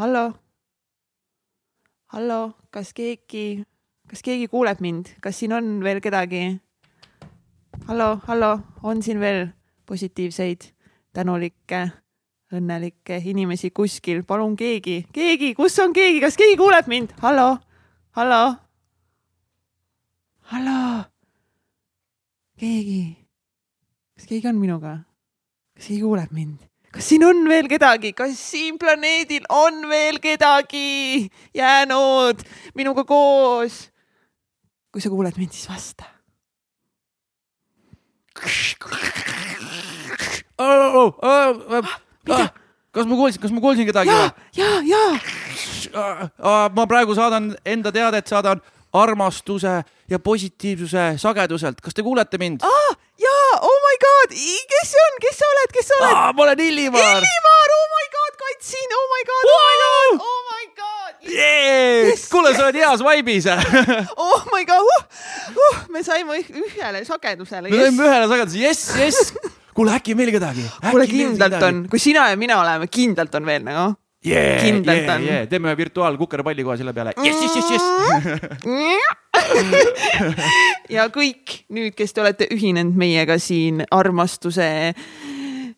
hallo, hallo, kas keegi, kas keegi kuuleb mind, kas siin on veel kedagi? hallo, hallo, on siin veel positiivseid, tänulikke, õnnelikke inimesi kuskil, palun keegi, keegi, kus on keegi, kas keegi kuuleb mind? hallo, hallo, hallo, keegi, kas keegi on minuga? kas keegi kuuleb mind? Kas siin on veel kedagi, kas siin planeedil on veel kedagi jäänud minuga koos? kui sa kuuled mind, siis vasta. kas ma kuulsin, kas ma kuulsin kedagi? ja, ja, ja. ma praegu saadan enda teadet, saadan armastuse ja positiivsuse sageduselt. kas te kuulete mind? ah, jaa, god, kes see on, kes sa oled, kes sa oled? ma olen Illimaar. Illimaar, oh my god, katsin, oh my god, oh my god, oh my god. Yes. kuule, sa oled heas vaibis oh my god uh,, uh, me saime ühele sagedusele. me saime ühele sagedusele, jess, jess. kuule, äkki veel kedagi? kuule, kindlalt on, kui sina ja mina oleme, kindlalt on veel nagu yeah,. kindlalt yeah, on yeah.. teeme ühe virtuaalkukerpalli kohe selle peale. jess, jess, jess, jess. ja kõik nüüd, kes te olete ühinenud meiega siin armastuse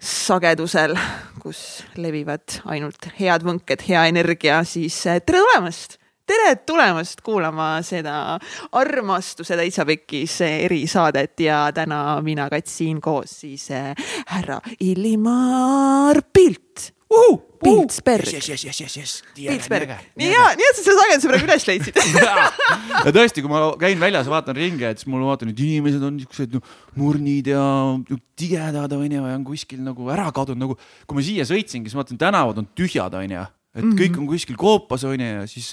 sagedusel, kus levivad ainult head võnked, hea energia, siis eh, tere tulemast tere tulemast kuulama seda armastuse täitsa pekkis erisaadet ja täna mina katsin koos siis eh, härra Illimar Pilt uh,. Piltsberg. jess, jess, jess, jess, jess. Piltsberg. nii hea, nii et sa selle sageduse praegu üles leidsid ja tõesti, kui ma käin väljas, vaatan ringi, et siis mul vaatan, et inimesed on niisugused no, murnid ja tigedad onju ja on kuskil nagu ära kadunud, nagu kui ma siia sõitsingi, siis ma vaatan, tänavad on tühjad onju et mm -hmm. kõik on kuskil koopas onju ja siis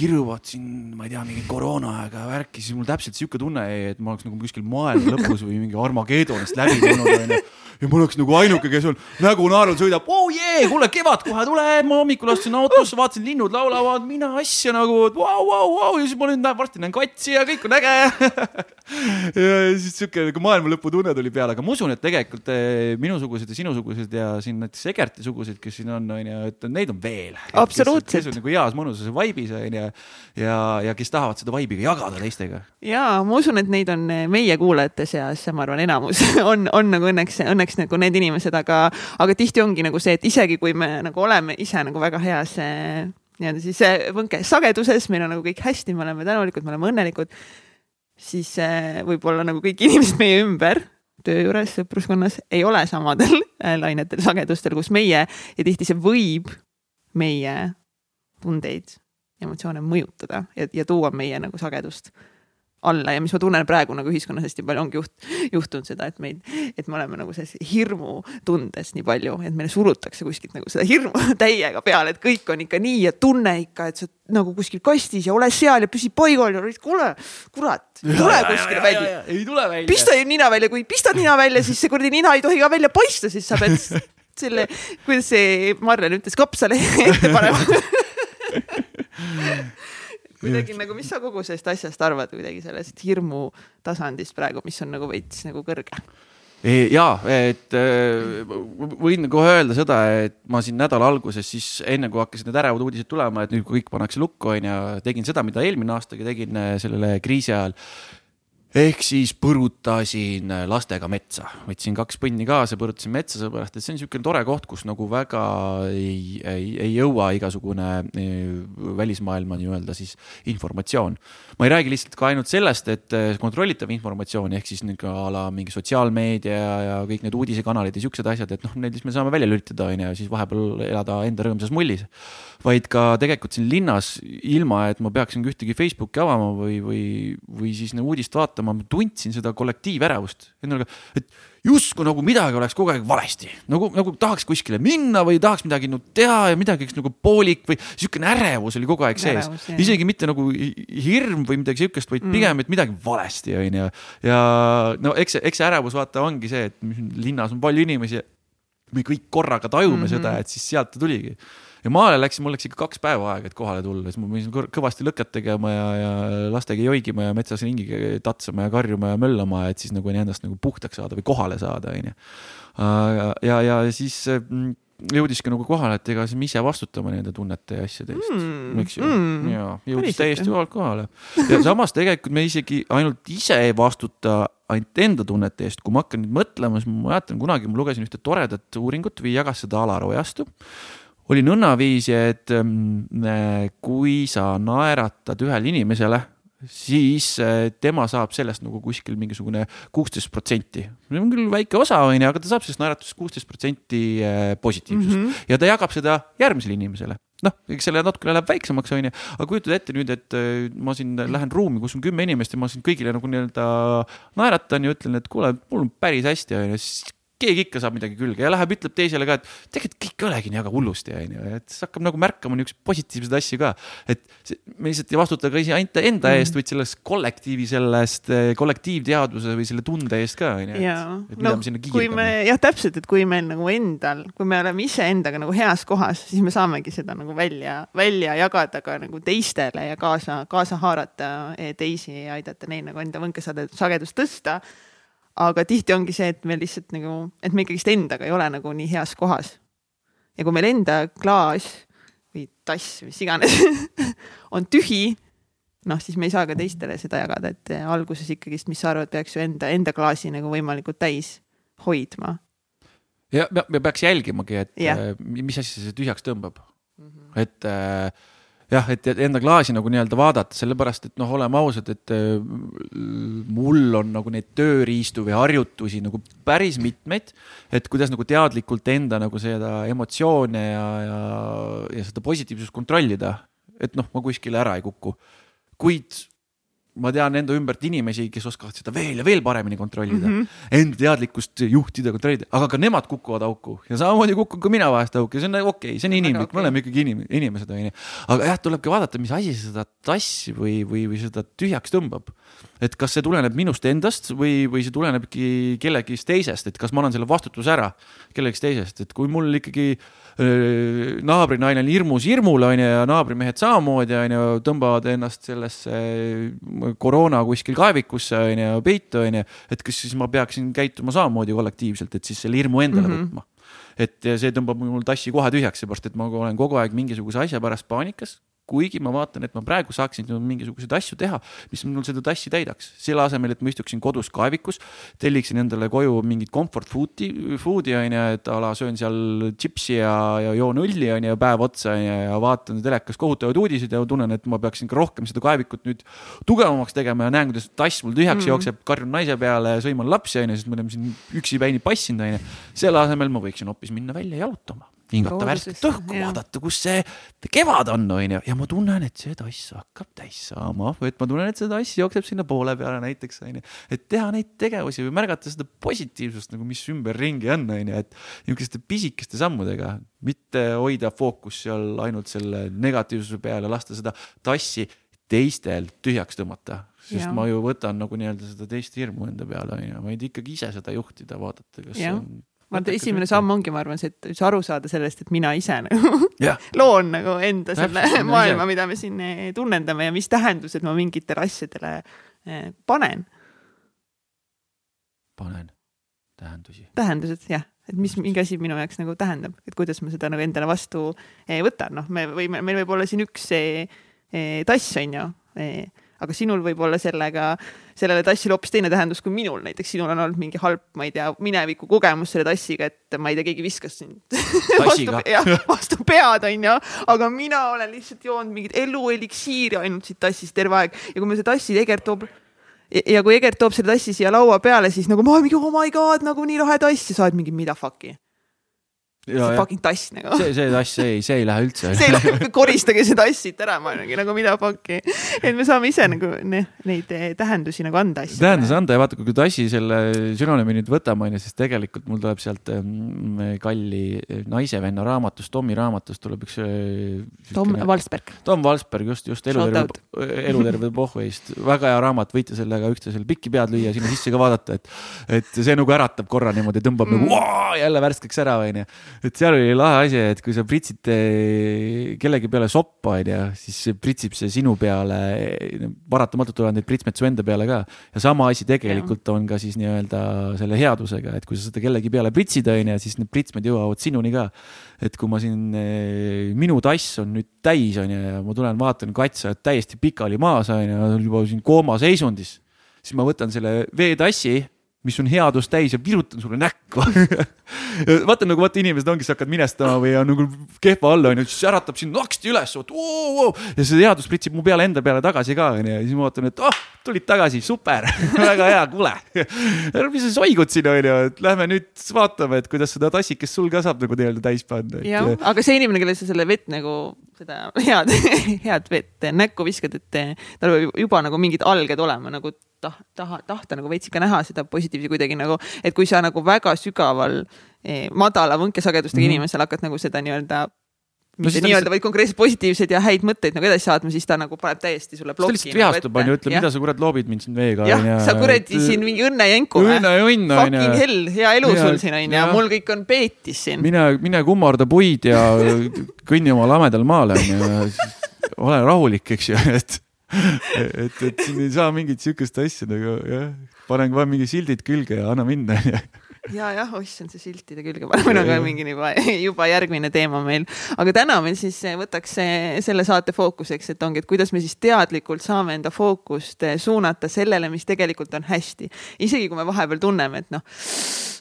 kiruvad siin, ma ei tea, mingi koroonaaega värki, siis mul täpselt sihuke tunne jäi, et ma oleks nagu kuskil maailma lõpus või mingi Armageddonist läbi tulnud onju ja ma oleks nagu ainuke, kes on nägu naerul, sõidab, oh jee, kuule, kevad kohe tuleb, ma hommikul astusin autosse, vaatasin, linnud laulavad, mina asja nagu, vau, vau, vau ja siis ma nüüd näen, varsti näen katsi ja kõik on äge ja siis sihuke nagu maailma lõpu tunne tuli peale, aga ma usun, et tegelikult eh, minusugused ja sinusugused ja siin näiteks Egerti sugused, kes siin on, onju, et neid on veel. absoluutselt. kes on nagu heas mõnusas vaibis onju ja, ja kes tahavad seda vaibi ka jagada teistega. ja ma usun, et neid on meie kuulajate seas, ma arvan, enamus on, on nagu õnneks, õnneks nagu need inimesed, aga, aga tihti ongi nagu see, et isegi kui me nagu oleme ise nagu väga heas eh, nii-öelda siis eh, võnke sageduses, meil on nagu kõik hästi, me oleme tänulikud, me oleme õnnelikud, siis eh, võib-olla nagu kõik inimesed meie ümber töö juures, sõpruskonnas ei ole samadel lainetel, sagedustel, kus meie ja tihti see võib meie tundeid, emotsioone mõjutada ja, ja tuua meie nagu sagedust alla ja mis ma tunnen praegu nagu ühiskonnas hästi palju ongi juht, juhtunud seda, et meid, et me oleme nagu selles hirmutundes nii palju, et meile surutakse kuskilt nagu seda hirmu täiega peale, et kõik on ikka nii ja tunne ikka, et sa nagu kuskil kastis ja ole seal ja püsi paigal ja kuule, kurat, tule kuskile välja. ei tule välja. pista nina välja, kui pistad nina välja, siis see kuradi nina ei tohi ka välja paista, siis sa pead selle, kuidas see Marlen ütles, kapsale ette panema kuidagi nagu, mis sa kogu sellest asjast arvad kuidagi sellest hirmu tasandist praegu, mis on nagu veits nagu kõrge? E, ja, et e, võin kohe öelda seda, et ma siin nädala alguses siis enne kui hakkasid need ärevad uudised tulema, et nüüd kõik pannakse lukku, onju, tegin seda, mida eelmine aastagi tegin e, sellele kriisi ajal ehk siis põrutasin lastega metsa, võtsin kaks põnni kaasa, põrutasin metsa, sellepärast et see on niisugune tore koht, kus nagu väga ei, ei, ei jõua igasugune e, välismaailma nii-öelda siis informatsioon. ma ei räägi lihtsalt ka ainult sellest, et e, kontrollitav informatsioon ehk siis niisugune a la mingi sotsiaalmeedia ja, kõik need uudisekanalid ja siuksed asjad, et noh, neid siis me saame välja lülitada, onju, ja siis vahepeal elada enda rõõmsas mullis. vaid ka tegelikult siin linnas, ilma et ma peaksin ühtegi Facebooki avama või, või, või siis uudist vaatama vaatama, ma tundsin seda kollektiivärevust endaga, et justkui nagu midagi oleks kogu aeg valesti, nagu, nagu tahaks kuskile minna või tahaks midagi no, teha ja midagi oleks nagu poolik või siukene ärevus oli kogu aeg sees. isegi mitte nagu hirm või midagi siukest, vaid mm. pigem, et midagi valesti onju. ja no eks see, eks see ärevus vaata ongi see, et linnas on palju inimesi. me kõik korraga tajume mm -hmm. seda, et siis sealt ta tuligi ja maale läksin, mul läks ikka kaks päeva aega, et kohale tulla, siis ma pidin kõvasti lõket tegema ja, ja lastega joigima ja metsas ringi tatsama ja karjuma ja möllama, et siis nagu endast nagu puhtaks saada või kohale saada, onju. ja, ja siis mm, jõudiski nagu kohale, et ega siis me ise vastutame nende tunnete ja asjade eest Mm, eks ju mm. ja jõudis täiesti vabalt kohale. ja samas tegelikult me isegi ainult ise ei vastuta ainult enda tunnete eest, kui ma hakkan nüüd mõtlema, siis ma mäletan kunagi ma lugesin ühte toredat uuringut või jagas seda Alar Ojastu. Oli nõnnaviisi, et mm, kui sa naeratad ühele inimesele siis äh, tema saab sellest nagu kuskil mingisugune kuusteist protsenti. see on küll väike osa, onju, aga ta saab sellest naeratusest kuusteist protsenti äh, positiivsust mm -hmm. ja ta jagab seda järgmisele inimesele noh, eks selle natukene läheb väiksemaks, onju, aga kujutad ette nüüd, et äh, ma siin lähen ruumi, kus on kümme inimest ja ma siin kõigile nagu nii-öelda naeratan ja ütlen, et kuule, mul on päris hästi, onju, siis keegi ikka saab midagi külge ja läheb, ütleb teisele ka, et tegelikult kõik ei olegi nii väga hullusti, onju, et siis hakkab nagu märkama niisuguseid positiivseid asju ka. et me lihtsalt ei vastuta ka ise ainult enda Mhm. eest, vaid sellest kollektiivi, sellest eh, kollektiivteadvuse või selle tunde eest ka, onju. ja et mida no me sinna kiirgame. jah, täpselt, et kui meil nagu endal, kui me oleme iseendaga nagu heas kohas, siis me saamegi seda nagu välja, välja jagada ka nagu teistele ja kaasa, kaasa haarata eh, teisi ja aidata neil nagu enda võnkesagedust tõsta. Aga tihti ongi see, et me lihtsalt nagu, et me ikkagist endaga ei ole nagu nii heas kohas. ja kui meil enda klaas või tass, mis iganes on tühi, noh, siis me ei saa ka teistele seda jagada, et alguses ikkagist, mis sa arvad, peaks ju enda, enda klaasi nagu võimalikult täis hoidma. ja me, me peaks jälgimagi, et Jah. äh, mis asi see tühjaks tõmbab mm. -hmm. et äh, jah, et enda klaasi nagu nii-öelda vaadata, sellepärast et noh, oleme ausad, et äh, mul on nagu neid tööriistu või harjutusi nagu päris mitmeid. et kuidas nagu teadlikult enda nagu seda emotsioone ja, ja, ja seda positiivsust kontrollida. et noh, ma kuskile ära ei kuku. kuid ma tean enda ümbert inimesi, kes oskavad seda veel ja veel paremini kontrollida mm. -hmm. Enda teadlikkust juhtida, kontrollida, aga ka nemad kukuvad auku ja samamoodi kukun ka mina vahest auku ja see on nagu okei okay,, see on inimlik okay., me oleme ikkagi inim, inimesed, onju. aga jah, tulebki vaadata, mis asi seda tassi või, või, või seda tühjaks tõmbab. et kas see tuleneb minust endast või, või see tulenebki kellegist teisest, et kas ma annan selle vastutuse ära kellegist teisest, et kui mul ikkagi naabrinaine on hirmus hirmul, onju, ja naabrimehed samamoodi, onju, tõmbavad ennast sellesse koroona kuskil kaevikusse, onju, peitu, onju. et kas siis ma peaksin käituma samamoodi kollektiivselt, et siis selle hirmu endale mm -hmm. võtma. et see tõmbab mul tassi kohe tühjaks, seepärast et ma olen kogu aeg mingisuguse asja pärast paanikas kuigi ma vaatan, et ma praegu saaksin mingisuguseid asju teha, mis mul seda tassi täidaks, selle asemel, et ma istuksin kodus kaevikus, telliksin endale koju mingit comfort food'i, food'i onju, et a la söön seal tšipsi ja, ja joon õlli onju päev otsa onju ja vaatan telekas kohutavaid uudiseid ja tunnen, et ma peaksin ka rohkem seda kaevikut nüüd tugevamaks tegema ja näen, kuidas tass mul tühjaks mm. jookseb, karjun naise peale, sõiman lapsi onju, sest me oleme siin üksipäini passinud onju. selle asemel ma võiksin hoopis minna välja jalutama hingata värsket õhku, vaadata, kus see kevad on, onju, ja ma tunnen, et see tass hakkab täis saama, et ma tunnen, et see tass jookseb sinna poole peale näiteks, onju. et teha neid tegevusi või märgata seda positiivsust nagu, mis ümberringi on, onju, et niisuguste pisikeste sammudega, mitte hoida fookus seal ainult selle negatiivsuse peale, lasta seda tassi teistel tühjaks tõmmata, sest ja. ma ju võtan nagu nii-öelda seda teist hirmu enda peale, onju, vaid ikkagi ise seda juhtida, vaadata, kas ja. on vaata, esimene samm ongi, ma arvan, see, et üldse aru saada sellest, et mina ise nagu loon nagu enda selle Täpselt, maailma, mida me siin eh, tunnendame ja mis tähendused ma mingitele asjadele eh, panen. panen tähendusi. tähendused, jah, et mis mingi asi minu jaoks nagu tähendab, et kuidas ma seda nagu endale vastu eh, võtan, noh, me võime, meil võib olla siin üks tass, on ju aga sinul võib olla sellega, sellele tassil hoopis teine tähendus kui minul, näiteks sinul on olnud mingi halb, ma ei tea, mineviku kogemus selle tassiga, et ma ei tea, keegi viskas sind. Vastu, jah, vastu pead, onju, aga mina olen lihtsalt joonud mingit elueliksiiri ainult siit tassist terve aeg. Ja kui me see tassi Egert toob ja kui Egert toob selle tassi siia laua peale, siis nagu ma mingi oh my god, nagu nii lahe tass. Ja sa oled mingi mida fuck'i See fucking tass nagu. see, see tass, ei, see ei lähe üldse. see koristage see tass siit ära, ma olengi nagu mida fuck'i. et me saame ise nagu ne, neid eh, tähendusi nagu anda asjadele. tähendusi anda ja vaata, kui tassi selle sünonüümi nüüd võtame, onju, siis tegelikult mul tuleb sealt ähm, kalli naisevenna raamatust, Tommi raamatust tuleb üks. Tom Valsberg. Tom Valsberg, just, just eluterve, eluterve pohhuist. väga hea raamat, võite sellega üksteisel pikki pead lüüa, sinna sisse ka vaadata, et, et see nagu äratab korra niimoodi, tõmbab mm. nagu jälle värskeks ära, onju et seal oli lahe asi, et kui sa pritsid eh, kellegi peale soppa, onju, siis pritsib see sinu peale, paratamatult tulevad need pritsmed su enda peale ka. ja sama asi tegelikult ja. on ka siis nii-öelda selle headusega, et kui sa seda kellegi peale pritsid, onju, siis need pritsmed jõuavad sinuni ka. et kui ma siin, eh, minu tass on nüüd täis, onju, ja ma tulen vaatan, kats sa oled täiesti pikali maas, onju, juba siin koomaseisundis, siis ma võtan selle veetassi mis on headust täis ja virutan sulle näkku. Vaata nagu vaata inimesed ongi, sa hakkad minestama või on nagu kehva all onju, siis äratab sind naksti üles, ja see headus pritsib mu peale enda peale tagasi ka onju ja siis ma vaatan, et oh, tulid tagasi, super väga hea, kuule mis sa soigud siin onju, et lähme nüüd vaatame, et kuidas seda tassikest sul ka saab nagu nii-öelda täis panna. jah, aga see inimene, kellele sa selle vett nagu seda head, head vett näkku viskad, et tal võib juba nagu mingid alged olema nagu tah-, taha, tahta nagu veits ikka näha seda positiivse kuidagi nagu, et kui sa nagu väga sügaval eh, madala võnkesagedustega mm -hmm. inimesel hakkad nagu seda nii-öelda mitte no, nii-öelda, vaid konkreetselt positiivseid ja häid mõtteid nagu edasi saatma, siis ta nagu paneb täiesti sulle ploki. ta lihtsalt vihastub, onju, ütleb, mida sa kurat loobid mind siin veega. jah ja,, sa kuradi et... siin mingi õnnejänku. õnnejonn, onju. Fucking hell, hea elu ja, sul siin onju, mul kõik on peetis siin. mine, mine kummarda puid ja kõnni oma lamedal maal onju, ole rahulik, eks ju, et et, et siin ei saa mingit sihukest asja nagu jah, panen kohe mingi sildid külge ja anna minna onju ja jah, ossand see siltide külge panemine on ka mingi juba, juba järgmine teema meil. aga täna meil siis võtaks selle saate fookuseks, et ongi, et kuidas me siis teadlikult saame enda fookust suunata sellele, mis tegelikult on hästi. isegi kui me vahepeal tunneme, et noh,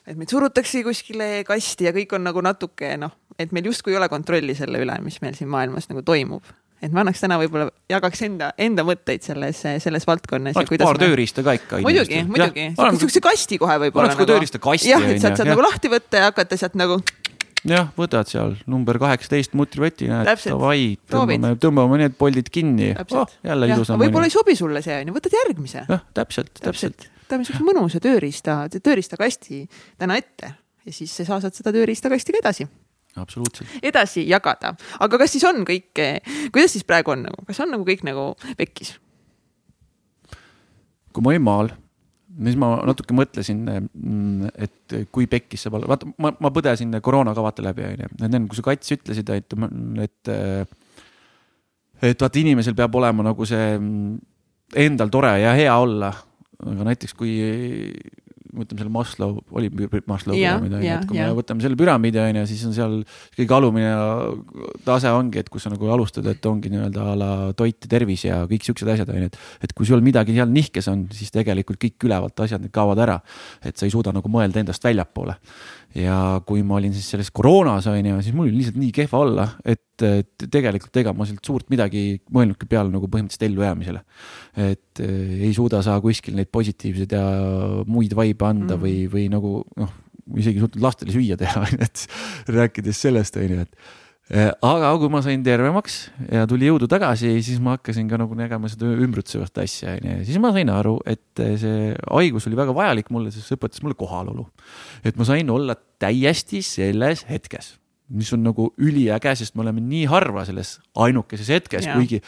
et meid surutakse kuskile kasti ja kõik on nagu natuke noh, et meil justkui ei ole kontrolli selle üle, mis meil siin maailmas nagu toimub et ma annaks täna võib-olla, jagaks enda, enda mõtteid selles, selles valdkonnas. oleks paar me... tööriista ka ikka. muidugi, muidugi, niisuguse kasti kohe võib-olla. oleks ka nagu... tööriista kasti. jah, et sealt saad nagu lahti võtta ja hakata sealt nagu jah, võtad seal number kaheksateist mutrivõti, näed, davai, tõmbame, tõmbame need poldid kinni. Oh, jälle ilusam. võib-olla ei sobi sulle see onju, võtad järgmise. jah, täpselt, täpselt. võtame siukse mõnusa tööriista, tööriistakasti täna ette ja siis sa saad seda tööriistakasti ka edasi absoluutselt. edasi jagada, aga kas siis on kõik, kuidas siis praegu on nagu, kas on nagu kõik nagu pekkis? kui ma olin maal, siis ma natuke mõtlesin, et kui pekkis saab olla, vaata, ma, ma põdesin koroona ka vaata läbi, onju. et enne kui sa kats ütlesid, et, et, et vaata, inimesel peab olema nagu see endal tore ja hea olla. aga näiteks kui võtame selle Maslow, oli Maslow püramiid on ju, et kui ja. me võtame selle püramiidi on ju, siis on seal kõige alumine tase ongi, et kus sa nagu alustad, et ongi nii-öelda a la toit ja tervis ja kõik siuksed asjad on ju, et. et kui sul midagi seal nihkes on, siis tegelikult kõik ülevalt asjad need kaovad ära. et sa ei suuda nagu mõelda endast väljapoole ja kui ma olin siis selles koroonas on ju, siis mul oli lihtsalt nii kehva olla, et, tegelikult ega ma sealt suurt midagi mõelnudki peale nagu põhimõtteliselt ellujäämisele. et eh, ei suuda sa kuskil neid positiivseid ja muid vaibe anda mm. või, või nagu noh, isegi suutnud lastele süüa teha, et rääkides sellest on ju, et aga kui ma sain tervemaks ja tuli jõudu tagasi, siis ma hakkasin ka nagu nägema seda ümbritsevat asja, onju. ja siis ma sain aru, et see haigus oli väga vajalik mulle, sest see õpetas mulle kohalolu. et ma sain olla täiesti selles hetkes, mis on nagu üliäge, sest me oleme nii harva selles ainukeses hetkes, kuigi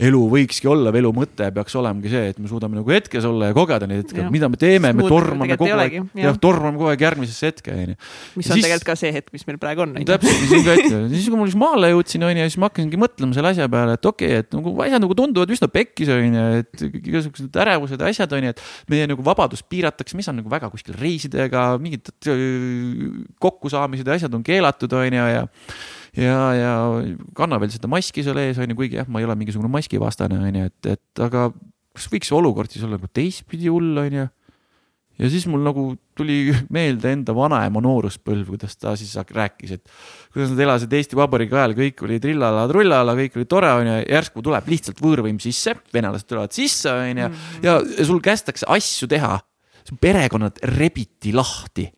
elu võikski olla või elu mõte peaks olemagi see, et me suudame nagu hetkes olla ja kogeda neid hetke, mida me teeme, me tormame kogu aeg, jah, tormame kogu aeg järgmisesse hetke, onju. mis ja on siis, tegelikult ka see hetk, mis meil praegu on. täpselt, mis on ka hetk, siis kui ma siis maale jõudsin, onju, siis ma hakkasingi mõtlema selle asja peale, et okei okay,, et nagu asjad nagu tunduvad üsna pekkis, onju, et igasugused ärevused ja asjad, onju, et meie nagu vabadust piiratakse, mis on nagu väga kuskil reisidega, mingid äh, kokkusaamised ja asjad on keelatud, onju, ja ja, ja kanna veel seda maski seal ees, on ju, kuigi jah, ma ei ole mingisugune maskivastane, on ju, et, et aga kas võiks see olukord siis olla nagu teistpidi hull, on ju. ja siis mul nagu tuli meelde enda vanaema nooruspõlv, kuidas ta siis rääkis, et kuidas nad elasid Eesti Vabariigi ajal, kõik oli trillala-trullala, kõik oli tore, onju, järsku tuleb lihtsalt võõrvõim sisse, venelased tulevad sisse, onju, ja sul kästakse asju teha. su perekonnad rebiti lahti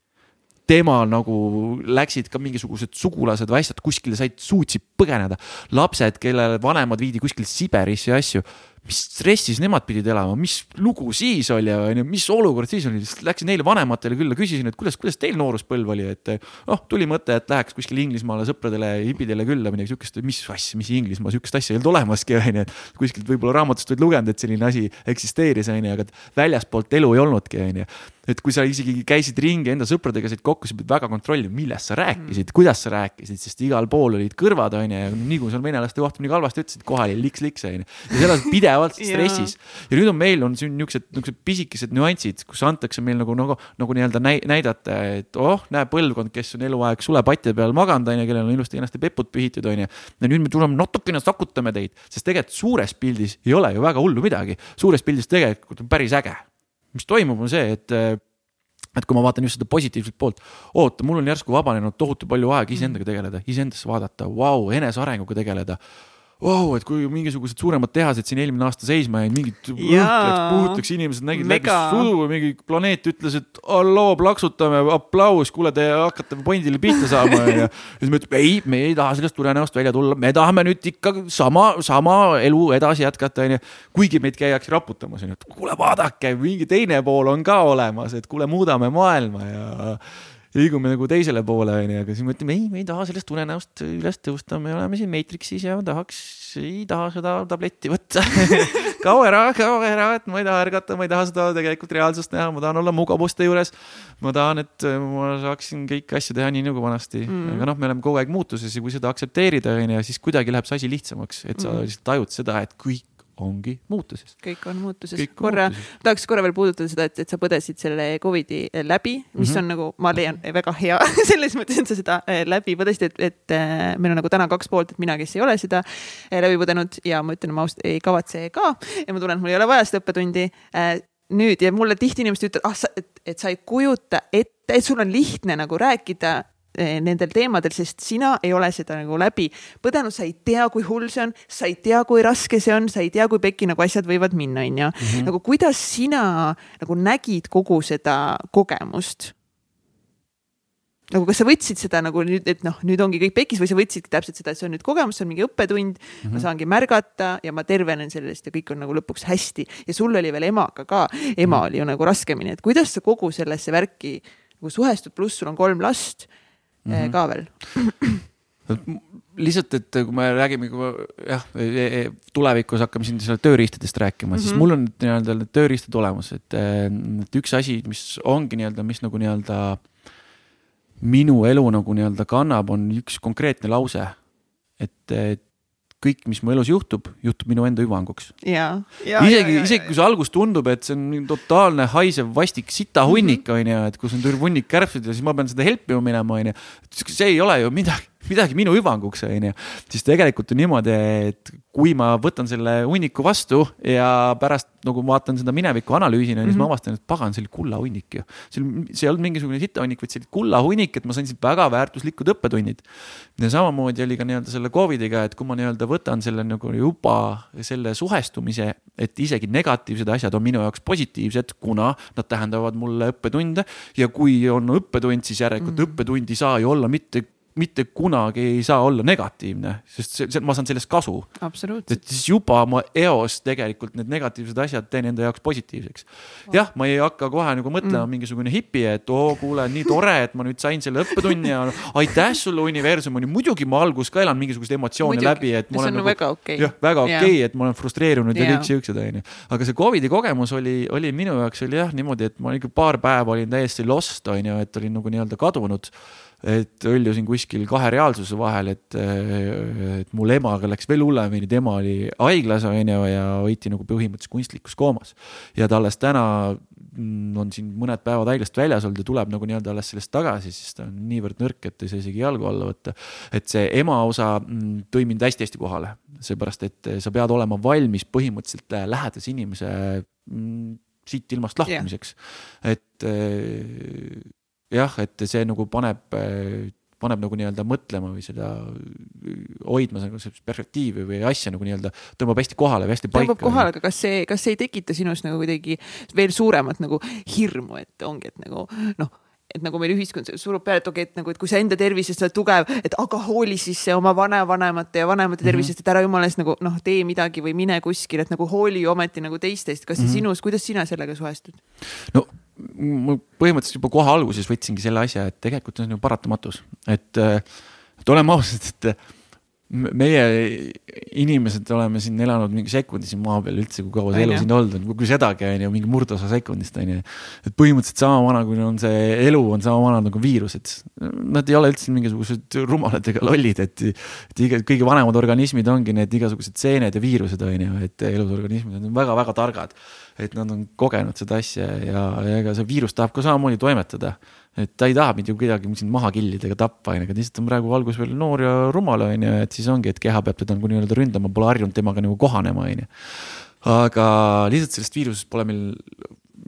temal nagu läksid ka mingisugused sugulased või asjad kuskile, said, suutsid põgeneda. lapsed, kelle vanemad viidi kuskile Siberisse ja asju. Mis stressis nemad pidid elama, mis lugu siis oli onju, mis olukord siis oli, läksin neile vanematele külla, küsisin, et kuidas, kuidas teil nooruspõlv oli, et noh, tuli mõte, et läheks kuskile Inglismaale sõpradele, hipidele külla, midagi siukest, mis asja, mis Inglismaa, siukest asja ei olnud olemaski onju, et kuskilt võib-olla raamatust olid lugenud, et selline asi eksisteeris onju, aga väljaspoolt elu ei olnudki onju et kui sa isegi käisid ringi enda sõpradega said kokku, sa pead väga kontrollima, millest sa rääkisid mm., kuidas sa rääkisid, sest igal pool olid kõrvad, onju, ja nii kui sul venelaste kohta midagi halvasti ütlesid, kohe oli liks-liks, onju. ja sa elad pidevalt stressis ja nüüd on meil on siin niuksed, niuksed pisikesed nüansid, kus antakse meil nagu, nagu, nagu nii-öelda näidata, et oh, näe põlvkond, kes on eluaeg sulepatja peal maganud, onju, kellel on ilusti kenasti pepud pühitud, onju. ja nüüd me tuleme natukene sakutame teid, sest tegelikult suures pildis ei ole ju väga hullu midagi. suures pildis tegelikult on päris äge mis toimub, on see, et et kui ma vaatan just seda positiivset poolt, oota, mul on järsku vabanenud tohutu palju aega iseendaga tegeleda, iseendasse vaadata, vau, enesearenguga tegeleda wow,, et kui mingisugused suuremad tehased siin eelmine aasta seisma jäid, mingid puhutleks inimesed nägid Mega. läbi sudu, mingi planeet ütles, et halloo, plaksutame, aplaus, kuule, te hakkate pondile pihta saama ja siis me ütleme, ei, me ei taha sellest unenäost välja tulla, me tahame nüüd ikka sama, sama elu edasi jätkata, onju. kuigi meid käiakse raputamas, onju, et kuule, vaadake, mingi teine pool on ka olemas, et kuule, muudame maailma ja liigume nagu teisele poole, onju, aga siis me ütleme, ei, me ei taha sellest unenäost üles tõusta, me oleme siin Matrixis ja tahaks, ei taha seda tabletti võtta kao ära, kao ära, et ma ei taha ärgata, ma ei taha seda tegelikult reaalsust näha, ma tahan olla mugavuste juures. ma tahan, et ma saaksin kõiki asju teha nii nagu vanasti mm., aga noh, me oleme kogu aeg muutuses ja kui seda aktsepteerida, onju, siis kuidagi läheb see asi lihtsamaks, et sa mm. lihtsalt tajud seda, et kõik ongi muutuses. kõik on muutuses. korra, tahaks korra veel puudutada seda, et, et sa põdesid selle Covidi läbi, mis mm -hmm. on nagu, ma leian, väga hea selles mõttes, et sa seda äh, läbi põdesid, et, et meil on nagu täna kaks poolt, et mina, kes ei ole seda läbi põdenud ja ma ütlen, ma ausalt ei kavatse ka ja ma tunnen, et mul ei ole vaja seda õppetundi nüüd ja mulle tihti inimesed ütlevad, ah, et, et sa ei kujuta ette, et sul on lihtne nagu rääkida Eh, nendel teemadel, sest sina ei ole seda nagu läbi põdenud, sa ei tea, kui hull see on, sa ei tea, kui raske see on, sa ei tea, kui pekki nagu asjad võivad minna, onju. Mhm. nagu kuidas sina nagu nägid kogu seda kogemust? nagu kas sa võtsid seda nagu nüüd, et noh, nüüd ongi kõik pekis või sa võtsidki täpselt seda, et see on nüüd kogemus, see on mingi õppetund mm, -hmm. ma mhm. saangi märgata ja ma tervenen sellest ja kõik on nagu lõpuks hästi ja sul oli veel emaga ka, ema mm -hmm. oli ju nagu raskemini, et kuidas sa kogu sellesse värki nagu suhestud, pluss sul on kolm last mm -hmm. ka veel lihtsalt, et kui me räägime, jah, e, e, tulevikus hakkame siin selle tööriistadest rääkima mm, -hmm. siis mhm. mul on nii-öelda need tööriistad olemas, et, et üks asi, mis ongi nii-öelda, mis nagu nii-öelda minu elu nagu nii-öelda kannab, on üks konkreetne lause. et, et kõik, mis mu elus juhtub, juhtub minu enda hüvanguks. isegi, isegi kui see algus tundub, et see on totaalne haisev vastik sitahunnik mhm. onju mm -hmm., et kus on hunnik kärbseid ja siis ma pean seda helpima minema onju. see ei ole ju midagi midagi minu hüvanguks, onju. siis tegelikult on niimoodi, et kui ma võtan selle hunniku vastu ja pärast nagu vaatan seda mineviku analüüsina mm, -hmm. siis ma mhm. avastan, et pagan, see oli kullahunnik ju. see, see ei olnud mingisugune sitahunnik, vaid see oli kullahunnik, et ma sain siit väga väärtuslikud õppetunnid. ja samamoodi oli ka nii-öelda selle Covidiga, et kui ma nii-öelda võtan selle nagu juba selle suhestumise, et isegi negatiivsed asjad on minu jaoks positiivsed, kuna nad tähendavad mulle õppetunde ja kui on õppetund, siis järelikult mm -hmm. õppetund ei saa ju olla mitte mitte kunagi ei saa olla negatiivne, sest see, see, ma saan sellest kasu. et siis juba ma eos tegelikult need negatiivsed asjad teen enda jaoks positiivseks. jah, ma ei hakka kohe nagu mõtlema mm. mingisugune hipi, et oo, kuule, nii tore, et ma nüüd sain selle õppetunni ja aitäh sulle, universum, on ju, muidugi ma alguses ka elan mingisuguseid emotsioone muidugi. läbi, et ma olen nagu, väga okay. jah, väga okei okay, et ma olen frustreerunud ja, ja kõik siuksed, onju. aga see Covidi kogemus oli, oli minu jaoks oli jah niimoodi, et ma ikka paar päeva olin täiesti lost, onju, et olin nagu nii-öelda kadunud et hõljusin kuskil kahe reaalsuse vahel, et, et mul emaga läks veel hullemini, tema oli haiglas onju ja hoiti nagu põhimõtteliselt kunstlikus koomas. ja ta alles täna on siin mõned päevad haiglast väljas olnud ja tuleb nagu nii-öelda alles sellest tagasi, siis ta on niivõrd nõrk, et ei saa isegi jalgu alla võtta. et see ema osa mm, tõi mind hästi-hästi kohale, seepärast et sa pead olema valmis põhimõtteliselt lähedase inimese mm, siit ilmast lahkumiseks yeah., et jah, et see nagu paneb, paneb nagu nii-öelda mõtlema või seda hoidma nagu perspektiivi või asja nagu nii-öelda tõmbab hästi kohale või hästi paika. tõmbab kohale, aga kas see, kas see ei tekita sinus nagu kuidagi veel suuremat nagu hirmu, et ongi, et nagu noh et nagu meil ühiskond surub peale, et okei okay,, et nagu, et kui sa enda tervisest oled tugev, et aga hooli siis oma vanavanemate ja vanemate tervisest mm, -hmm. et ära jumala eest nagu noh, tee midagi või mine kuskile, et nagu hooli ometi nagu teistest. kas see mm -hmm. sinus, kuidas sina sellega suhestud? no ma põhimõtteliselt juba kohe alguses võtsingi selle asja, et tegelikult on ju paratamatus, et, et oleme ausad, et meie inimesed oleme siin elanud mingi sekundi siin maa peal üldse, kui kaua see elu siin olnud on, kui sedagi on ju, mingi murdosa sekundist on ju. et põhimõtteliselt sama vana, kui on see elu, on sama vana nagu viirused. Nad ei ole üldse mingisugused rumalad ega lollid, et, et iga, kõige vanemad organismid ongi need igasugused seened ja viirused on ju, et elusorganismid on väga-väga targad. et nad on kogenud seda asja ja, ja ega see viirus tahab ka samamoodi toimetada et ta ei taha mind ju kuidagi sind maha killida ega tappa, onju, aga lihtsalt on praegu alguses veel noor ja rumal, onju, et siis ongi, et keha peab teda nagu nii-öelda ründama, pole harjunud temaga nagu kohanema, onju. aga lihtsalt sellest viirusest pole meil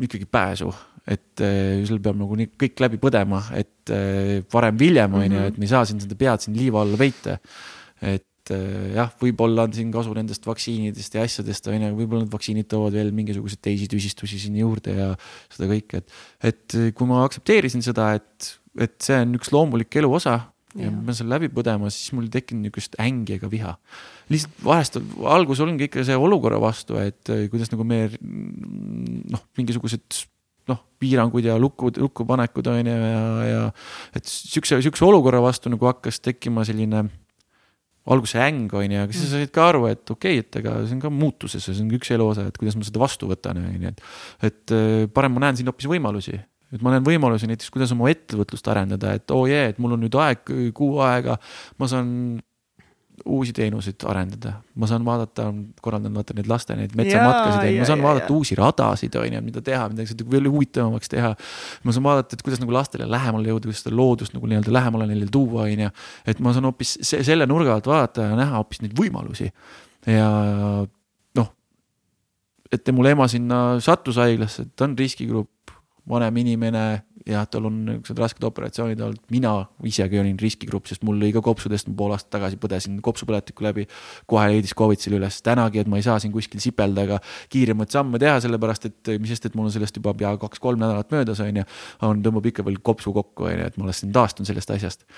ikkagi pääsu, et äh, sul peab nagu nii kõik läbi põdema, et äh, varem-hiljem, onju, mhm. et me ei saa siin seda pead siin liiva alla peita. et eh, jah, võib-olla on siin kasu nendest vaktsiinidest ja asjadest, on ju, võib-olla need vaktsiinid toovad veel mingisuguseid teisi tüsistusi siin juurde ja seda kõike, et, et kui ma aktsepteerisin seda, et, et see on üks loomulik elu osa ja ma pean selle läbi põdema, siis mul ei tekkinud niisugust ängi ega viha. lihtsalt vahest algus ongi ikka see olukorra vastu, et eh, kuidas nagu me noh, mingisugused noh, piirangud ja lukku, lukkupanekud on ju ja, ja et siukse, siukse olukorra vastu nagu hakkas tekkima selline alguse äng on ju, aga siis sa said ka aru, et okei okay,, et ega see on ka muutuses, see on üks elu osa, et kuidas ma seda vastu võtan, on ju, et. et äh, parem ma näen siin hoopis võimalusi, et ma näen võimalusi näiteks, kuidas oma ettevõtlust arendada, et oo oh jee, et mul on nüüd aeg, kuu aega, ma saan uusi teenuseid arendada, ma saan vaadata, korraldan vaata neid laste neid metsamatkasid, ma saan ja, vaadata ja. uusi radasid, on ju, mida teha, midagi seda veel huvitavamaks teha. ma saan vaadata, et kuidas nagu lastele lähemale jõuda, kuidas seda loodust nagu nii-öelda lähemale neile tuua, on ju. et ma saan hoopis selle nurga alt vaadata ja näha hoopis neid võimalusi. ja noh, et mul ema sinna sattus haiglasse, ta on riskigrupp, vanem inimene jah, tal on niisugused rasked operatsioonid olnud, mina isegi olin riskigrupp, sest mul lõi ka kopsudest, ma pool aastat tagasi põdesin kopsupõletiku läbi. kohe leidis Covid selle üles, tänagi, et ma ei saa siin kuskil sipelda ega kiiremaid samme teha, sellepärast et mis sest, et mul on sellest juba pea kaks-kolm nädalat möödas, on ju. on, tõmbab ikka veel kopsu kokku, on ju, et ma alles taastun sellest asjast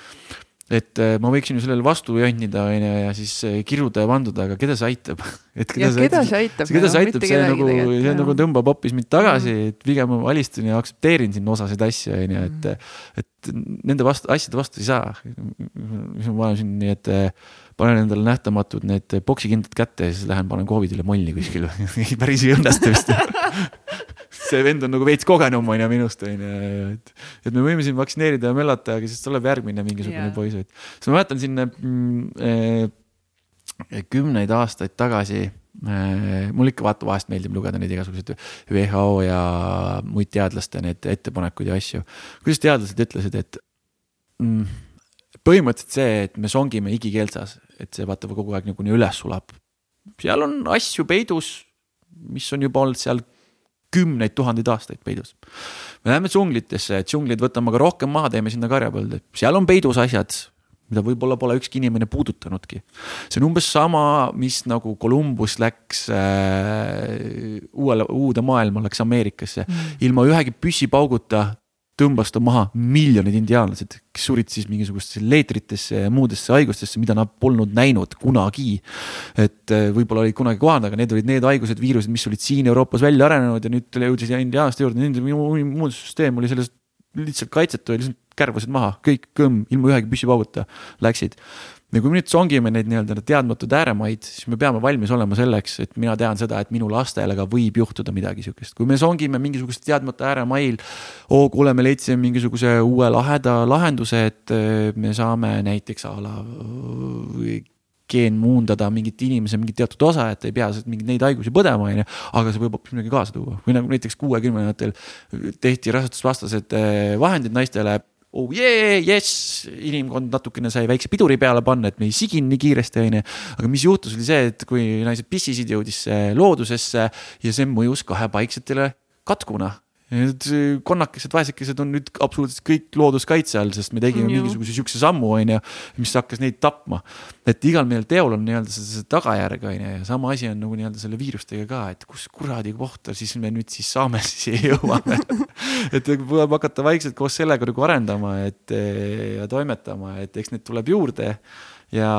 et äh, ma võiksin ju sellele vastu jonnida, onju, ja siis äh, kiruda ja vanduda, aga keda see aitab? et keda ja, see keda see aitab? keda see aitab, see nagu, see nagu tõmbab hoopis mind tagasi mm., et pigem ma alistun ja aktsepteerin siin osasid asju, onju, et, mm. et nende vastu, asjade vastu ei saa. mis ma panen siin nii, et äh, panen endale nähtamatud need poksikindad kätte ja siis lähen panen Covidile molli kuskil päris ei õnnestu vist see vend on nagu veits kogenum on ju minust on ju, et, et me võime siin vaktsineerida ja möllata, aga siis tuleb järgmine mingisugune yeah. poiss, et. siis ma mäletan siin mm, eh, kümneid aastaid tagasi eh,. mul ikka vaata vahest meeldib lugeda neid igasuguseid WHO ja muid teadlaste neid ettepanekuid ja asju. kuidas teadlased ütlesid, et mm, põhimõtteliselt see, et me songime igikeelsas, et see vaata kogu aeg nagu nii üles sulab. seal on asju peidus, mis on juba olnud seal kümneid tuhandeid aastaid peidus. me läheme džunglitesse, džunglid võtame aga rohkem maha, teeme sinna karjapõlde, seal on peidus asjad, mida võib-olla pole ükski inimene puudutanudki. see on umbes sama, mis nagu Columbus läks äh, uuele, uude maailma, läks Ameerikasse mm. ilma ühegi püssipauguta tõmbas ta maha miljonid indiaanlased, kes surid siis mingisugustesse leetritesse ja muudesse haigustesse, mida nad polnud näinud kunagi. et eh, võib-olla olid kunagi kohanud, aga need olid need haigused, viirused, mis olid siin Euroopas välja arenenud ja nüüd jõudis indiaanlaste juurde, nende immuunsüsteem oli sellest lihtsalt kaitsetu ja lihtsalt kärbasid maha, kõik kõmm, ilma ühegi püssipauguta läksid ja kui me nüüd songime neid nii-öelda teadmatuid ääremaid, siis me peame valmis olema selleks, et mina tean seda, et minu lastele ka võib juhtuda midagi sihukest. kui me songime mingisugust teadmata ääremail, oo kuule, me leidsime mingisuguse uue laheda lahenduse, et äh, me saame näiteks a la geenmuundada mingit inimese mingit teatud osa, et ei pea mingeid neid haigusi põdema, onju. aga see võib hoopis midagi kaasa tuua või nagu näiteks kuuekümnendatel tehti rasedusvastased äh, vahendid naistele oh yeah, yes, inimkond natukene sai väikse piduri peale panna, et me ei siginud nii kiiresti, onju. aga mis juhtus, oli see, et kui naised pissisid, jõudis see loodusesse ja see mõjus kahepaiksetele katkuna Need konnakesed, vaesekesed on nüüd absoluutselt kõik looduskaitse all, sest me tegime Ju. mingisuguse siukse sammu, onju, mis hakkas neid tapma. et igal meil teol on nii-öelda see, see tagajärg, onju, ja sama asi on nagu nii-öelda selle viirustega ka, et kus kuradi kohta siis me nüüd siis saame siis jõuame et tuleb hakata vaikselt koos sellega nagu arendama, et ja toimetama, et eks neid tuleb juurde ja,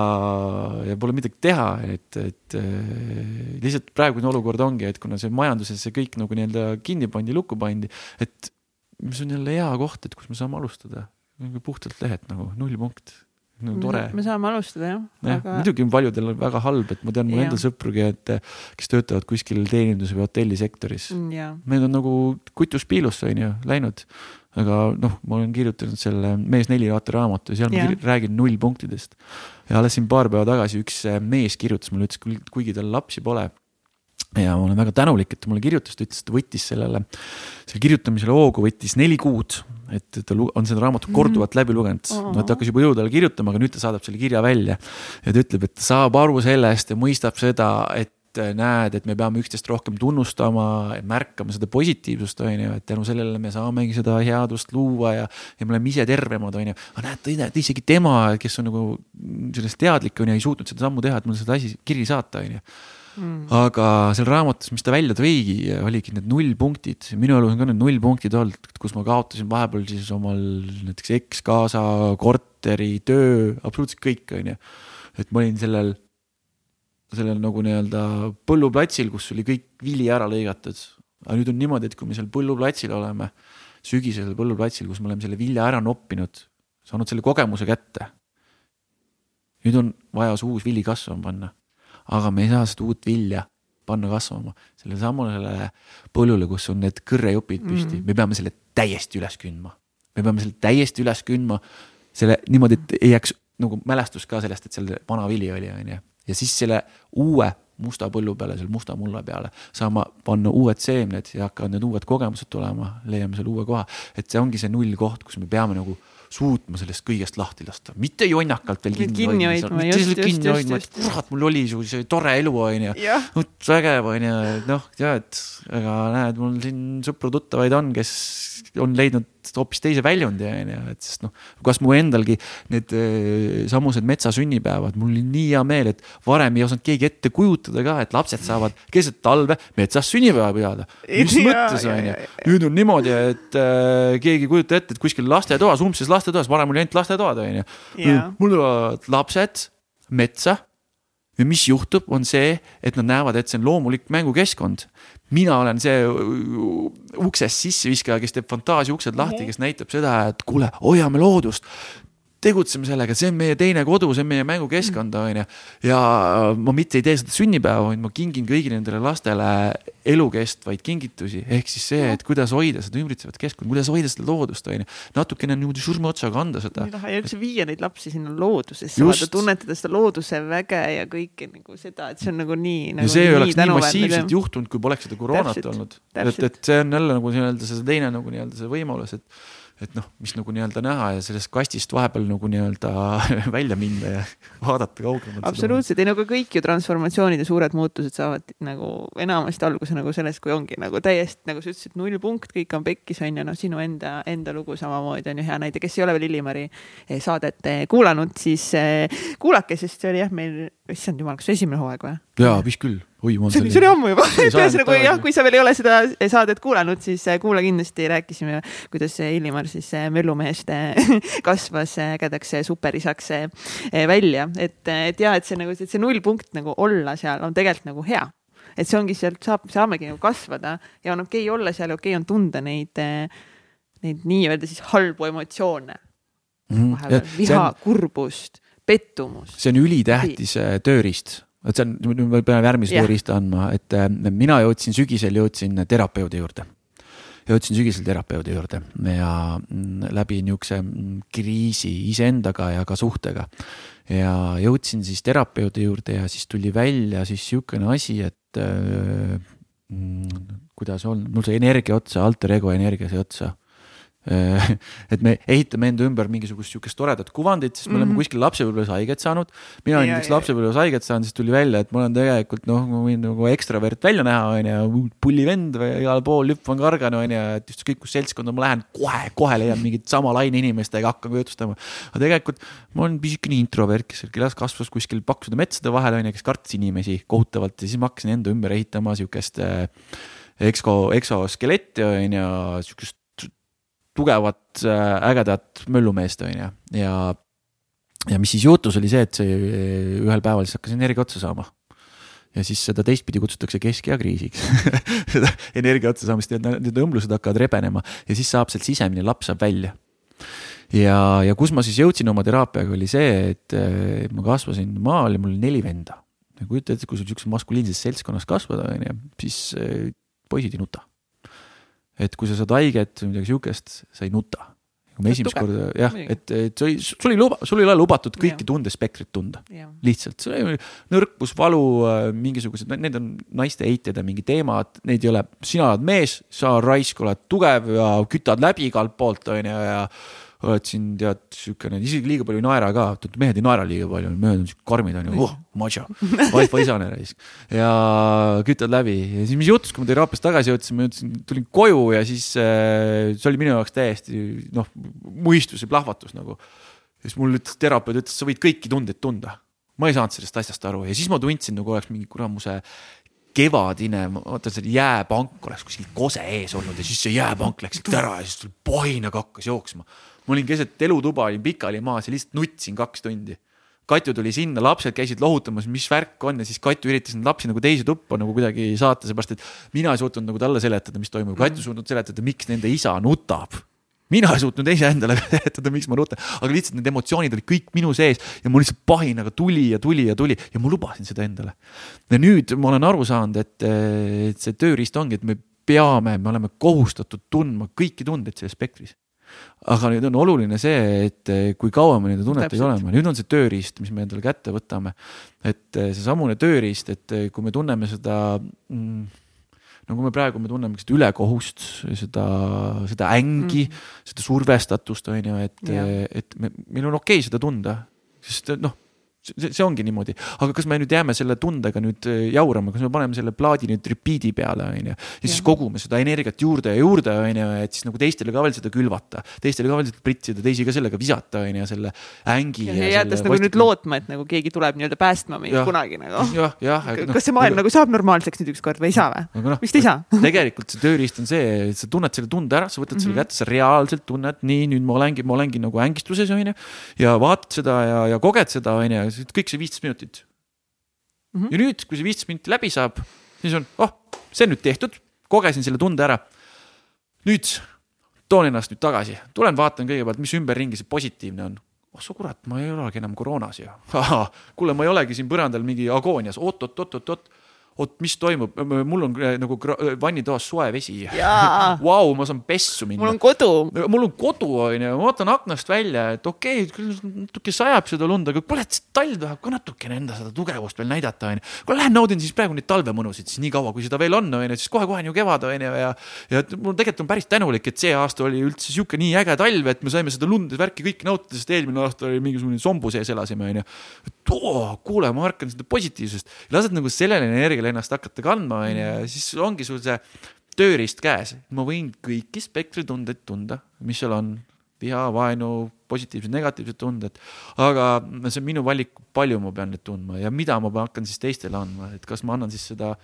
ja pole midagi teha, et, et äh, lihtsalt praegune olukord ongi, et kuna see majanduses see kõik nagu nii-öelda kinni pandi, lukku pandi, et mis on jälle hea koht, et kus me saame alustada. puhtalt lehelt nagu null punkt, nagu tore. me saame alustada jah jah aga..., muidugi on paljudel on väga halb, et ma tean mu Jah. endal sõprugi, et kes töötavad kuskil teenindus- või hotellisektoris Mm, Need on nagu kutus piilusse on ju läinud, aga noh, ma olen kirjutanud selle Mees neli raamatu ja seal ma Jah. kir- räägin nullpunktidest. Ja alles siin paar päeva tagasi üks äh, mees kirjutas mulle, ütles, kuigi tal lapsi pole. ja ma olen väga tänulik, et ta mulle kirjutas, ta ütles, et ta võttis sellele, selle kirjutamisele hoogu võttis neli kuud. et ta on seda raamatut korduvalt läbi lugenud Oo. no ta hakkas juba jõudvale kirjutama, aga nüüd ta saadab selle kirja välja. ja ta ütleb, et ta saab aru sellest ja mõistab seda, et et näed, et me peame üksteist rohkem tunnustama, märkama seda positiivsust, on ju, et tänu sellele me saamegi seda headust luua ja, ja me oleme ise tervemad, on ju. aga näed, näed, isegi tema, kes on nagu sellest teadlik, on ju, ei suutnud seda sammu teha, et mulle seda asi, kiri saata, on ju Mm. aga seal raamatus, mis ta välja tõigi, oligi need nullpunktid, minu elus on ka need nullpunktid olnud, kus ma kaotasin vahepeal siis omal näiteks ekskaasa, korteri, töö, absoluutselt kõik, on ju. et ma olin sellel, sellel nagu nii-öelda põlluplatsil, kus oli kõik vili ära lõigatud. aga nüüd on niimoodi, et kui me seal põlluplatsil oleme, sügisel põlluplatsil, kus me oleme selle vilja ära noppinud, saanud selle kogemuse kätte. nüüd on vaja see uus vili kasvama panna aga me ei saa seda uut vilja panna kasvama sellele samale põllule, kus on need kõrrejupid püsti mm, -hmm. me peame selle täiesti üles kündma. me peame selle täiesti üles kündma, selle niimoodi, et ei jääks nagu mälestus ka sellest, et seal vana vili oli, on ju. Ja siis selle uue musta põllu peale, selle musta mulla peale saama panna uued seemned ja hakkavad need uued kogemused tulema, leiame selle uue koha. et see ongi see null koht, kus me peame nagu suutma sellest kõigest lahti lasta, mitte jonnakalt veel kinni, Kinni hoidma, mitte lihtsalt kinni hoidma, et kurat, mul oli su see tore elu, onju. vot vägev onju, noh, tead, aga näed, mul siin sõpru-tuttavaid on, kes on leidnud hoopis teise väljundi onju, et sest noh, kas mu endalgi need eh, samused metsasünnipäevad, mul oli nii hea meel, et varem ei osanud keegi ette kujutada ka, et lapsed saavad keset talve metsas sünnipäeva pidada. mis mõttes jaa, jaa. nüüd on niimoodi, et äh, keegi ei kujuta ette, et kuskil lastetoas, umbses lastetoas, varem oli ainult lastetoad onju. Jaa. mul tulevad lapsed metsa ja mis juhtub, on see, et nad näevad, et see on loomulik mängukeskkond. mina olen see uh, uksest sisseviskaja, kes teeb fantaasia uksed lahti, kes näitab seda, et kuule, hoiame loodust. Tegutseme sellega, see on meie teine kodu, see on meie mängukeskkond, on ju. ja ma mitte ei tee seda sünnipäeva, vaid ma kingin kõigile nendele lastele elukestvaid kingitusi. ehk siis see, et kuidas hoida seda ümbritsevat keskkonda, kuidas hoida seda loodust, on ju. natukene niimoodi surmaotsaga anda seda taha üldse viia neid lapsi sinna loodusesse, vaata tunnetada seda looduse väge ja kõike nagu seda, et see on nagu nii ja nagu see ei oleks nii massiivselt töö. juhtunud, kui poleks seda koroonat Täpselt, olnud. et, et see on jälle nagu nii-öelda see teine nagu nii-öelda see võimalus, et et noh, mis nagu nii-öelda näha ja sellest kastist vahepeal nagu nii-öelda välja minna ja vaadata kaugemalt. absoluutselt, ei no aga kõik ju transformatsioonid ja suured muutused saavad nagu enamasti alguse nagu sellest, kui ongi nagu täiesti nagu sa ütlesid, null punkt, kõik on pekkis on ju, noh, sinu enda, enda lugu samamoodi on ju hea näide, kes ei ole veel Illimari eh, saadet eh, kuulanud, siis eh, kuulake, sest see oli jah, meil, issand jumal, kas esimene hooaeg või? Jaa, vist küll. oi, ma see oli, see oli ammu juba. Ühesõnaga, kui jah, kui sa veel ei ole seda saadet kuulanud, siis eh, kuula kindlasti, rääkisime, kuidas eh, Illimar siis eh, möllumehest eh, kasvas ägedaks superisaks välja, et, et ja et see nagu, see nullpunkt nagu olla seal on tegelikult nagu hea. Et see ongi sealt saab, saamegi nagu kasvada ja on okei okay olla seal ja okei okay on tunda neid, neid nii-öelda siis halbu emotsioone. Vahepeal, viha, kurbust, pettumust. see on ülitähtis äh, tööriist, et see on, me peame järgmise tööriista andma, et äh, mina jõudsin sügisel, jõudsin terapeudi juurde. jõudsin sügisel terapeudi juurde ja mm, läbi niisuguse mm, kriisi iseendaga ja ka suhtega. ja jõudsin siis terapeudi juurde ja siis tuli välja siis niisugune asi, et äh, mm, kuidas on, mul sai energia otsa, alter ego energia sai otsa et me ehitame enda ümber mingisugust sihukest toredat kuvandit, sest me mm -hmm. oleme mhm. kuskil lapsepõlves haiget saanud. mina olen näiteks lapsepõlves haiget saanud, siis tuli välja, et ma olen tegelikult noh, ma võin nagu ekstravert välja näha, onju, pullivend või igal pool hüppan kargan, onju, et ükskõik kus seltskonda ma lähen, kohe, kohe leian mingit sama laine inimestega, hakkan jutustama. aga tegelikult ma olen pisikene introvert, kes kelas kasvas kuskil paksude metsade vahel, onju, kes kartis inimesi kohutavalt ja siis ma hakkasin enda ümber ehitama sihukest äh, eksko, eksoskeletti onju, sihukest tugevat, äh, ägedat möllumeest, on ju, ja, ja mis siis juhtus, oli see, et see ühel päeval siis hakkas energia otsa saama. Ja siis seda teistpidi kutsutakse keskea kriisiks. Seda energia otsa saamist, need õmblused hakkavad rebenema ja siis saab sealt sisemine laps saab välja. ja, ja kus ma siis jõudsin oma teraapiaga, oli see, et ma kasvasin maal ja mul oli neli venda. kujuta ette, kui sul sihukeses maskuliinses seltskonnas kasvada, on ju, siis poisid ei nuta et kui sa saad haiget või midagi sihukest, sa ei nuta. kui me esimest korda jah, et, et sul ei, sul ei luba, sul ei ole lubatud kõiki tundespektrit tunda. lihtsalt, see on nõrkus, valu, äh, mingisugused, need on naiste heited ja mingi teemad, neid ei ole, sina oled mees, sa raisk oled tugev ja kütad läbi igalt poolt, on ju, ja oled siin tead siukene, isegi liiga palju ei naera ka, mehed ei naera liiga palju, mehed on siuke karmid on ju, oh, macho, alfa isane raisk. ja kütad läbi ja siis, mis juhtus, kui ma teraapiast tagasi jõudsin, ma jõudsin, tulin koju ja siis äh, see oli minu jaoks täiesti noh, muistus ja plahvatus nagu. ja siis mul ütles terapeut, ütles, sa võid kõiki tundeid tunda. ma ei saanud sellest asjast aru ja siis ma tundsin nagu oleks mingi kuramuse kevadine, vaata see jääpank oleks kuskil kose ees olnud ja siis see jääpank läks ära ja siis tuli pohinaga hakkas jooksma ma olin keset elutuba, olin pikali maas ja lihtsalt nutsin kaks tundi. Katju tuli sinna, lapsed käisid lohutamas, mis värk on ja siis Katju üritas neid lapsi nagu teise tuppa nagu kuidagi saata, seepärast et mina ei suutnud nagu talle seletada, mis toimub, Katju ei suutnud seletada, miks nende isa nutab. Mina ei suutnud iseendale seletada, miks ma nutan, aga lihtsalt need emotsioonid olid kõik minu sees ja mul lihtsalt pahinaga tuli ja tuli ja tuli ja ma lubasin seda endale. ja nüüd ma olen aru saanud, et, et see tööriist ongi, et me peame, me oleme kohustatud tundma kõiki tundeid selles spektris aga nüüd on oluline see, et eh, kui kaua me nende tunnetega oleme, nüüd on see tööriist, mis me endale kätte võtame. et eh, seesamune tööriist, et eh, kui me tunneme seda mm, no kui me praegu, me tunneme seda ülekohust, seda, seda ängi mm., seda survestatust, on ju, et, et me, meil on okei okay seda tunda, sest noh see, ongi niimoodi, aga kas me nüüd jääme selle tundega nüüd äh, jaurama, kas me paneme selle plaadi nüüd repeat'i peale, on ju. ja siis kogume seda energiat juurde ja juurde, on ju, et siis nagu teistele ka veel seda külvata, teistele ka veel seda pritsida, teisi ka sellega visata, on ju, selle ängi. ja, ja jäädes nagu nüüd lootma, et nagu keegi tuleb nii-öelda päästma meid kunagi nagu. jah, jah. kas no, see maailm nagu saab normaalseks nüüd ükskord või ei saa või? No, vist ei saa tegelikult see tööriist on see, et sa tunned selle tunde ära, sa võtad mm -hmm. selle mhm. kätte, sa reaalselt tunned, nii nüüd ma olengi, ma olengi nagu ängistuses, on ju. ja vaatad seda ja, ja koged seda, on ju kõik see viisteist minutit mm. -hmm. ja nüüd, kui see viisteist minutit läbi saab, siis on, oh, see on nüüd tehtud, kogesin selle tunde ära. nüüd toon ennast nüüd tagasi, tulen vaatan kõigepealt, mis ümberringi see positiivne on. oh sa kurat, ma ei olegi enam koroonas ju. kuule, ma ei olegi siin põrandal mingi agoonias oot,, oot-oot-oot-oot oot, mis toimub, mul on äh, nagu vannitoas soe vesi. Vau, ma saan pessu minna. mul on kodu. mul on kodu, onju, ma vaatan aknast välja, et okei okay,, küll natuke sajab seda lund, aga kuule, talv tahab ka natukene enda seda tugevust veel näidata, onju. kuule, lähen naudin siis praegu neid talvemõnusid siis nii kaua, kui seda veel on, onju, siis kohe-kohe on ju kevad, onju, ja. ja mul tegelikult on päris tänulik, et see aasta oli üldse sihuke nii äge talv, et me saime seda lund ja värki kõik nautida, sest eelmine aasta oli mingisugune sombu sees elasime, onju. et oo, kuule, ma märkan seda positiivsust, lased nagu sellele energiale peale ennast hakata kandma, onju, ja mm. siis ongi sul see tööriist käes. ma võin kõiki spektritundeid tunda, mis seal on. viha, vaenu, positiivsed, negatiivsed tunded. aga see on minu valik, palju ma pean neid tundma ja mida ma hakkan siis teistele andma, et kas ma annan siis seda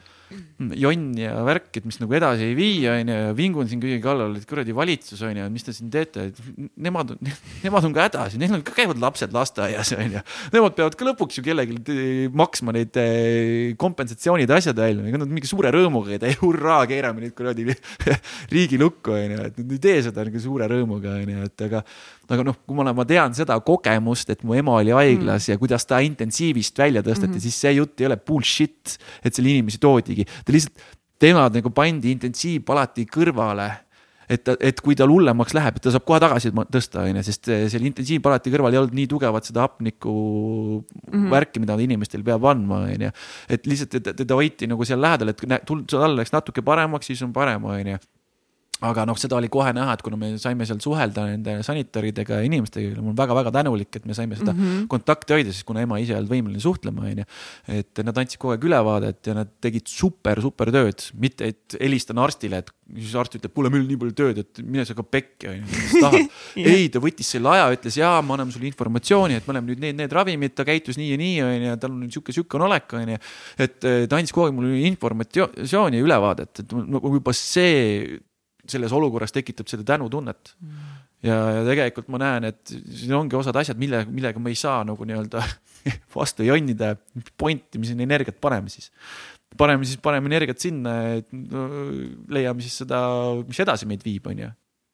jonn ja värk, et mis nagu edasi ei vii, onju, ja vingun siin kõige kallal, et kuradi valitsus, onju, mis te siin teete, et nemad on, nemad on ka hädas, neil on ka käivad lapsed lasteaias, onju. Nemad peavad ka lõpuks ju kellelgi maksma neid eh, kompensatsioonid, asjad välja, ega nad mingi suure rõõmuga ei tee, hurraa, keerame nüüd kuradi riigi lukku, onju, et nad ei tee seda nagu suure rõõmuga, onju, et aga aga noh, kui ma, ma tean seda kogemust, et mu ema oli haiglas mm. ja kuidas ta intensiivist välja tõsteti mm, -hmm. siis see jutt ei ole bullshit, et selle inimesi toodigi, ta lihtsalt, temad nagu pandi intensiivpalati kõrvale et, et kui tal hullemaks läheb, ta saab kohe tagasi tõsta, onju, sest seal intensiivpalati kõrval ei olnud nii tugevat seda hapniku mm -hmm. värki, mida inimestel peab andma, onju. et lihtsalt teda hoiti nagu seal lähedal, et tul-, tal läks natuke paremaks, siis on parem, onju aga noh, seda oli kohe näha, et kuna me saime seal suhelda nende sanitaridega ja inimestega, ma olen väga-väga tänulik, et me saime seda mm -hmm. kontakti hoida, sest kuna ema ise ei olnud võimeline suhtlema, onju. et nad andsid kogu aeg ülevaadet ja nad tegid super, super tööd, mitte et helistan arstile, et siis arst ütleb, kuule, meil on nii palju tööd, et mine sa ka pekki, onju, mis tahad ei, ta võttis selle aja, ütles jaa, me anname sulle informatsiooni, et me oleme nüüd need, need ravimid, ta käitus nii ja nii, onju, tal on sihuke, sihuke on olek, onju. et ta andis kogu aeg mulle informatsiooni ja ülevaadet, et juba see selles olukorras tekitab seda tänutunnet mm. ja, ja tegelikult ma näen, et siin ongi osad asjad, mille, millega me ei saa nagu nii-öelda vastu jonnida, pointi, mis sinna energiat paneme siis. paneme siis, paneme energiat sinna, et no, leiame siis seda, mis edasi meid viib, on ju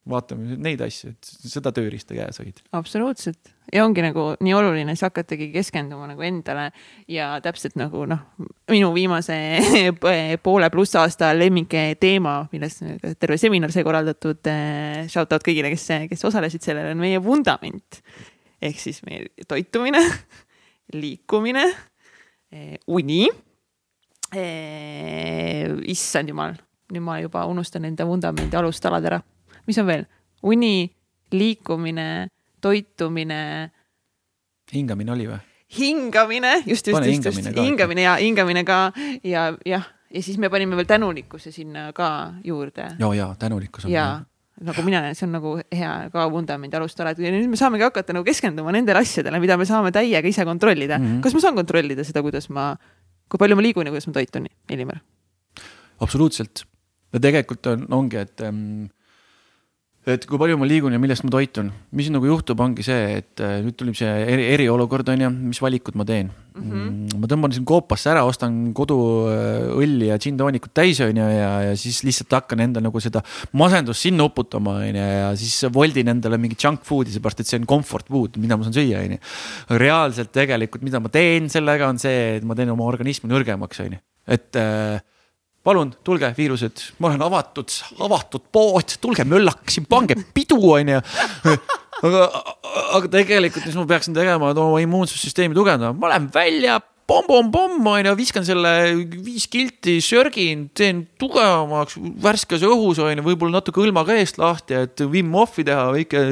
vaatame neid asju, et seda tööriista käes hoida. absoluutselt ja ongi nagu nii oluline, siis hakatagi keskenduma nagu endale ja täpselt nagu noh, minu viimase poole pluss aasta lemmik teema, millest terve seminar sai korraldatud. Eh, shout out kõigile, kes, kes osalesid sellel, on meie vundament ehk siis meie toitumine, liikumine, eh, uni. Eh, issand jumal, nüüd ma juba unustan enda vundamendi alustalad ära mis on veel? uni, liikumine, toitumine. hingamine oli või? hingamine, just, just, just, just, hingamine ja hingamine ka ja jah, ja siis me panime veel tänulikkuse sinna ka juurde. ja, ja tänulikkus on. ja nagu mina näen, see on nagu hea ka vundamendi alustala, et nüüd me saamegi hakata nagu keskenduma nendele asjadele, mida me saame täiega ise kontrollida mm. -hmm. kas ma saan kontrollida seda, kuidas ma, kui palju ma liigun ja kuidas ma toitun, Elimar? absoluutselt ja tegelikult on, ongi, et ähm, et kui palju ma liigun ja millest ma toitun, mis nagu juhtub, ongi see, et äh, nüüd tuleb see eri, eriolukord on ju, mis valikud ma teen mm. -hmm. ma tõmban siin koopasse ära, ostan koduõlli ja džinntoonikut täis on ju ja, ja siis lihtsalt hakkan endale nagu seda masendust sinna uputama on ju ja siis voldin endale mingi junk food'i, seepärast et see on comfort food, mida ma saan süüa on ju. reaalselt tegelikult, mida ma teen sellega, on see, et ma teen oma organismi nõrgemaks on ju, et äh, palun tulge, viirused, ma olen avatud, avatud pood, tulge möllake siin, pange pidu, onju. aga, aga tegelikult, mis ma peaksin tegema, et oma immuunsussüsteemi tugevdama, ma lähen välja pomm-pomm-pomm, onju, viskan selle viis kilti, sörgin, teen tugevamaks, värskes õhus, onju, võib-olla natuke õlma ka eest lahti, et Wim Hofi teha, väike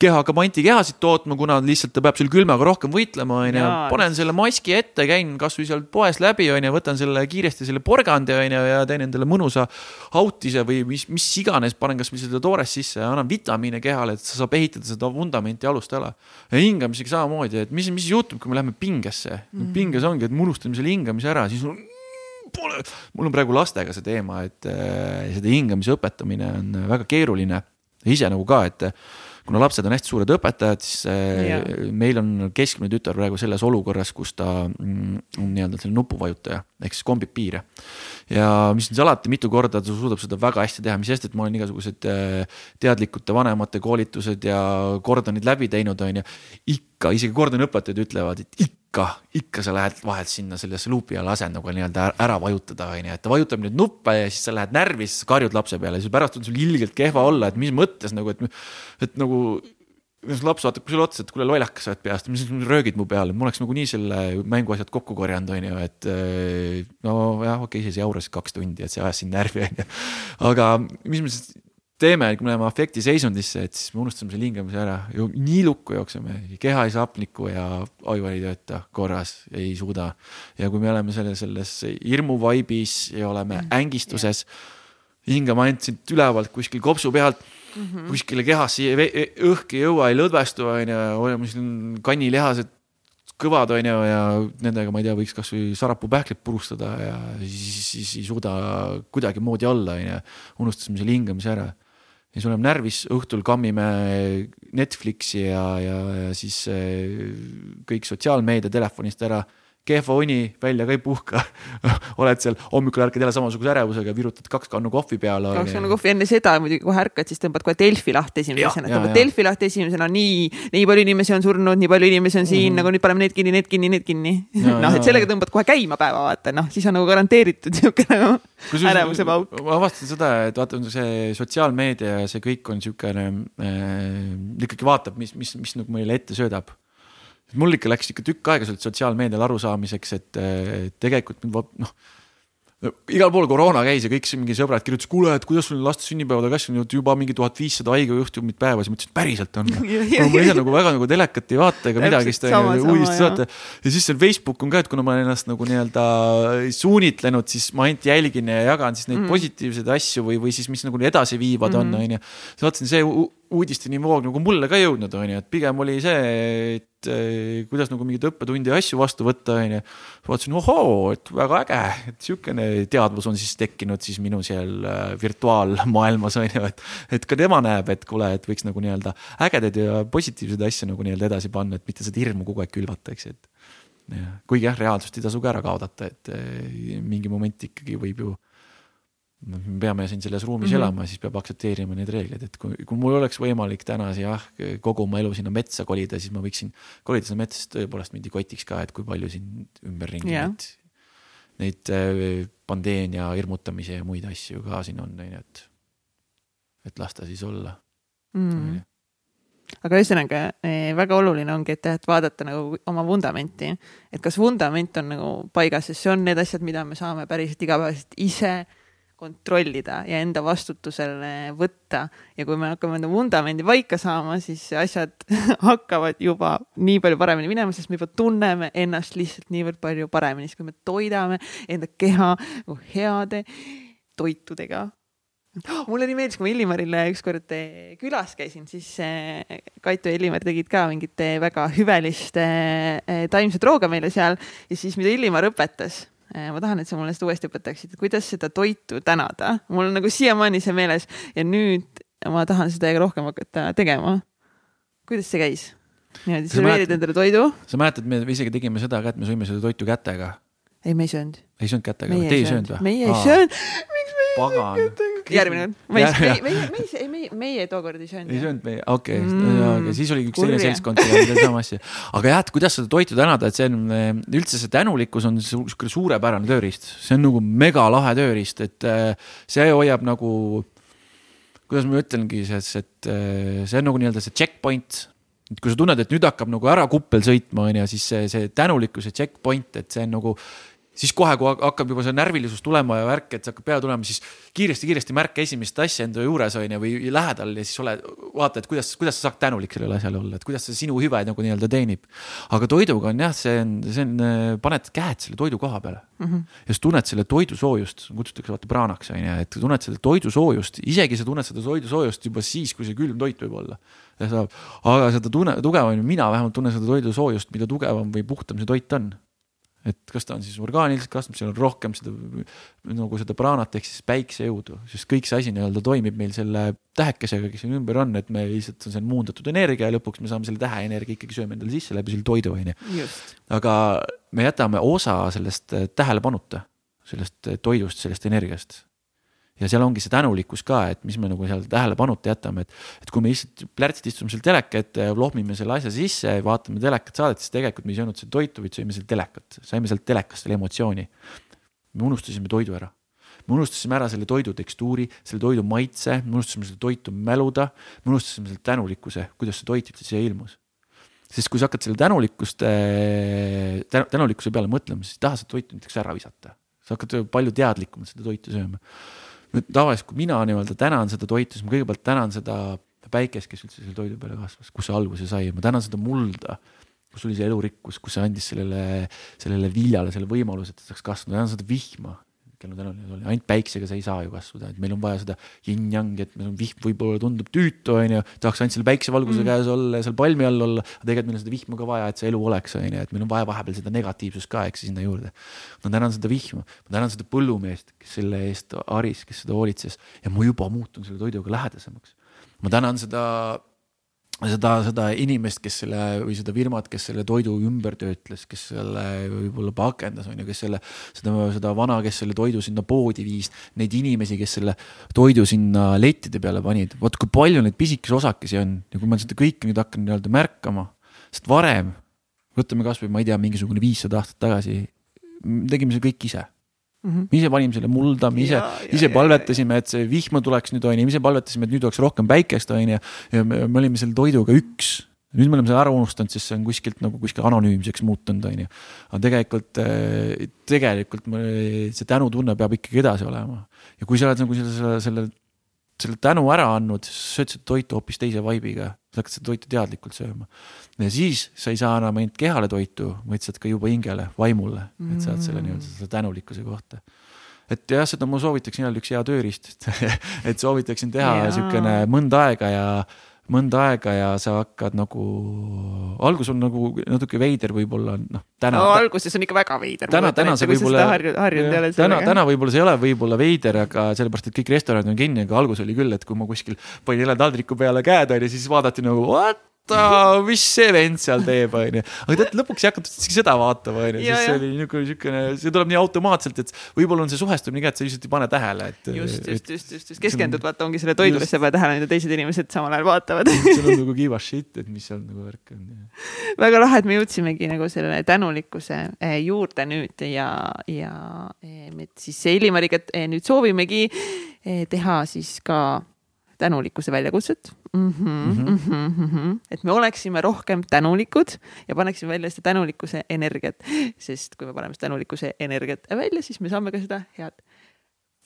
keha hakkab antikehasid tootma, kuna lihtsalt ta peab selle külmaga rohkem võitlema, onju. panen selle maski ette, käin kasvõi sealt poest läbi, onju, võtan selle kiiresti selle porgandi, onju, ja teen endale mõnusa autise või mis, mis iganes, panen kasvõi seda toorest sisse ja annan vitamiine kehale, et sa saab ehitada seda vundamenti alustala. ja hingamisega samamoodi, et mis, mis juhtub, kui me läheme pingesse mm. -hmm. pinges ongi, et me unustame selle hingamise ära, siis pole, mul on praegu lastega see teema, et äh, seda hingamise õpetamine on väga keeruline. ise nagu ka, et kuna lapsed on hästi suured õpetajad, siis ja. meil on keskmine tütar praegu selles olukorras, kus ta mm, on nii-öelda selline nupuvajutaja ehk siis kombib piire. ja mis siis alati mitu korda, ta suudab seda väga hästi teha, mis sest, et ma olen igasugused äh, teadlikute vanemate koolitused ja kordonid läbi teinud, on ju. ikka, isegi kordoniõpetajad ütlevad, et ikka ikka, ikka sa lähed vahelt sinna sellesse luupi ja lased nagu nii-öelda ära vajutada, onju, et ta vajutab neid nuppe ja siis sa lähed närvi, siis karjud lapse peale, siis pärast on sul ilgelt kehva olla, et mis mõttes nagu, et, et nagu laps vaatab sulle otsa, et kuule lollakas sa oled peast, mis röögid mu peale, ma oleks nagunii selle mänguasjad kokku korjanud, onju, et nojah, okei okay,, siis jaurasid kaks tundi, et see ajas sind närvi, onju. aga mis me siis teeme, kui me läheme afektiseisundisse, et siis me unustame selle hingamise ära, nii lukku jookseme, keha ei saa hapnikku ja aju ei tööta korras, ei suuda. ja kui me oleme selles, selles hirmuvaibis ja oleme mm, ängistuses yeah., hingame ainult siit ülevalt kuskil kopsu pealt mm, -hmm. kuskile kehasse õhk ei jõua, ei lõdvestu, onju, oleme siin kannilihased kõvad, onju, ja nendega, ma ei tea, võiks kasvõi sarapuupähklit purustada ja siis, siis ei suuda kuidagimoodi olla, onju. unustasime selle hingamise ära ja siis oleme närvis, õhtul kammime Netflixi ja, ja, ja siis eh, kõik sotsiaalmeedia telefonist ära kehva uni, välja ka ei puhka oled seal, hommikul ärkad jälle samasuguse ärevusega, virutad kaks kannu kohvi peale. kaks kannu kohvi, enne seda muidugi kohe ärkad, siis tõmbad kohe Delfi lahti esimesena, tõmbad Delfi lahti esimesena, nii, nii palju inimesi on surnud, nii palju inimesi on siin mm, -hmm. nagu nüüd paneme need kinni, need kinni, need kinni. noh, et sellega tõmbad kohe käima päeva, vaata noh, siis on nagu garanteeritud sihuke nagu ärevuse pauk. ma avastasin seda, et vaata, see sotsiaalmeedia ja see kõik on siukene äh,, ikkagi vaatab, mis, mis, mis nagu meile ette söödab mul ikka läks ikka tükk aega sealt sotsiaalmeedial arusaamiseks, et tegelikult noh no, igal pool koroona käis ja kõik mingi sõbrad kirjutasid, kuule, et kuidas sul laste sünnipäevad on kasvanud juba mingi tuhat viissada haigusjuhtumit päevas ja ma ütlesin, et päriselt on. ma ise nagu väga nagu telekat ei vaata ega midagi, ta uudist saate. ja siis seal Facebook on ka, et kuna ma olen ennast nagu nii-öelda suunitlenud, siis ma ainult jälgin ja jagan siis neid mm. positiivseid asju või, või siis mis nagu edasi viivad mm -hmm. on, on ju. siis vaatasin, see uudisteni voog nagu mulle ka jõudnud, on ju, et pigem oli see, et eh, kuidas nagu mingeid õppetunde ja asju vastu võtta, on ju. vaatasin, ohoo, et väga äge, et sihukene teadvus on siis tekkinud siis minu seal äh, virtuaalmaailmas on ju, et. et ka tema näeb, et kuule, et võiks nagu nii-öelda ägedaid ja positiivseid asju nagu nii-öelda edasi panna, et mitte seda hirmu kogu aeg külvata, eks et. kuigi jah, reaalsust ei tasu ka ära kaotada, et eh, mingi moment ikkagi võib ju me peame siin selles ruumis mm -hmm. elama, siis peab aktsepteerima neid reegleid, et kui, kui mul oleks võimalik täna jah, kogu oma elu sinna metsa kolida, siis ma võiksin kolida sinna metsa, siis tõepoolest mind ei kotiks ka, et kui palju siin ümberringi yeah. neid, neid äh, pandeemia hirmutamise ja muid asju ka siin on, on ju, et, et las ta siis olla mm.. aga ühesõnaga eh, väga oluline ongi, et jah, et vaadata nagu oma vundamenti, et kas vundament on nagu paigas, sest see on need asjad, mida me saame päriselt igapäevaselt ise kontrollida ja enda vastutusele võtta. Ja kui me hakkame enda vundamendi paika saama, siis asjad hakkavad juba nii palju paremini minema, sest me juba tunneme ennast lihtsalt niivõrd palju paremini, siis kui me toidame enda keha nagu heade toitudega. mulle nii meeldis, kui ma Illimarile ükskord eh, külas käisin, siis eh, Kaitu ja Illimar tegid ka mingit eh, väga hüvelist taimset rooga meile seal. Ja siis, mida Illimar õpetas ma tahan, et sa mulle seda uuesti õpetaksid, et kuidas seda toitu tänada. mul on nagu siiamaani see meeles ja nüüd ma tahan seda rohkem hakata tegema. kuidas see käis? niimoodi serveerid endale toidu. sa mäletad, me isegi tegime seda ka, et me sõime seda toitu kätega. ei, me ei söönud. ei söönud kätega, teie ei söönud või? meie ei söönud. miks me ei söönud kätega? Järgmine kord. meie, meie, meie, meie, meie, meie tookord ei söönud. ei söönud meie, okei okay, mm,, okay. siis oli üks teine seltskond, kes tegi sama asja. aga jah, et kuidas seda toitu tänada, et see on eh, üldse see tänulikkus on sihuke suurepärane tööriist, see on nagu megalahe tööriist, et eh, see hoiab nagu. kuidas ma ütlengi, sest et eh, see on nagu nii-öelda see checkpoint et kui sa tunned, et nüüd hakkab nagu ära kuppel sõitma, on ju, siis see, see tänulikkuse checkpoint, et see on nagu siis kohe, kui hakkab juba see närvilisus tulema ja värk, et see hakkab pea tulema, siis kiiresti-kiiresti märka esimest asja enda juures on ju või lähedal ja siis ole, vaata, et kuidas, kuidas sa saad tänulik sellele asjale olla, et kuidas see sinu hüve nagu nii-öelda teenib. aga toiduga on jah, see on, see on, paned käed selle toidu koha peale mm -hmm. ja siis tunned selle toidu soojust, kutsutakse vaata praanaks on ju, et tunned selle toidu soojust, isegi sa tunned seda toidu soojust juba siis, kui see külm toit võib olla. ja saab, aga seda tunne, tugevam, mina vähemalt tunnen seda toidu soojust, mida tugevam või puhtam see toit on et kas ta on siis orgaaniliselt kasvanud, seal on rohkem seda nagu seda praanat ehk siis päiksejõudu, sest kõik see asi nii-öelda toimib meil selle tähekesega, kes siin ümber on, et me lihtsalt on see muundatud energia ja lõpuks me saame selle täheenergia ikkagi sööme endale sisse läbi selle toidu on ju. aga me jätame osa sellest tähelepanuta, sellest toidust, sellest energiast ja seal ongi see tänulikkus ka, et mis me nagu seal tähelepanuta jätame, et, et kui me lihtsalt plärtsid istume seal teleka ette ja lohmime selle asja sisse ja vaatame telekat saadet, siis tegelikult me ei söönud seda toitu, vaid sõime seal telekat, saime sealt telekast selle emotsiooni. me unustasime toidu ära me unustasime ära selle toidu tekstuuri, selle toidu maitse, me unustasime selle toitu mäluda, me unustasime selle tänulikkuse, kuidas see toit üldse siia ilmus. sest kui sa hakkad selle tänulikkust, tänulikkuse peale mõtlema, siis ei taha seda toitu näiteks ära visata. sa hakkad palju teadlikumalt seda toitu sööma nüüd tavaliselt, kui mina nii-öelda tänan seda toitu, siis ma kõigepealt tänan seda päikest, kes üldse selle toidu peale kasvas, kus see alguse sai, ma tänan seda mulda, kus oli see elurikkus, kus see andis sellele, sellele viljale selle võimaluse, et ta saaks kasvada, tänan seda vihma, kelle tänuline oli, ainult päiksega sa ei saa ju kasvada, et meil on vaja seda yin-yang'i, et meil on vihm võib-olla tundub tüütu, onju. tahaks ainult selle päiksevalguse mm. käes olla ja seal palmi all olla, aga tegelikult meil on seda vihma ka vaja, et see elu oleks, onju, et meil on vaja vahepeal seda negatiivsust ka, eks sinna juurde. ma tänan seda vihma, ma tänan seda põllumeest, kes selle eest haris, kes seda hoolitses ja ma juba muutun selle toiduga lähedasemaks. ma tänan seda seda, seda inimest, kes selle või seda firmat, kes selle toidu ümber töötles, kes selle võib-olla pakendas, on ju, kes selle, seda, seda vana, kes selle toidu sinna poodi viis, neid inimesi, kes selle toidu sinna lettide peale panid, vot kui palju neid pisikesi osakesi on. Ja kui ma seda kõike nüüd hakkan nii-öelda märkama, sest varem, võtame kasvõi, ma ei tea, mingisugune viissada aastat tagasi, tegime seda kõik ise Mm -hmm. me ise panime selle mulda, me ise, ise palvetasime, et see vihma tuleks nüüd onju, me ise palvetasime, et nüüd oleks rohkem päikest onju. ja me, me olime selle toiduga üks, nüüd me oleme selle ära unustanud, sest see on kuskilt nagu kuskil anonüümseks muutunud, on ju. aga tegelikult, äh, tegelikult see tänutunne peab ikkagi edasi olema. ja kui sa oled nagu selle, selle, selle, selle tänu ära andnud, sa sööd seda toitu hoopis teise vibe'iga. sa hakkad seda toitu teadlikult sööma. ja siis sa ei saa enam ainult kehale toitu, vaid saad ka juba hingele, vaimule, et saad selle nii-öelda selle tänulikkuse kohta et jah, seda ma soovitaksin jälle üks hea tööriist, et, soovitaksin teha siukene mõnda aega ja mõnda aega ja sa hakkad nagu, algus on nagu natuke veider võib-olla noh. täna no,. alguses on ikka väga veider. täna, täna see võib-olla. harjunud ei ole. täna, täna võib-olla see ei ole võib-olla veider, aga sellepärast, et kõik restoranid on kinni, aga algus oli küll, et kui ma kuskil panin jälle taldriku peale käed onju, siis vaadati nagu what oota, mis see vend seal teeb, onju. aga tead, lõpuks ei hakanud isegi seda vaatama, onju, siis see oli niisugune, niisugune, see tuleb nii automaatselt, et võib-olla on see suhestumine ka, et sa lihtsalt ei pane tähele, et. just, just, just, just, just keskendud, vaata, ongi selle toidule, sa ei pane tähele, mida teised inimesed samal ajal vaatavad see on nagu give a shit, et mis seal nagu värk on. väga lahe, et me jõudsimegi nagu sellele tänulikkuse eh, juurde nüüd ja, ja eh, me siis Illimariga eh, nüüd soovimegi teha siis ka tänulikkuse väljakutset mm. -hmm, mm -hmm. Mm -hmm. et me oleksime rohkem tänulikud ja paneksime välja seda tänulikkuse energiat, sest kui me paneme tänulikkuse energiat välja, siis me saame ka seda head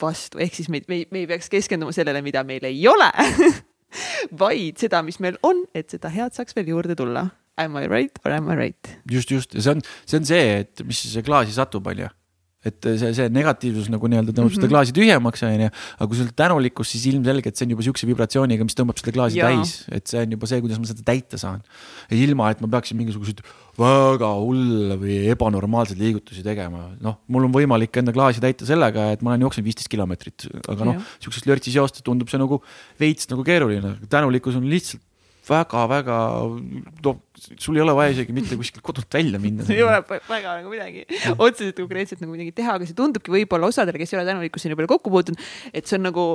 vastu, ehk siis me, me, me ei peaks keskenduma sellele, mida meil ei ole vaid seda, mis meil on, et seda head saaks veel juurde tulla. Am I right or am I right? just, just ja see on, see on see, et mis see klaasi satub, on ju et see, see negatiivsus nagu nii-öelda tõmbab mm -hmm. seda mhm. klaasi tühjemaks, onju. aga kui sul on tänulikkus, siis ilmselgelt see on juba siukse vibratsiooniga, mis tõmbab seda klaasi ja. täis, et see on juba see, kuidas ma seda täita saan. ilma, et ma peaksin mingisuguseid väga hulle või ebanormaalseid liigutusi tegema. noh, mul on võimalik enda klaasi täita sellega, et ma olen jooksnud viisteist kilomeetrit, aga noh, siukses lörtsis joostes tundub see nagu veits nagu keeruline. tänulikkus on lihtsalt väga-väga, no sul ei ole vaja isegi mitte kuskilt kodunt välja minna. ei ole väga nagu midagi. Otseselt konkreetselt nagu midagi teha, aga see tundubki võib-olla osadele, kes ei ole tänulikkuseni nii palju kokku puutunud, et see on nagu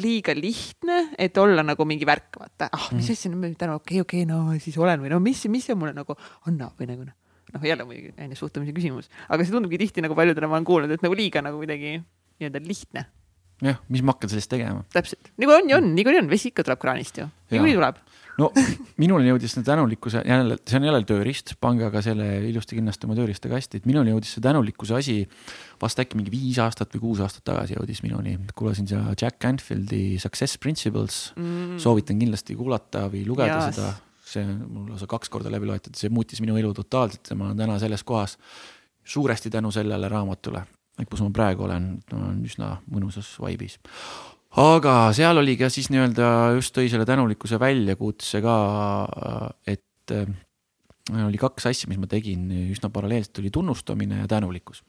liiga lihtne, et olla nagu mingi värk, vaata, ah, mis mhm. asja, no täna okei okay,, okei okay,, no siis olen või no mis, mis see mulle nagu annab või nagu noh, noh jälle muidugi on ju suhtumise küsimus, aga see tundubki tihti nagu paljudele ma olen kuulnud, et nagu liiga nagu kuidagi nii-öelda lihtne. jah, mis ma hakkan sellest tegema. täpselt, nagu on ja on, niikuinii on, vesi ikka tuleb kraanist ju, niikuinii tuleb no minuni jõudis see tänulikkuse, jälle, see on jälle tööriist, pange aga selle ilusti kindlasti oma tööriistakasti, et minuni jõudis see tänulikkuse asi vast äkki mingi viis aastat või kuus aastat tagasi jõudis minuni. kuulasin seda Jack Canfieldi Success Principles mm., soovitan kindlasti kuulata või lugeda yes. seda. see on mul lausa kaks korda läbi loetud, see muutis minu elu totaalselt ja ma olen täna selles kohas suuresti tänu sellele raamatule, kus ma praegu olen, olen üsna mõnusas vibe'is aga seal oli ka siis nii-öelda just tõi selle tänulikkuse väljakutse ka, et äh, oli kaks asja, mis ma tegin üsna paralleelselt, oli tunnustamine ja tänulikkus.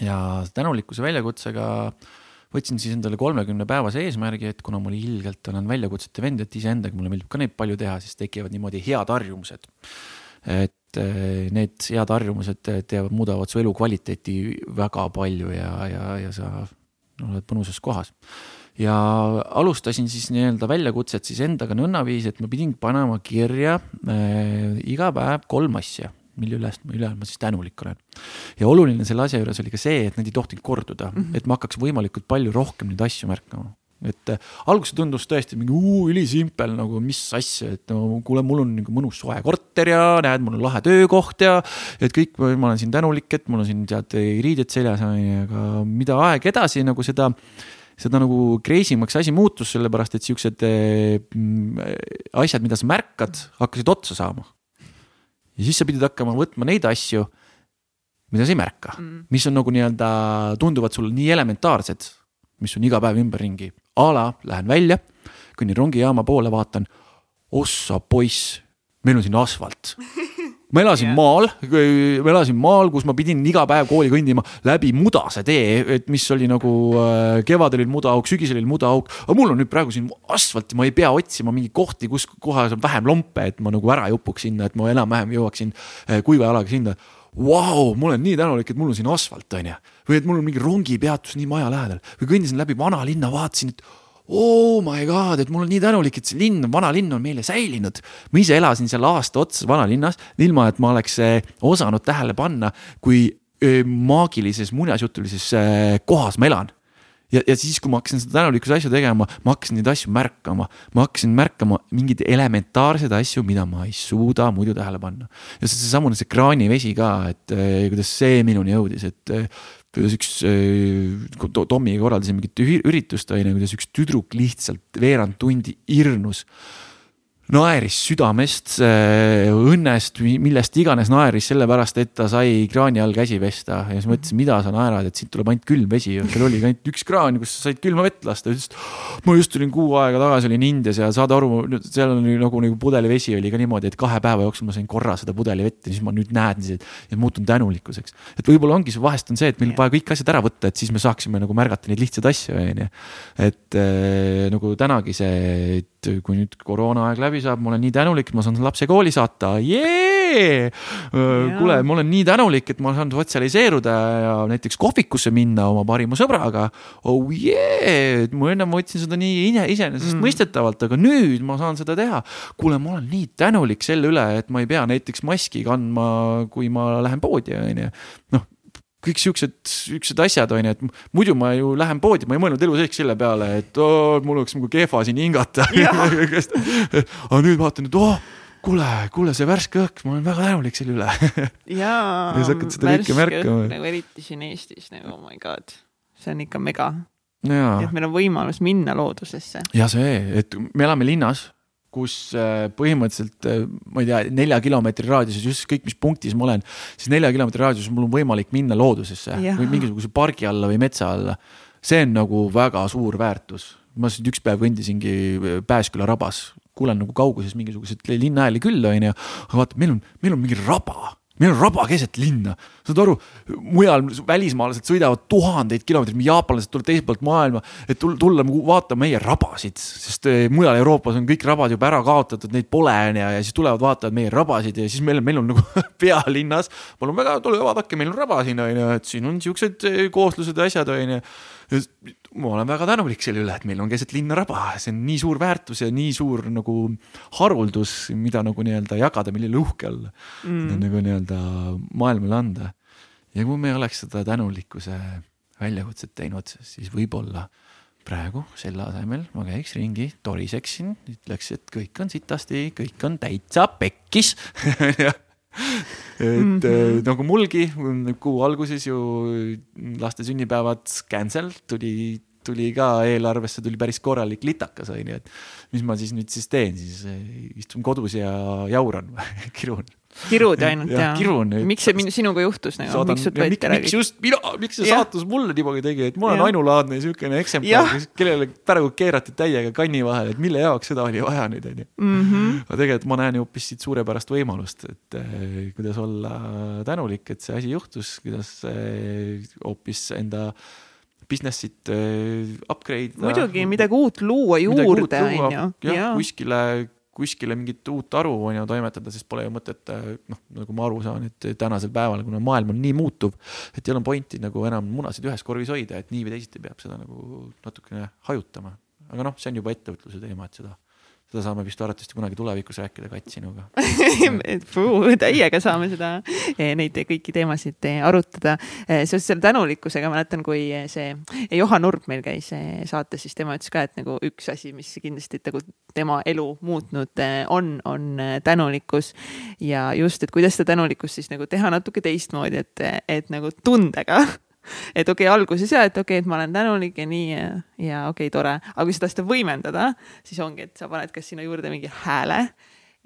ja tänulikkuse väljakutsega võtsin siis endale kolmekümne päevase eesmärgi, et kuna ma ilgelt olen väljakutsete vend, et iseendaga mulle meeldib ka neid palju teha, siis tekivad niimoodi head harjumused. et äh, need head harjumused teevad, muudavad su elukvaliteeti väga palju ja, ja, ja sa oled mõnusas kohas ja alustasin siis nii-öelda väljakutset siis endaga nõnnaviisi, et ma pidin panema kirja äh, iga päev kolm asja, mille üles, üle ma siis tänulik olen. ja oluline selle asja juures oli ka see, et need ei tohtinud korduda mm, -hmm. et ma hakkaks võimalikult palju rohkem neid asju märkama et äh, alguses tundus tõesti mingi uu, ülisimpel nagu, mis asja, et no kuule, mul on nagu mõnus soe korter ja näed, mul on lahe töökoht ja. et kõik, ma olen siin tänulik, et mul on siin tead riided seljas, aga mida aeg edasi nagu seda seda nagu crazy maks asi muutus, sellepärast et siuksed mm, asjad, mida sa märkad, hakkasid otsa saama. ja siis sa pidid hakkama võtma neid asju, mida sa ei märka mm., mis on nagu nii-öelda, tunduvad sulle nii elementaarsed, mis on iga päev ümberringi. a la lähen välja, kõnnin rongijaama poole, vaatan, ossa poiss, meil on siin asfalt ma elasin yeah. maal, ma elasin maal, kus ma pidin iga päev kooli kõndima läbi mudase tee, et mis oli nagu äh, kevadel oli mudaauk, sügisel oli mudaauk. aga mul on nüüd praegu siin asfalti, ma ei pea otsima mingeid kohti, kus kohas on vähem lompe, et ma nagu ära ei upuks sinna, et ma enam-vähem jõuaksin äh, kuiva jalaga sinna. Vau, ma olen nii tänulik, et mul on siin asfalt, on ju. või et mul on mingi rongipeatus nii maja lähedal või kõndisin läbi vanalinna, vaatasin, et oh my god, et mul on nii tänulik, et see linn, vanalinn on meile säilinud. ma ise elasin seal aasta otsa vanalinnas, ilma et ma oleks eh, osanud tähele panna, kui eh, maagilises muinasjutulises eh, kohas ma elan. ja, ja siis, kui ma hakkasin seda tänulikkuse asju tegema, ma hakkasin neid asju märkama, ma hakkasin märkama mingeid elementaarseid asju, mida ma ei suuda muidu tähele panna. ja see seesamune see kraanivesi ka, et kuidas see minuni jõudis, et kuidas üks äh, Tommiga korraldasime mingit üritust, on ju, kuidas üks tüdruk lihtsalt veerand tundi irnus naeris südamest, äh, õnnest, millest iganes naeris sellepärast, et ta sai kraani all käsi pesta ja siis mõtlesin, mida sa naerad, et siit tuleb ainult külm vesi ja seal oligi ainult üks kraan, kus sa said külma vett lasta. ütles, ma just tulin kuu aega tagasi, olin Indias ja saad aru, seal oli nagu, nagu pudelivesi oli ka niimoodi, et kahe päeva jooksul ma sain korra seda pudelivett ja siis ma nüüd näen siis, et muutun tänulikkuseks. et võib-olla ongi see vahest on see, et meil vaja kõik asjad ära võtta, et siis me saaksime nagu märgata neid lihtsaid asju, on ju. et äh, nagu tänagi see, et kui nüüd koroonaaeg läbi saab, ma olen nii tänulik, et ma saan lapse kooli saata, jee. kuule, ma olen nii tänulik, et ma saan sotsialiseeruda ja näiteks kohvikusse minna oma parima sõbraga. oh jee, et ma enne võtsin seda nii iseenesestmõistetavalt mm., aga nüüd ma saan seda teha. kuule, ma olen nii tänulik selle üle, et ma ei pea näiteks maski kandma, kui ma lähen poodi, on ju. noh, kõik siuksed, siuksed asjad on ju, et muidu ma ju lähen poodi, ma ei mõelnud elu sees selle peale, et oo, mul oleks nagu kehva siin hingata aga nüüd vaatan, et oh, kuule, kuule, see värske õhk, ma olen väga tänulik selle üle jaa, ja sa hakkad seda kõike märkama. nagu eriti siin Eestis nagu oh my god, see on ikka mega. et meil on võimalus minna loodusesse. ja see, et me elame linnas kus äh, põhimõtteliselt, äh, ma ei tea, nelja kilomeetri raadiuses, ükskõik mis punktis ma olen, siis nelja kilomeetri raadiuses mul on võimalik minna loodusesse ja. või mingisuguse pargi alla või metsa alla. see on nagu väga suur väärtus. ma siin üks päev kõndisingi äh, Pääsküla rabas, kuulen nagu kauguses mingisuguseid linnahääli küll, onju, aga vaata, meil on, meil on mingi raba meil on raba keset linna, saad aru, mujal välismaalased sõidavad tuhandeid kilomeetreid, jaapanlased tulevad teiselt poolt maailma, et tulla nagu vaatama meie rabasid, sest eh, mujal Euroopas on kõik rabad juba ära kaotatud, neid pole onju ja siis tulevad, vaatavad meie rabasid ja siis meil, meil on nagu pealinnas. palun väga, tulge vaadake, meil on raba siin onju, et siin on siuksed eh, kooslused ja asjad onju ma olen väga tänulik selle üle, et meil on keset linna raba, see on nii suur väärtus ja nii suur nagu haruldus, mida nagu nii-öelda jagada, millele uhke olla mm.. nagu nii-öelda maailmale anda. ja kui me ei oleks seda tänulikkuse väljakutset teinud, siis võib-olla praegu selle asemel ma käiks ringi, toriseksin, ütleks, et kõik on sitasti, kõik on täitsa pekkis et mm -hmm. nagu mulgi kuu alguses ju laste sünnipäevad cancel tuli, tuli ka eelarvesse tuli päris korralik litakas onju, et mis ma siis nüüd siis teen, siis äh, istun kodus ja jauran kirun kirud ainult ja, ja. miks see sinuga juhtus nagu, miks sult võeti ära? miks just mina, miks see ja. saatus mulle niimoodi tegi, et ma olen ja. ainulaadne siukene eksemplar, kellele praegu keerati täiega kanni vahele, et mille jaoks seda oli vaja nüüd onju. Mhm. aga tegelikult ma näen ju hoopis siit suurepärast võimalust, et eh, kuidas olla tänulik, et see asi juhtus, kuidas eh, hoopis enda business'it eh, upgrade ida. muidugi midagi uut luua juurde onju. jah, kuskile kuskile mingit uut aru on ju toimetada, sest pole ju mõtet noh, nagu ma aru saan, et tänasel päeval, kuna maailm on nii muutuv, et ei ole pointi nagu enam munasid ühes korvis hoida, et nii või teisiti peab seda nagu natukene hajutama. aga noh, see on juba ettevõtluse teema, et seda seda saame vist arvatavasti kunagi tulevikus rääkida, Kats, sinuga täiega saame seda, eh, neid kõiki teemasid eh, arutada. Eh, seoses selle tänulikkusega mäletan, kui see Johan Urb meil käis saates, siis tema ütles ka, et nagu üks asi, mis kindlasti nagu tema elu muutnud on, on tänulikkus. ja just, et kuidas seda tänulikkust siis nagu teha natuke teistmoodi, et, et nagu tundega et okei okay,, alguses ja, et okei okay,, et ma olen tänulik ja nii ja, ja okei okay,, tore, aga kui seda asja võimendada, siis ongi, et sa paned kas sinna juurde mingi hääle,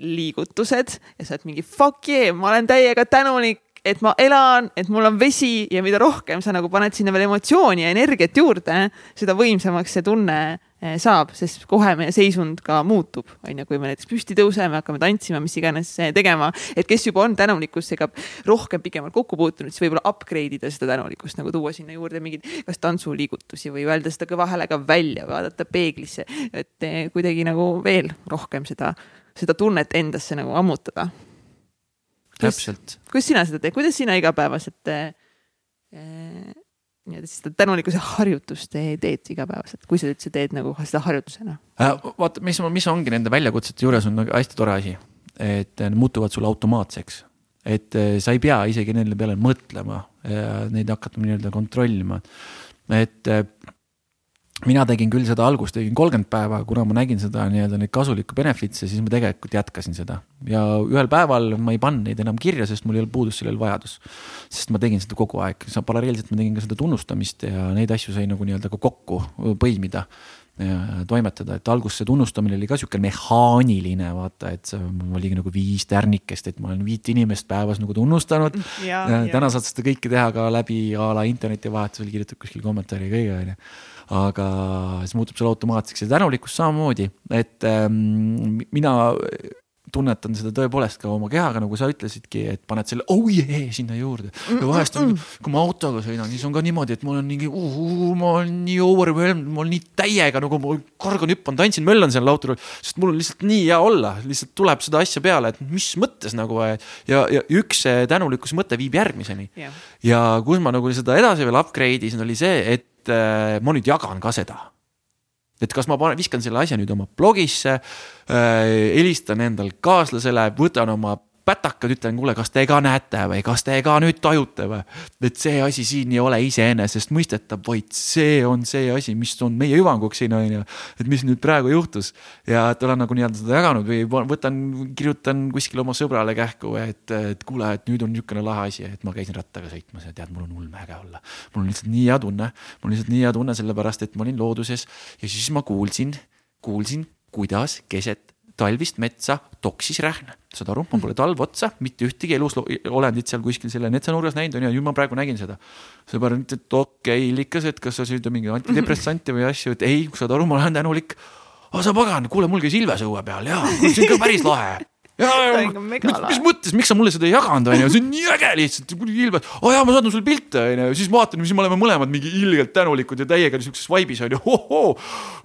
liigutused ja sa oled mingi fuck yeah, ma olen täiega tänulik, et ma elan, et mul on vesi ja mida rohkem sa nagu paned sinna veel emotsiooni ja energiat juurde, seda võimsamaks see tunne saab, sest kohe meie seisund ka muutub, on ju, kui me näiteks püsti tõuseme, hakkame tantsima, mis iganes eh, tegema, et kes juba on tänulikkusega rohkem pikemalt kokku puutunud, siis võib-olla upgrade ida seda tänulikkust nagu tuua sinna juurde mingeid, kas tantsuliigutusi või öelda seda kõva häälega välja, vaadata peeglisse, et eh, kuidagi nagu veel rohkem seda, seda tunnet endasse nagu ammutada. täpselt. kuidas sina seda teed, kuidas sina igapäevaselt äh, nii-öelda seda tänulikkuse harjutust teed igapäevaselt, kui sa üldse teed nagu seda harjutusena äh,? vaata, mis, mis ongi nende väljakutsete juures on nagu hästi tore asi, et need muutuvad sulle automaatseks. et äh, sa ei pea isegi nende peale mõtlema ja neid hakata nii-öelda kontrollima. et äh, mina tegin küll seda algust, tegin kolmkümmend päeva, kuna ma nägin seda nii-öelda neid kasulikku benefits'e, siis ma tegelikult jätkasin seda. ja ühel päeval ma ei pannud neid enam kirja, sest mul ei olnud puudus sellel vajadus. sest ma tegin seda kogu aeg, paralleelselt ma tegin ka seda tunnustamist ja neid asju sai nagu nii-öelda ka kokku põimida toimetada, et alguses see tunnustamine oli ka sihuke mehaaniline, vaata, et see oligi nagu viis tärnikest, et ma olen viit inimest päevas nagu tunnustanud. täna saad seda kõike teha ka läbi a la interneti vahetusel, kirjutad kuskil kommentaari kõige, onju aga siis muutub seal automaatseks ja tänulikkus samamoodi, et ähm, mina tunnetan seda tõepoolest ka oma kehaga, nagu sa ütlesidki, et paned selle oh yeah sinna juurde. ja vahest on, kui ma autoga sõidan, siis on ka niimoodi, et ma olen mingi uh,, uh, ma olen nii overwhelmed, ma olen nii täiega nagu ma kargan, hüppan, tantsin, möllan seal autol, sest mul on lihtsalt nii hea olla, lihtsalt tuleb seda asja peale, et mis mõttes nagu ja, ja üks tänulikkuse mõte viib järgmiseni. Yeah.. ja kus ma nagu seda edasi veel upgrade isin, oli see, et äh, ma nüüd jagan ka seda. Et kas ma panen, viskan selle asja nüüd oma blogisse äh,, helistan endal kaaslasele, võtan oma pätakad, ütlen, kuule, kas te ka näete või kas te ka nüüd tajute või. et see asi siin ei ole iseenesestmõistetav, vaid see on see asi, mis on meie hüvanguks siin on ju. et mis nüüd praegu juhtus ja et olen nagu nii-öelda seda jaganud või võtan, kirjutan kuskile oma sõbrale kähku, et, et kuule, et nüüd on niisugune lahe asi, et ma käisin rattaga sõitmas ja tead, mul on ulmeäge olla. mul on lihtsalt nii hea tunne, mul on lihtsalt nii hea tunne, sellepärast et ma olin looduses ja siis ma kuulsin, kuulsin, kuidas keset talvist metsa toksis rähn. saad aru, mul pole talv otsa, mitte ühtegi elusolendit seal kuskil selle metsanurgas näinud on ju, nüüd ma praegu nägin seda. sõber ütles, et okei okay,, Illikas, et kas sa süüd mingi antidepressante või asju, et ei, saad aru, ma olen tänulik. aa, sa pagan, kuule, mul käis Ilves õue peal ja see on ka päris lahe mis, mis mõttes, miks sa mulle seda ei jaganud, onju, see on nii äge lihtsalt, ilmselt, aa jaa, ma saadan sulle pilte, onju, siis vaatan, siis me oleme mõlemad mingi ilgelt tänulikud ja täiega siukses vibe'is onju, ohoo.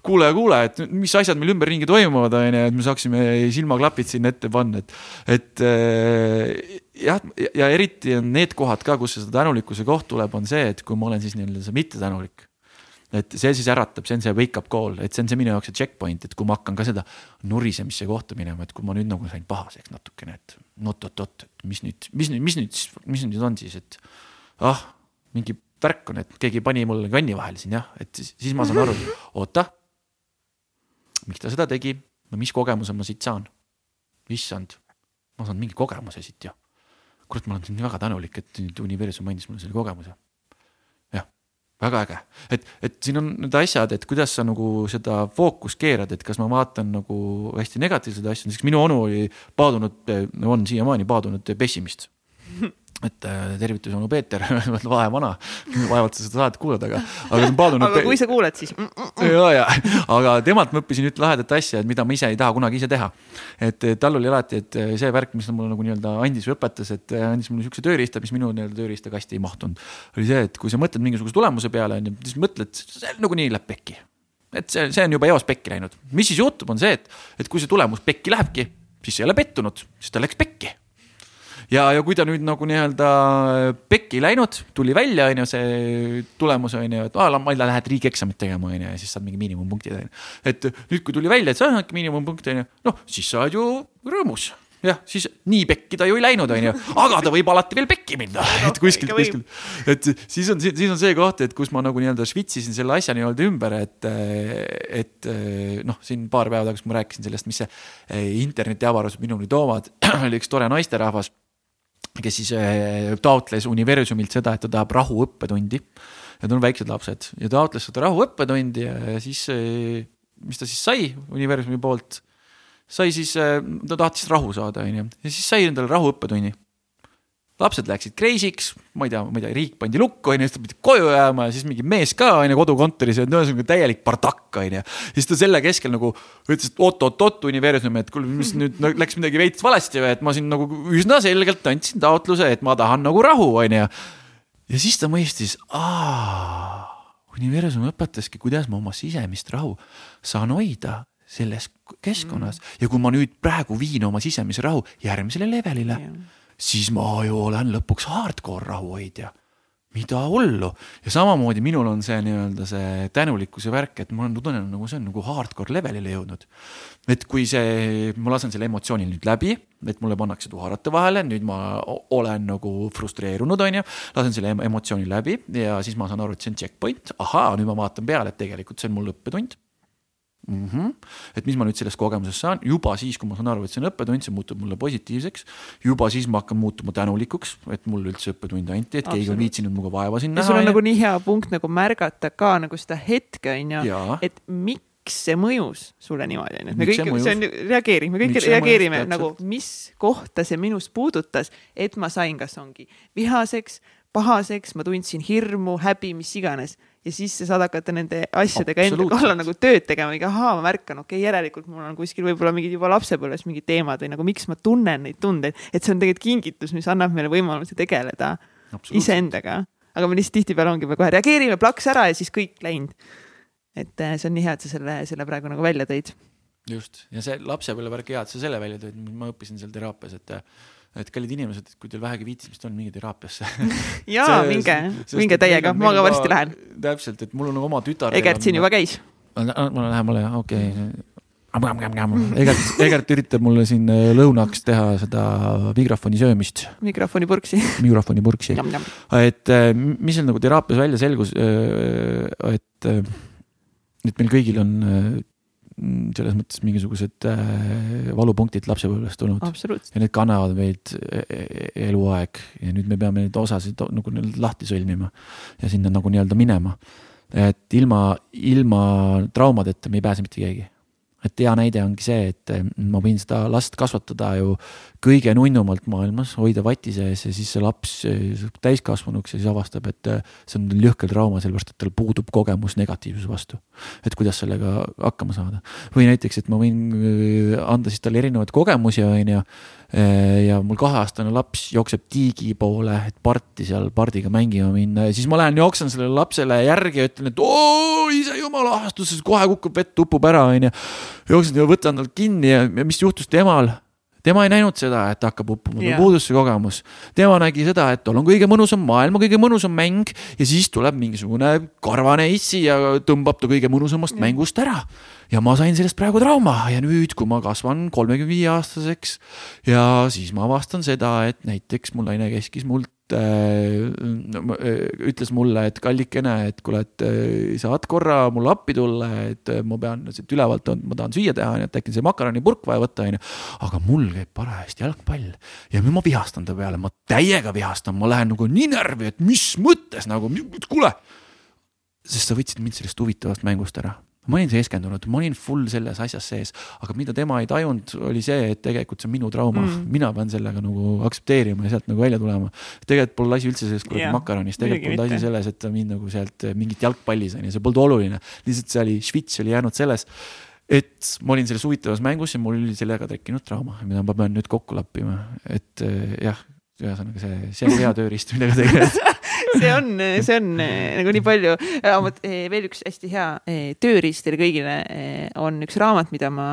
kuule, kuule, et mis asjad meil ümberringi toimuvad, onju, et me saaksime silmaklapid sinna ette panna, et, et äh, jah, ja eriti on need kohad ka, kus seda tänulikkuse koht tuleb, on see, et kui ma olen siis nii-öelda see mittetänulik et see siis äratab, see on see wake up call, et see on see minu jaoks see checkpoint, et kui ma hakkan ka seda nurisemisse kohta minema, et kui ma nüüd nagu sain pahaseks natukene, et oot-oot-oot, et mis nüüd, mis nüüd, mis nüüd, mis nüüd on siis, et ah, mingi värk on, et keegi pani mulle kanni vahele siin jah, et siis, siis ma saan aru, oota. miks ta seda tegi, no mis kogemuse ma siit saan? issand, ma saan mingi kogemuse siit ju. kurat, ma olen nii väga tänulik, et nüüd universum andis mulle selle kogemuse väga äge, et, et siin on need asjad, et kuidas sa nagu seda fookust keerad, et kas ma vaatan nagu hästi negatiivseid asju, näiteks minu onu oli paadunud, on siiamaani paadunud pessimist et äh, tervitus onu Peeter vahe vana, vaevalt sa seda saadet kuulad, aga, aga paadunud. aga kui sa kuuled, siis mm. -mm. ja, ja, aga temalt ma õppisin ühte lahedat asja, et mida ma ise ei taha kunagi ise teha. et tal oli alati, et äh, see värk, mis ta mulle nagu nii-öelda andis või õpetas, et äh, andis mulle siukse tööriista, mis minu nii-öelda tööriistakasti ei mahtunud. oli see, et kui sa mõtled mingisuguse tulemuse peale, on ju, siis mõtled, see nagunii läheb pekki. et see, see on juba eos pekki läinud. mis siis juhtub, on see, et, et kui see tulemus pekki lähebki, siis sa ei ole pettunud, siis ta läks pekki ja, ja kui ta nüüd nagu nii-öelda pekki läinud, tuli välja, on ju, see tulemus on ju, et aa, ma ei lähe riigieksamit tegema, on ju, ja siis saad mingi miinimumpunktid, on ju. et nüüd, kui tuli välja, et sa saadki miinimumpunkte, on ju, noh, siis sa oled ju rõõmus jah, siis nii pekki ta ju ei läinud, onju, aga ta võib alati veel pekki minna, et kuskilt, kuskilt. et siis on, siis on see koht, et kus ma nagu nii-öelda švitsisin selle asja nii-öelda ümber, et, et noh, siin paar päeva tagasi ma rääkisin sellest, mis see internetiavarus minuni toovad, oli üks tore naisterahvas kes siis äh, taotles universumilt seda, et ta tahab rahuõppetundi. Need on väiksed lapsed. Ja taotles seda rahuõppetundi ja siis, äh, mis ta siis sai universumi poolt, sai siis, äh, ta tahtis rahu saada, onju, ja siis sai endale rahuõppetunni lapsed läksid crazy'ks, ma ei tea, ma ei tea, riik pandi lukku, onju, siis ta pidi koju jääma ja siis mingi mees ka, onju, kodukontoris ja ühesõnaga täielik bardakk, onju. siis ta selle keskel nagu ütles, et oot-oot-oot universum, et kuule, mis nüüd läks midagi veits valesti või, et ma siin nagu üsna selgelt andsin taotluse, et ma tahan nagu rahu, onju. ja siis ta mõistis, aa, universum õpetaski, kuidas ma oma sisemist rahu saan hoida selles keskkonnas mm. ja kui ma nüüd praegu viin oma sisemise rahu järgmisele levelile yeah siis ma ju olen lõpuks hardcore rahuhoidja. mida hullu ja samamoodi minul on see nii-öelda see tänulikkuse värk, et ma olen tunnen nagu see on nagu hardcore levelile jõudnud. et kui see, ma lasen selle emotsiooni nüüd läbi, et mulle pannakse tuharate vahele, nüüd ma olen nagu frustreerunud, on ju. lasen selle emotsiooni läbi ja siis ma saan aru, et see on checkpoint, ahaa, nüüd ma vaatan peale, et tegelikult see on mul õppetund mm. -hmm. et mis ma nüüd sellest kogemusest saan, juba siis, kui ma saan aru, et see on õppetund, see muutub mulle positiivseks. juba siis ma hakkan muutuma tänulikuks, et mulle üldse õppetund anti, et keegi on viitsinud minuga vaeva siin näha. sul on ja... nagu nii hea punkt nagu märgata ka nagu seda hetke on ju, et miks miks see mõjus sulle niimoodi, onju, et me kõik, see on, reageerime, kõik miks reageerime mõjus, nagu, mis kohta see minust puudutas, et ma sain, kas ongi vihaseks, pahaseks, ma tundsin hirmu, häbi, mis iganes ja siis sa saad hakata nende asjadega enda kallal nagu tööd tegema, ahaa, ma märkan, okei okay,, järelikult mul on kuskil võib-olla mingid juba lapsepõlves mingid teemad või nagu miks ma tunnen neid tundeid, et see on tegelikult kingitus, mis annab meile võimaluse tegeleda iseendaga. aga me lihtsalt tihtipeale ongi, me kohe reageerime plaks ära ja siis kõik läinud. et eh, see on nii hea, et sa selle, selle praegu nagu välja tõid. just, ja see lapsepõlvevärk hea, et sa selle välja tõid, ma õppisin seal teraapias, et et kallid inimesed, kui teil vähegi viitsimist on, minge teraapiasse ja minge, minge täiega, ma ka varsti lähen. täpselt, et mul on oma tütar. Egert siin juba käis. ma lähen lähemale, okei okay. Egert, Egert üritab mulle siin äh, lõunaks teha seda mikrofoni söömist. mikrofoni purksi. mikrofoni purksi. et äh, mis seal nagu teraapias välja selgus, äh, et, et meil kõigil on Mm, selles mõttes mingisugused äh, valupunktid lapsepõlvest tulnud. ja need kannavad meid e-, e-, eluaeg ja nüüd me peame neid osasid nagu lahti sõlmima ja sinna nagu nii-öelda minema. et ilma, ilma traumadeta me ei pääse mitte keegi et hea näide ongi see, et eh, ma võin seda last kasvatada ju kõige nunnumalt maailmas, hoida vati sees ja siis see laps eh, saab täiskasvanuks ja siis avastab, et eh, see on jõhker trauma, sellepärast et tal puudub kogemus negatiivsuse vastu. et kuidas sellega hakkama saada. või näiteks, et ma võin anda siis talle erinevaid kogemusi, on ju ja mul kaheaastane laps jookseb tiigi poole, et parti seal pardiga mängima minna ja siis ma lähen jooksen sellele lapsele järgi ja ütlen, et oo, ise jumala ahastuses, kohe kukub vett, upub ära, onju. jooksen ja võtan talt kinni ja, ja mis juhtus temal tema ei näinud seda, et hakkab uppuma, tal puudus see kogemus. tema nägi seda, et tal on kõige mõnusam, maailma kõige mõnusam mäng ja siis tuleb mingisugune karvane issi ja tõmbab ta kõige mõnusamast ja. mängust ära ja ma sain sellest praegu trauma. Ja nüüd, kui ma kasvan kolmekümne viie aastaseks ja siis ma avastan seda, et näiteks mul naine käskis mult äh, ütles mulle, et kallikene, et kuule, et äh, saad korra mulle appi tulla, et äh, ma pean siit ülevalt, ma tahan süüa teha, onju, et äkki see makaronipurk vaja võtta, onju. aga mul käib parajasti jalgpall. Ja nüüd ma vihastan ta peale, ma täiega vihastan, ma lähen nagu nii närvi, et mis mõttes nagu, kuule. sest sa võtsid mind sellest huvitavast mängust ära ma olin keskendunud, ma olin full selles asjas sees, aga mida tema ei tajunud, oli see, et tegelikult see on minu trauma mm., mina pean sellega nagu aktsepteerima ja sealt nagu välja tulema. tegelikult pole asi üldse selles kuradi makaronis, tegelikult polnud asi selles, et mind nagu sealt mingit jalgpallis on ju, see polnud oluline. lihtsalt see oli, švits oli jäänud selles, et ma olin selles huvitavas mängus ja mul oli sellega tekkinud trauma, mida ma pean nüüd kokku lappima, et jah, ühesõnaga see, see on hea tööriist, millega tegeleda see on, see on eh, nagu nii palju. Eh, veel üks hästi hea eh, tööriist teile kõigile on üks raamat, mida ma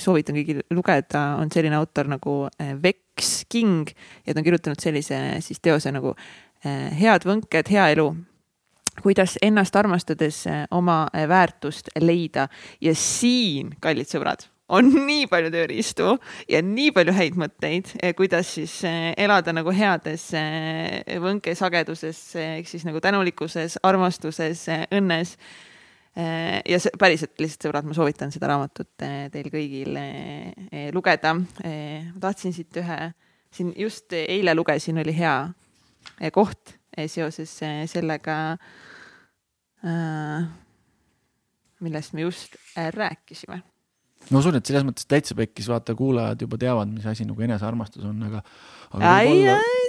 soovitan kõigil lugeda, on selline autor nagu Vex King ja ta on kirjutanud sellise siis teose nagu Head võnked, hea elu. Kuidas ennast armastades oma väärtust leida. Ja siin, kallid sõbrad on nii palju tööriistu ja nii palju häid mõtteid, kuidas siis eh, elada nagu heades eh, võnkesageduses ehk siis nagu tänulikkuses, armastuses, eh, õnnes. ja see päriselt lihtsalt sõbrad, ma soovitan seda raamatut teil kõigil lugeda. ma tahtsin siit ühe, siin just eile lugesin, oli hea koht seoses sellega, millest me just rääkisime ma usun, et selles mõttes täitsa pekkis, vaata, kuulajad juba teavad, mis asi nagu enesearmastus on, aga.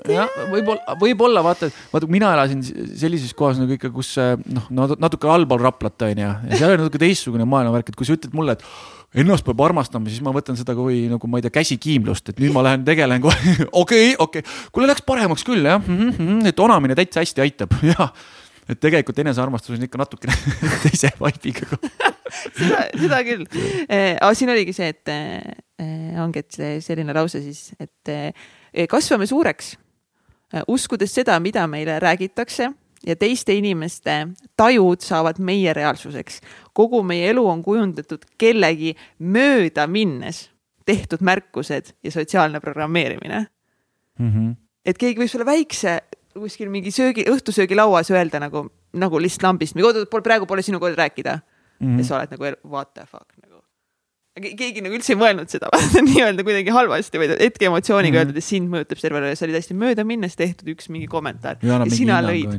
jah, võib-olla, võib-olla vaata, vaata, mina elasin sellises kohas nagu ikka, kus noh, natuke allpool Raplat on ju, ja seal oli natuke teistsugune maailmavärk, et kui sa ütled mulle, et ennast peab armastama, siis ma võtan seda kui nagu ma ei tea, käsikiimlust, et nüüd ma lähen tegelen kohe, okei, okei, kuule läks paremaks küll jah. Mm, -hmm, et onamine täitsa hästi aitab, jah et tegelikult enesearmastus on ikka natukene teise vibe'iga seda, seda küll eh,. aga siin oligi see, et eh, ongi, et selline lause siis, et kasvame suureks uskudes seda, mida meile räägitakse ja teiste inimeste tajud saavad meie reaalsuseks. kogu meie elu on kujundatud kellegi mööda minnes tehtud märkused ja sotsiaalne programmeerimine mm. -hmm. et keegi võib sulle väikse kuskil mingi söögi, õhtusöögilauas öelda nagu, nagu lihtsalt lambist, praegu pole sinu kord rääkida mm. -hmm. ja sa oled nagu what the fuck nagu keegi nagu üldse ei mõelnud seda nii-öelda kuidagi halvasti, vaid hetkeemotsiooniga mm -hmm. öeldud, et sind mõjutab see terve, see oli täiesti möödaminnes tehtud üks mingi kommentaar. ja, ja sina lõid,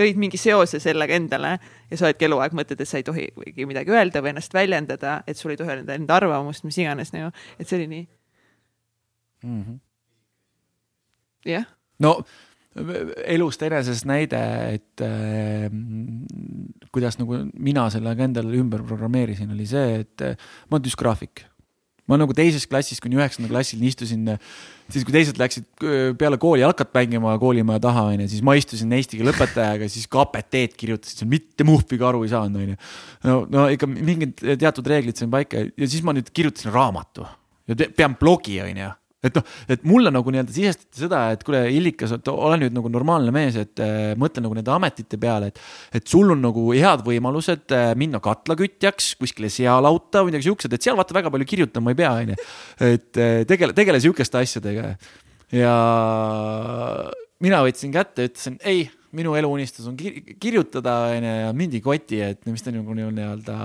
lõid mingi seose sellega endale ja sa oledki eluaeg mõtled, et sa ei tohi midagi öelda või ennast väljendada, et sul ei tohi öelda enda arvamust, mis iganes nagu, et see oli nii mm -hmm.. jah. no elust enesest näide, et äh, kuidas nagu mina selle ka endale ümber programmeerisin, oli see, et äh, ma olen düsgraafik. ma nagu teises klassis kuni üheksanda klassini istusin, siis kui teised läksid äh, peale kooli jalkat mängima koolimaja taha, onju, siis ma istusin eesti keele õpetajaga, siis KPT-d kirjutasin, mitte muhviga aru ei saanud, onju. no, no ikka mingid teatud reeglid sain paika ja siis ma nüüd kirjutasin raamatu ja pean blogi, onju et noh, et mulle nagu nii-öelda sisestati seda, et kuule, Illikas, ole nüüd nagu normaalne mees, et äh, mõtle nagu nende ametite peale, et. et sul on nagu head võimalused äh, minna katlakütjaks kuskile sealauta või midagi siuksed, et seal vaata väga palju kirjutama ei pea, onju. et äh, tegele, tegele sihukeste asjadega. ja mina võtsin kätte, ütlesin ei minu eluunistus on kirjutada, onju, ja mind ei koti, et mis te nagu nii-öelda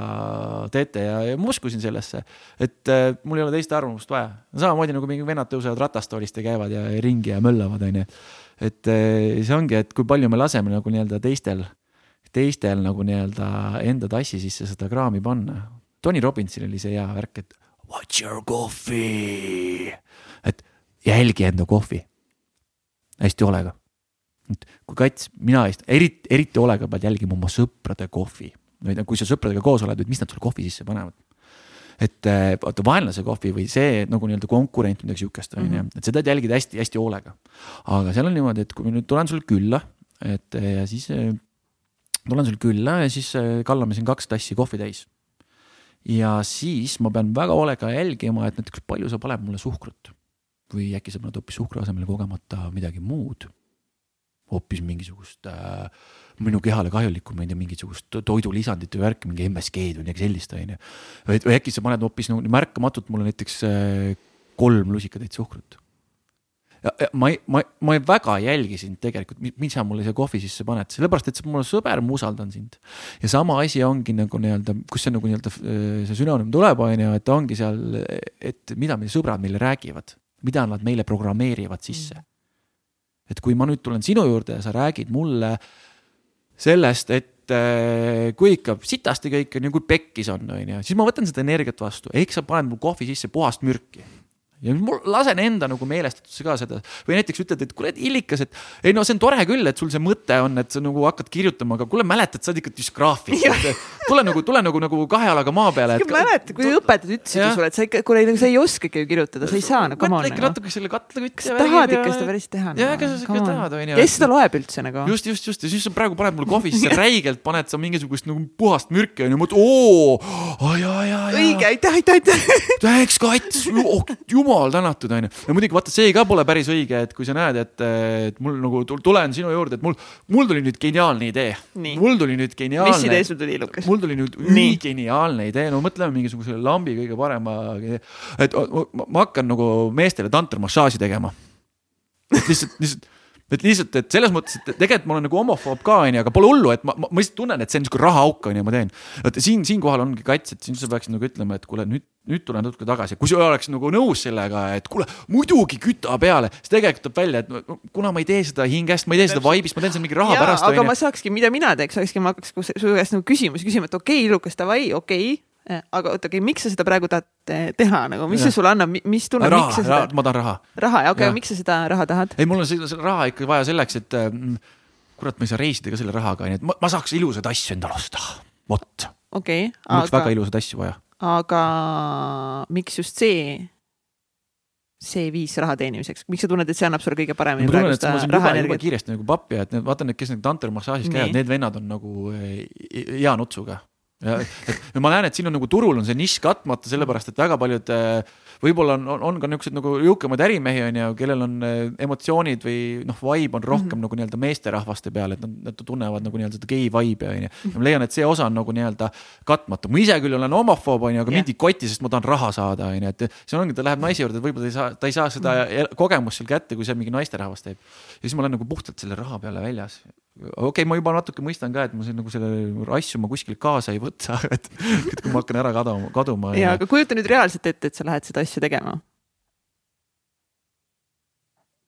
teete ja, ja ma uskusin sellesse. et äh, mul ei ole teist arvamust vaja. samamoodi nagu mingi vennad tõusevad ratastoolist ja käivad ja ringi ja möllavad, onju. et äh, see ongi, et kui palju me laseme nagu nii-öelda teistel, teistel nagu nii-öelda enda tassi sisse seda kraami panna. Tony Robbinsil oli see hea värk, et what's your coffee, et jälgi enda kohvi hästi hoolega et kui kats, mina eriti, eriti hoolega pead jälgima oma sõprade kohvi või kui sa sõpradega koos oled, et mis nad sulle kohvi sisse panevad. et eh, vaata vaenlase kohvi või see nagu nii-öelda konkurent, midagi sihukest on ju, mhm. et seda jälgida hästi-hästi hoolega. aga seal on niimoodi, et kui ma nüüd tulen sulle külla, et eh, ja siis eh, tulen sulle külla ja siis kallame siin kaks tassi kohvi täis. ja siis ma pean väga hoolega jälgima, et näiteks palju sa paned mulle suhkrut või äkki sa paned hoopis suhkru asemele kogemata midagi muud hoopis mingisugust äh, minu kehale kahjulikku, ma ei tea, mingisugust toidulisandit või värki, mingi MSG-d või midagi sellist, on ju. või, äkki sa paned hoopis nagu märkamatult mulle näiteks äh, kolm lusikatäit suhkrut. ma ei, ma, ma väga jälgisin tegelikult, mis sa mulle siia kohvi sisse paned, sellepärast et sa oled mu sõber, ma usaldan sind. ja sama asi ongi nagu nii-öelda, kus see nagu nii-öelda äh, see sünonüüm tuleb, on ju, et ongi seal, et mida meie sõbrad meile räägivad, mida nad meile programmeerivad sisse mm et kui ma nüüd tulen sinu juurde ja sa räägid mulle sellest, et äh, kui ikka sitasti kõik on ja kui pekkis on, on ju, siis ma võtan seda energiat vastu, ehk sa paned mu kohvi sisse puhast mürki ja mul lasen enda nagu meelestatusse ka seda või näiteks ütled, et kuule, Illikas, et ei no see on tore küll, et sul see mõte on, et sa nagu hakkad kirjutama, aga kuule, mäletad, sa oled ikka düsgraafik tule nagu, tule nagu, nagu kahe jalaga maa peale. ma mäletan, kui õpetajad ütlesid sulle, et sa ikka, kuule, sa ei oskagi ju kirjutada, sa ei saa, on. mõtle ikka natuke selle katlakütti. kas sa tahad ikka seda päris teha? jaa, kas sa ikka tahad, onju. kes seda loeb üldse nagu? just, just, just ja siis sa praegu paned mulle kohvisse räigelt, paned sa mingisugust nagu puhast mürki onju, mõtled oo, jaa, jaa, jaa. õige, aitäh, aitäh, aitäh. eks kats, jumal tänatud onju ja muidugi vaata, see ka pole päris õige, et kui sa näed, et, et mul nagu tulen sinu juurde, et mul, mul tuli nüüd geniaalne idee. mul tuli nüüd geniaalne. mis idee sul tuli, Lukas? mul tuli nüüd üligeniaalne idee, no mõtleme mingisuguse lambi kõige parema, et ma hakkan nagu meestele tantramassaaži tegema. lihtsalt, lihtsalt et lihtsalt, et selles mõttes, et tegelikult ma olen nagu homofoob ka onju, aga pole hullu, et ma, ma, ma lihtsalt tunnen, et see on niisugune rahaauk onju, ma teen. et siin, siinkohal ongi kats, et siin sa peaksid nagu ütlema, et kuule nüüd, nüüd tulen natuke tagasi, kui sa oleks nagu nõus sellega, et kuule muidugi küta peale, siis tegelikult tuleb välja, et kuna ma ei tee seda hingest, ma ei tee seda vibe'ist, ma teen seda mingi raha Jaa, pärast. aga onju. ma saakski, mida mina teeks, olekski, ma hakkaks su käest nagu küsimusi küsima, et okei okay,, Lukas, davai, okei okay aga oota, aga miks sa seda praegu tahad eh, teha nagu, mis ja. see sulle annab, mis tunne, miks sa seda? ma tahan raha. raha, okei okay,, miks sa seda raha tahad? ei, mul on seda raha ikka vaja selleks, et mm, kurat, ma ei saa reisida ka selle rahaga, nii et ma, ma saaks ilusaid asju endale osta, vot. okei okay,. mul oleks aga... väga ilusaid asju vaja. aga miks just see? see viis raha teenimiseks, miks sa tunned, et see annab sulle kõige paremini praegu seda rahaenergiat? kiiresti nagu pappi, et need, vaata need, kes need tantrimassaažis käivad, need vennad on nagu hea nutsuga ja et ma näen, et siin on nagu turul on see nišš katmata, sellepärast et väga paljud äh, võib-olla on, on, ka niisuguseid nagu jõukamaid ärimehi on ju, kellel on äh, emotsioonid või noh, vibe on rohkem mm -hmm. nagu nii-öelda meesterahvaste peal, et nad, nad tunnevad nagu nii-öelda seda gei vibe'i on ju. ja ma leian, et see osa on nagu nii-öelda katmatu, ma ise küll olen homofoob on ju, aga yeah. mind ei koti, sest ma tahan raha saada on ju, et see ongi, ta läheb naise juurde, et võib-olla ta ei saa, ta ei saa seda mm -hmm. kogemust seal kätte, kui seal mingi naisterahvas teeb. ja siis ma olen nagu puhtalt selle raha peale väljas okei okay,, ma juba natuke mõistan ka, et ma siin nagu selle asju ma kuskilt kaasa ei võta, et, et kui ma hakkan ära kaduma, kaduma. ja, aga kujuta nüüd reaalselt ette, et sa lähed seda asja tegema.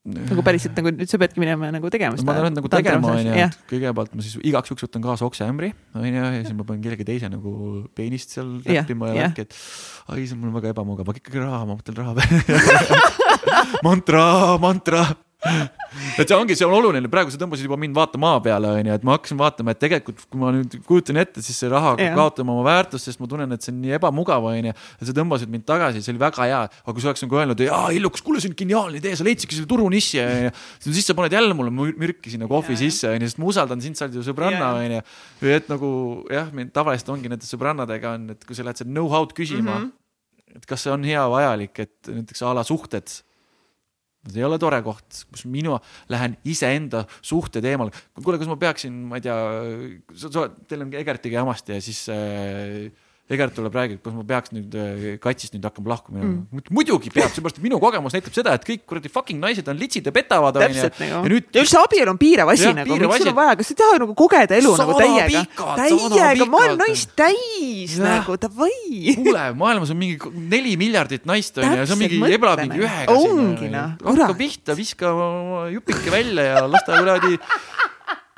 nagu päriselt nagu nüüd sa peadki minema nagu tegema seda. ma lähen nagu tegema onju, et kõigepealt ma siis igaks juhuks võtan kaasa okseämbri onju ja siis ma panen kellegi teise nagu peenist seal räppima ja, ja värki, et ai, see on mul väga ebamugav, aga ikkagi raha, ma mõtlen raha peale mantra, mantra et see ongi, see on oluline, praegu sa tõmbasid juba mind vaata maa peale, onju, et ma hakkasin vaatama, et tegelikult kui ma nüüd kujutan ette, siis see raha hakkab kaotama oma väärtust, sest ma tunnen, et see on nii ebamugav, onju. ja sa tõmbasid mind tagasi, see oli väga hea, aga kui sa oleks nagu öelnud, aa Illukas, kuule, see on geniaalne idee, sa leidsidki selle turuniši, onju. siis sa paned jälle mulle mürki sinna kohvi sisse, onju, sest ma usaldan sind, sa oled ju sõbranna, onju. et nagu jah, meil tavaliselt ongi nende sõbrannadega on, et kui sa lähed seda know-how'd küsima mm, -hmm. et kas see on hea, vajalik, et näiteks a la suhted see ei ole tore koht, kus mina lähen iseenda suhte teemal. kuule, kas ma peaksin, ma ei tea, teil on Egertiga jamasti ja siis äh, Egert tuleb, räägib, kas ma peaks nüüd äh, katsist nüüd hakkama lahku minema mm.. muidugi peab, seepärast et minu kogemus näitab seda, et kõik kuradi fucking naised on litsid ja petavad. täpselt nagu. ja nüüd. ja üldse abielu on piirav asi nagu, miks sul on vaja, kas sa ei taha nagu kogeda elu Sada nagu täiega? täiega, maailm naist täis ja. nagu, davai. kuule, maailmas on mingi neli miljardit naist on ju, ja see on mingi ebla mingi ühega. ongi noh. hakka pihta, viska jupike välja ja las ta kuradi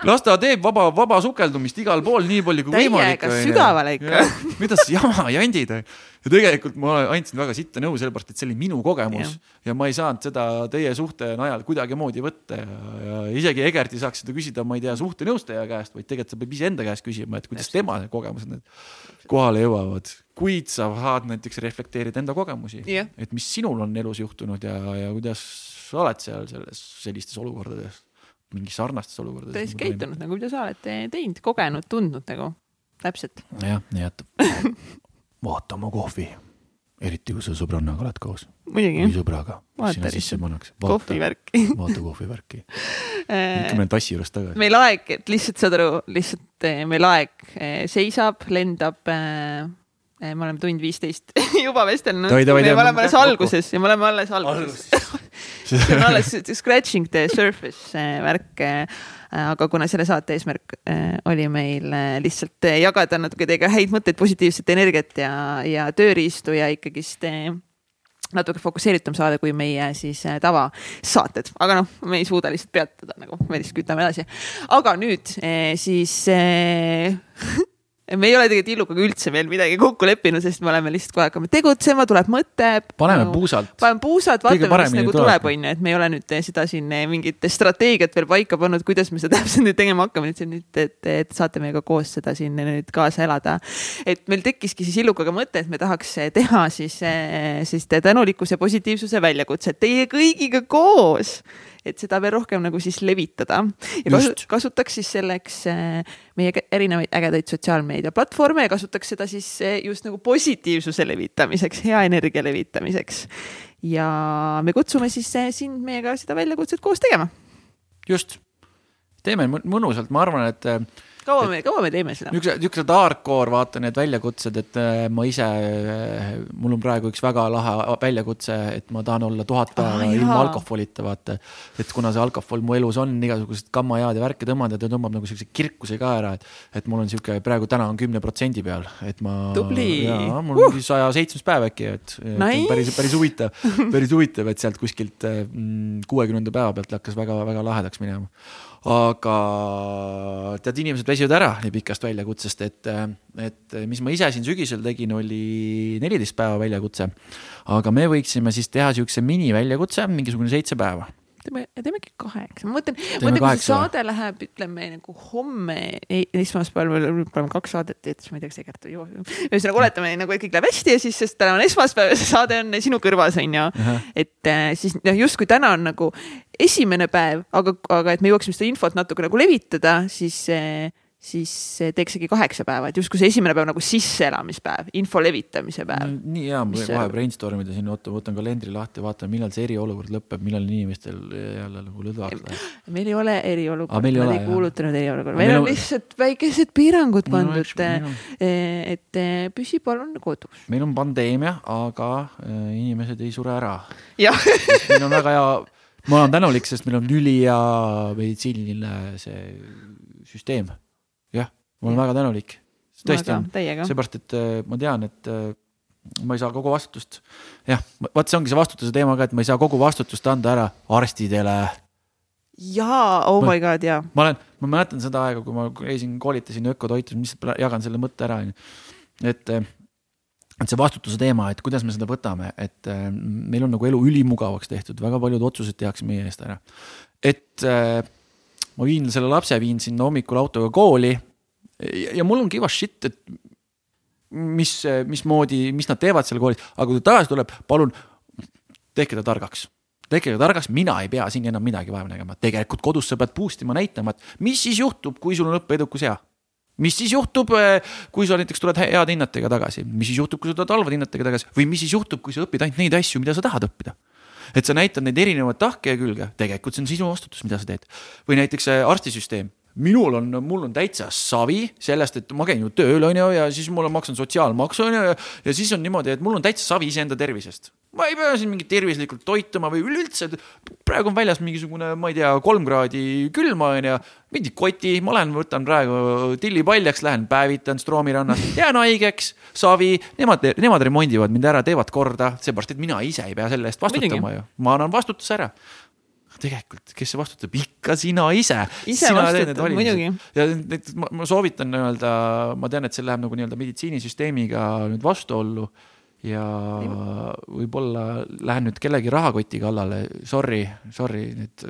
las ta teeb vaba, vaba sukeldumist igal pool nii palju kui võimalik. täiega sügavale ikka. mida sa jama jandid. ja tegelikult ma andsin väga sitta nõu, sellepärast et see oli minu kogemus ja. ja ma ei saanud seda teie suhte najal kuidagimoodi võtta ja, ja isegi Egert ei saaks seda küsida, ma ei tea, suhtenõustaja käest, vaid tegelikult sa pead iseenda käest küsima, et kuidas tema kogemused need kohale jõuavad. kuid sa saad näiteks reflekteerida enda kogemusi, et mis sinul on elus juhtunud ja, ja kuidas sa oled seal selles, sellistes olukordades mingi sarnastes olukordades. täiesti nagu käitunud nagu, mida sa oled teinud, kogenud, tundnud nagu, täpselt. jah, nii et vaata oma kohvi, eriti kui sa sõbrannaga oled koos. muidugi. või sõbraga, sinna sisse pannakse. kohvivärki vaata kohvivärki lükkame end tassi juurest tagasi. meil aeg, et lihtsalt saad aru, lihtsalt eh, meil aeg eh, seisab, lendab äh, me oleme tund viisteist juba vestelnud. me oleme alles alguses ja me oleme alles alguses see on alles scratching the surface värk. aga kuna selle saate eesmärk äh, oli meil lihtsalt jagada natuke teiega häid mõtteid, positiivset energiat ja, ja tööriistu ja ikkagist natuke fokusseeritum saade kui meie siis tavasaated, aga noh, me ei suuda lihtsalt peatada nagu, me lihtsalt kütame edasi. aga nüüd siis me ei ole tegelikult Illukaga üldse veel midagi kokku leppinud, sest me oleme lihtsalt kohe hakkame tegutsema, tuleb mõte. paneme no, puusalt. paneme puusalt, vaatame, mis nagu tuleb, onju, et me ei ole nüüd seda siin eh, mingit strateegiat veel paika pannud, kuidas me seda täpselt nüüd tegema hakkame, et see nüüd, et, et saate meiega koos seda siin nüüd kaasa elada. et meil tekkiski siis Illukaga mõte, et me tahaks teha siis, eh, siis tänulikkuse positiivsuse väljakutset teie kõigiga koos et seda veel rohkem nagu siis levitada. ja Just. kasutaks siis selleks äh, meie erinevaid ägedaid sotsiaalmeediaplatvorme ja kasutaks seda siis äh, just nagu positiivsuse levitamiseks, hea energia levitamiseks. ja me kutsume siis äh, sind meiega seda väljakutset koos tegema. just, teeme mõnusalt, ma arvan, et kaua me, kaua me teeme seda? niisugused, niisugused hardcore, vaata need väljakutsed, et äh, ma ise, äh, mul on praegu üks väga lahe väljakutse, et ma tahan olla tuhat päeva ah, ilma alkoholita, vaata. et kuna see alkohol mu elus on igasugused kammajaad ja värki tõmmanud ja ta tõmbab nagu siukse kirkuse ka ära, et, et mul on sihuke, praegu täna on kümne protsendi peal, et ma. tubli. mul on uh! saja seitsmes päev äkki, et, et nice. päris, päris huvitav, päris huvitav, et sealt kuskilt äh, mm, kuuekümnenda päeva pealt hakkas väga-väga lahedaks minema aga tead, inimesed väsivad ära nii pikast väljakutsest, et, et mis ma ise siin sügisel tegin, oli neliteist päeva väljakutse. aga me võiksime siis teha siukse miniväljakutse, mingisugune seitse päeva teeme, teemegi kaheksa, ma mõtlen, mõtlen, kui saade läheb, ütleme nagu homme, esmaspäeval, paneme kaks saadet, et siis ma ei tea, kas Egert Joo. ühesõnaga oletame nagu, et kõik läheb hästi ja siis, sest täna on esmaspäev ja see saade on sinu kõrvas on ju. et äh, siis noh, justkui täna on nagu esimene päev, aga, aga et me jõuaksime seda infot natuke nagu levitada, siis äh, siis eh, teeks äkki kaheksa päeva, et justkui see esimene päev nagu sisseelamispäev, info levitamise päev. nii hea, ma kohe brainstorm ida siin, oota, võtan kalendri lahti, vaatan, millal see eriolukord lõpeb, millal inimestel jälle nagu lõdvaks läheb. meil ei ole eriolukorda, me ei kuulutanud eriolukorda, meil on lihtsalt väikesed piirangud pandud, eh, et eh, püsi palun kodus. meil on pandeemia, aga inimesed ei sure ära. meil on väga hea ma olen tänulik, sest meil on ülihea meditsiiniline see süsteem ma olen väga tänulik. tõesti on, seepärast, et äh, ma tean, et äh, ma ei saa kogu vastutust. jah, vaat see ongi see vastutuse teema ka, et ma ei saa kogu vastutust anda ära arstidele. jaa, oh ma, my god, jaa. ma olen, ma mäletan seda aega, kui ma käisin, koolitasin ökotoitu, lihtsalt jagan selle mõtte ära, onju. et, äh, et see vastutuse teema, et kuidas me seda võtame, et meil on nagu elu ülimugavaks tehtud, väga paljud otsused tehakse meie eest ära. et ma viin selle lapse, viin sinna hommikul autoga kooli. Ja mul on kiva shit, et mis, mismoodi, mis nad teevad seal koolis, aga kui ta tagasi tuleb, palun tehke ta targaks. Tehke ta targaks, mina ei pea siin enam midagi vaeva nägema, tegelikult kodus sa pead boost ima, näitama, et mis siis juhtub, kui sul on õppeedukus hea. mis siis juhtub, eh, kui sa näiteks tuled heade hinnetega tagasi, mis siis juhtub, kui sa tuled halvade hinnetega tagasi? Või mis siis juhtub, kui sa õpid ainult neid asju, mida sa tahad õppida et sa näitad neid erinevaid tahke ja külge, tegelikult see on sinu vastutus, mida sa teed. või näiteks eh, arstisüsteem, minul on, mul on täitsa savi sellest, et ma käin ju tööl, on ju, ja siis mul on, maksan sotsiaalmaksu, on ju, ja siis on niimoodi, et mul on täitsa savi iseenda tervisest. ma ei pea siin mingit tervislikult toituma või üleüldse, praegu on väljas mingisugune, ma ei tea, kolm kraadi külma, on ju, mingi koti, ma lähen, võtan praegu tilli paljaks, lähen päevitan Stroomi rannas, jään haigeks, savi, nemad, nemad remondivad mind ära, teevad korda, seepärast, et mina ise ei pea selle eest vastutama ju, ma annan vastutuse ära tegelikult, kes see vastutab, ikka sina ise. ise vastutad, muidugi. ja näiteks ma, ma soovitan nii-öelda, ma tean, et see läheb nagu nii-öelda meditsiinisüsteemiga nüüd vastuollu ja võib-olla lähen nüüd kellegi rahakoti kallale, sorry, sorry, nüüd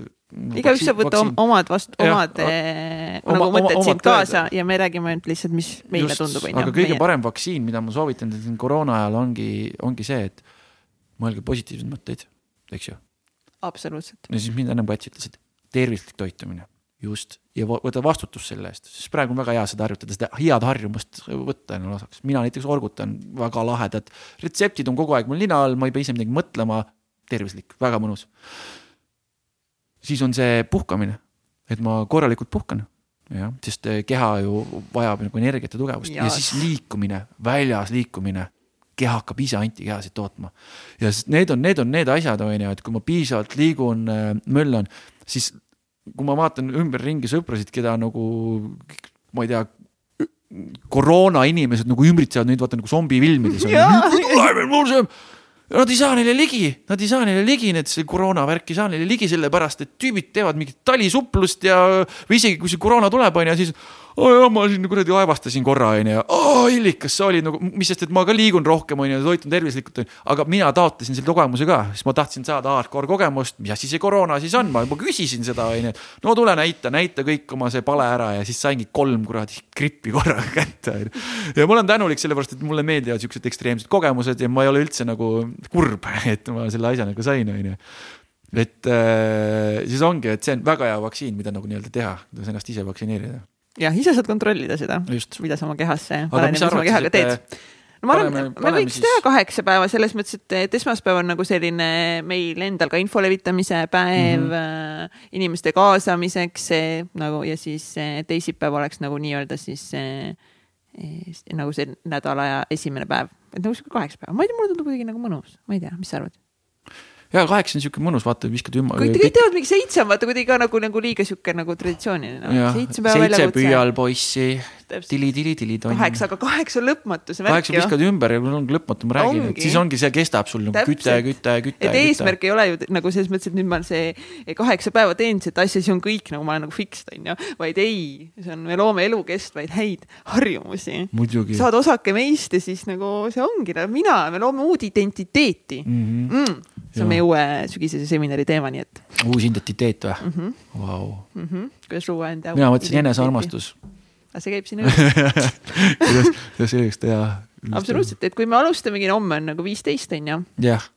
igaüks saab võtta omad vastu, omad ja, eh, oma, nagu mõtted siit kaasa ja me räägime ainult lihtsalt, mis meile Just, tundub. aga kõige meie... parem vaktsiin, mida ma soovitan koroona ajal ongi, ongi see, et mõelge positiivseid mõtteid, eks ju absoluutselt. ja siis mind ennem Pats ütles, et tervislik toitumine, just, ja võta vastutus selle eest, sest praegu on väga hea seda harjutada, seda head harjumust võtta endale osaks. mina näiteks orgutan väga lahedad, retseptid on kogu aeg mul nina all, ma ei pea ise midagi mõtlema, tervislik, väga mõnus. siis on see puhkamine, et ma korralikult puhkan. Jah, sest keha ju vajab nagu energiat ja tugevust. Ja, ja siis liikumine, väljas liikumine keha hakkab ise antikehasid tootma. ja need on, need on need asjad, on ju, et kui ma piisavalt liigun, äh, möllan, siis kui ma vaatan ümberringi sõprasid, keda nagu ma ei tea, koroona inimesed nagu ümbritsevad neid vaata nagu zombifilmides. Nad ei saa neile ligi, nad ei saa neile ligi, need see koroona värk ei saa neile ligi, sellepärast et tüübid teevad mingit talisuplust ja, või isegi kui see koroona tuleb, on ju, siis oo jah, ma siin kuradi aevastasin korra, onju. aa, Illikas, sa olid nagu, mis sest, et ma ka liigun rohkem, onju, toitun tervislikult, onju. aga mina taotlesin selle kogemuse ka, sest ma tahtsin saada hardcore kogemust, mis asi see koroona siis on, ma juba küsisin seda, onju. no tule näita, näita kõik oma see pale ära ja siis saingi kolm kuradi grippi korraga kätte, onju. ja ma olen tänulik sellepärast, et mulle meeldivad siuksed ekstreemsed kogemused ja ma ei ole üldse nagu kurb, et ma selle asja nagu sain, onju et äh, siis ongi, et see on väga hea vaktsiin, mida nagu nii-öelda teha, kuidas ennast ise vaktsineerida jah, ise saad kontrollida seda, mida sa oma kehasse, oma kehaga teed. no ma arvan, me võiks siis... teha kaheksa päeva selles mõttes, et, et esmaspäev on nagu selline meil endal ka info levitamise päev mm -hmm. inimeste kaasamiseks nagu ja siis teisipäev oleks nagu nii-öelda siis nagu see nädala ja esimene päev, et nagu sihuke kaheksa päeva, ma ei tea, mulle tundub kuidagi nagu mõnus, ma ei tea, mis sa arvad? Ja kaheksa on siuke mõnus, vaata, viskad ümber. kui kõik teevad mingi seitse, vaata kuidagi ka nagu, nagu liiga siuke nagu traditsiooniline no.. seitse seitse püüal poissi, tili-tili-tili-tonn. kaheksa, aga kaheksa lõpmatu see värk ju. kaheksa viskad ümber ja ongi lõpmatu, ma räägin, et siis ongi, see kestab sul nagu küte, küte, küte. et eesmärk ei ole ju nagu selles mõttes, et nüüd ma see kaheksa päeva teen seda asja, siis on kõik nagu ma olen nagu fixed on ju, vaid ei, see on, me loome elukestvaid häid harjumusi. saad osake meist ja siis nagu see ongi, mina, me loome uut identiteeti mm. -hmm. Mm see on meie uue sügisese seminari teema, nii et. uus identiteet või mm? -hmm. Wow. Mm -hmm. kuidas luua enda. mina mõtlesin enesearmastus. aga see käib sinna üles kuidas, kuidas selgeks teha? absoluutselt, et kui me alustamegi, homme on nagu viisteist on ju. jah.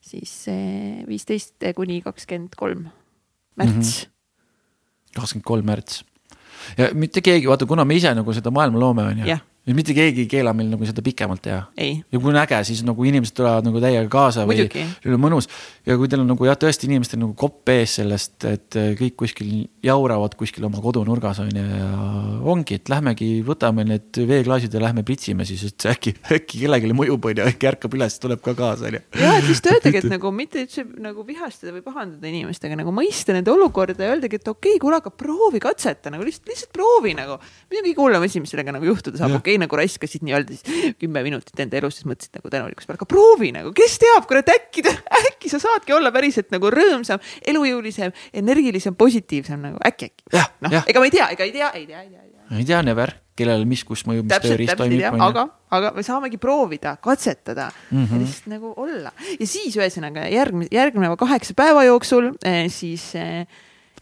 siis viisteist kuni kakskümmend kolm märts. Mhm. kakskümmend kolm märts ja mitte keegi, vaata, kuna me ise nagu seda maailma loome, on ju Jah. Ja mitte keegi ei keela meil nagu seda pikemalt teha. ja kui on äge, siis nagu inimesed tulevad nagu täiega kaasa või Muidugi. neil on mõnus. ja kui teil on nagu jah, tõesti inimestel nagu kopp ees sellest, et äh, kõik kuskil jauravad kuskil oma kodunurgas on ju ja ongi, et lähmegi võtame need veeklaasid ja lähme pritsime siis, et äkki, äkki kellelegi mõjub on ju, äkki ärkab üles, tuleb ka kaasa on ju. ja et lihtsalt öeldagi, et nagu mitte üldse nagu vihastada või pahandada inimestega nagu mõista nende olukorda ja öeldagi, et okei okay,, kuule, aga proovi katseta nagu lihtsalt, lihtsalt proovi nagu. mis on kõige hullem asi, mis sellega nagu juhtuda saab, Jah. Okei okay, nagu raiskasid nii-öelda siis kümme minutit enda elust, siis mõtlesid nagu tänulikkuse peale, aga proovi nagu, kes teab, kurat äkki, äkki sa saadki olla päriselt nagu rõõmsam, elujõulisem, energilisem, positiivsem nagu äkki, äkki. noh ega ma ei tea, ega ei tea, ei tea, ei tea, ei tea. Ei tea never, kellel mis kus mõjub, mis tööriist toimib aga, aga me saamegi proovida, katsetada mm -hmm. ja lihtsalt nagu olla. Ja siis ühesõnaga järgmine, järgneva kaheksa päeva jooksul eh, siis eh,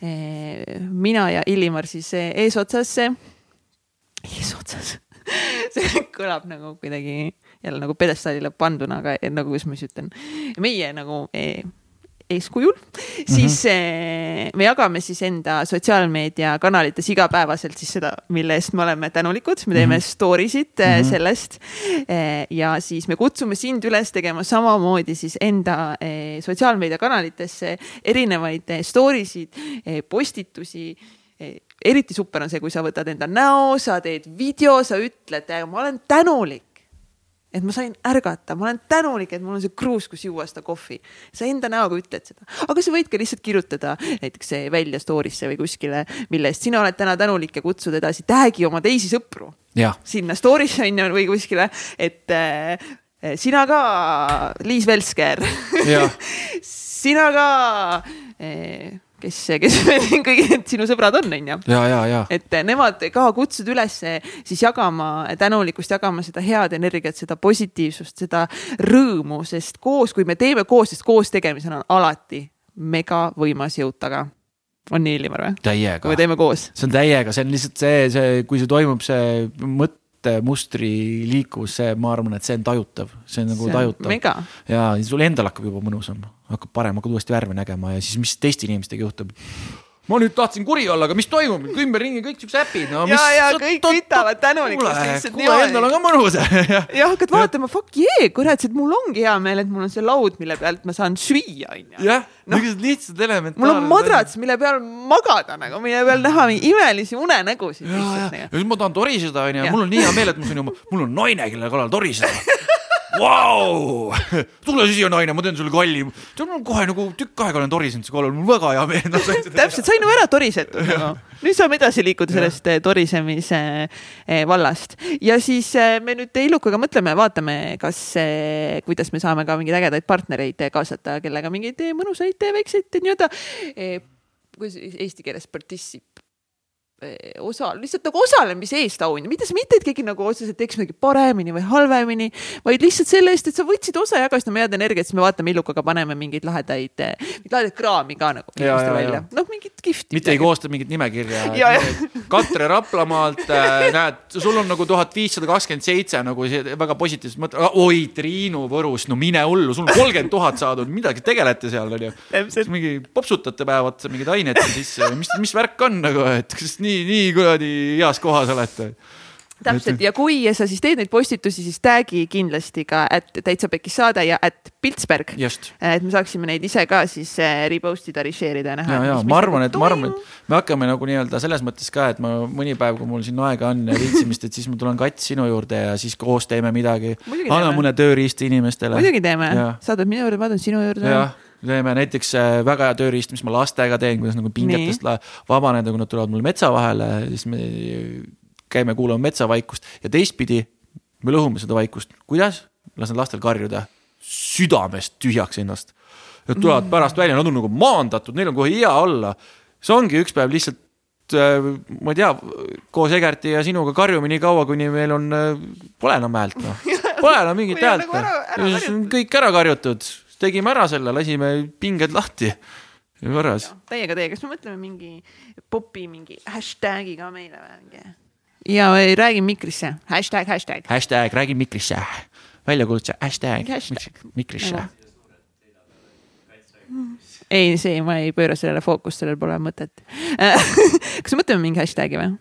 eh, mina ja Illimar siis eesotsas, eesotsas see kõlab nagu kuidagi jälle nagu pjedestaalile panduna, aga eh, nagu, kuidas ma siis ütlen, meie nagu eh, eeskujul, siis mm -hmm. me jagame siis enda sotsiaalmeediakanalites igapäevaselt siis seda, mille eest me oleme tänulikud, me teeme mm -hmm. story sid mm -hmm. sellest. ja siis me kutsume sind üles tegema samamoodi siis enda eh, sotsiaalmeediakanalitesse erinevaid eh, story sid, postitusi eriti super on see, kui sa võtad enda näo, sa teed video, sa ütled, ma olen tänulik et ma sain ärgata, ma olen tänulik, et mul on see kruus, kus juua seda kohvi. sa enda näoga ütled seda, aga sa võid ka lihtsalt kirjutada näiteks see välja story'sse või kuskile, mille eest sina oled täna tänulik ja kutsud edasi, tag'i oma teisi sõpru jah, sinna story'sse on ju või kuskile, et äh, sina ka, Liis Velsker. Sina ka äh,, kes, kes kõik need sinu sõbrad on, on ju ja, ja, ja et nemad ka kutsud üles siis jagama tänulikkust, jagama seda head energiat, seda positiivsust, seda rõõmu, sest koos, kui me teeme koos, sest koos tegemisel on alati megavõimas jõud taga. on nii, Illimar või? kui täiega me, teeme koos. see on täiega, see on lihtsalt see, see, kui see toimub, see mõttemustri liikuvus, see, ma arvan, et see on tajutav, see on nagu tajutav. mega, ja siis sul endal hakkab juba mõnusam, hakkab parem, hakkad uuesti värve nägema ja siis, mis teiste inimestega juhtub. ma nüüd tahtsin kuri olla, aga mis toimub, ümberringi kõik siuksed äpid no,. Ja, ja kõik kütavad tänulikkust lihtsalt kuule, endal on ka mõnus jah, hakkad vaatama, fuck yeah, kurat, et mul ongi hea meel, et mul on see laud, mille pealt ma saan süüa, onju. jah, Noh, niisugused lihtsad elementaarsed. mul on madrats, mille peal magada nagu, mille peal näha mingi imelisi unenägusid ja, ja, lihtsalt ja nagu. siis ma tahan toriseda, onju, mul on nii hea meel, et ma saan juba, mul on naine, kelle kallal toriseda. Vau, tule siia naine, ma teen sulle kalli. tead, mul kohe nagu tükk aega olen torisenud su kallal, mul väga hea meel no,. täpselt, sai nagu ära torisetud nagu. nüüd saame edasi liikuda sellest eh, torisemise eh, vallast ja siis eh, me nüüd Illukaga mõtleme, vaatame, kas, kuidas me saame ka mingeid ägedaid partnereid kaasata, kellega mingeid mõnusaid väikseid nii-öelda, kuidas eesti keeles particip osa, lihtsalt nagu osalemise eest auhinna, mitte, mitte et keegi nagu otseselt teeks midagi paremini või halvemini, vaid lihtsalt selle eest, et sa võtsid osa, jagasid oma head energiat, siis me vaatame Illukaga, paneme mingeid lahedaid, mingit lahedat kraami ka nagu Ja, ja, välja ja., noh, mingit kihvti. mitte ei koosta mingit nimekirja Ja, ja.. Katre Raplamaalt äh, näed, sul on nagu tuhat viissada kakskümmend seitse nagu see väga positiivset mõtet, oi, Triinu Võrus, no mine hullu, sul on kolmkümmend tuhat saadud, midagi tegelete seal onju. Mingi popsutate päevad mingeid aineid sisse, mis, mis värk on nagu, et kas nii, nii kuradi heas kohas olete? täpselt ja kui sa siis teed neid postitusi, siis tag'i kindlasti ka, et täitsa pekis saade ja et Piltsberg. just et me saaksime neid ise ka siis eh, repost ida, reshare ida ja näha. ja, ja ma arvan, et ma arvan, et me hakkame nagu nii-öelda selles mõttes ka, et ma mõni päev, kui mul siin aega on ja viitsimist, et siis ma tulen kats sinu juurde ja siis koos teeme midagi. Anna mõne tööriista inimestele. muidugi teeme Jaa., saadad minu juurde, ma tulen sinu juurde. Teeme näiteks äh, väga hea tööriist, mis ma lastega teen, kuidas nagu pingetest vabaneda, kui nad tulevad mul metsa vahele, siis me käime, kuulame metsavaikust ja teistpidi me lõhume seda vaikust, kuidas? lasen lastel karjuda südamest tühjaks ennast. Nad tulevad pärast välja, nad on nagu maandatud, neil on kohe hea olla. see ongi üks päev lihtsalt äh, ma ei tea, koos Egerti ja sinuga karjume nii kaua, kuni meil on, pole enam häält noh, pole enam mingit häält nagu noh. kõik ära karjutud, tegime ära selle, lasime pinged lahti. korras. Teiega teie, kas me mõtleme mingi popi mingi hashtag'i ka meile või? ja või räägi mikrisse, hashtag, hashtag. hashtag räägi mikrisse, väljakutse, hashtag, Hashtag. mikrisse. ei, see, ma ei pööra sellele fookust, sellel pole mõtet. kas me mõtleme mingi hashtag'i või?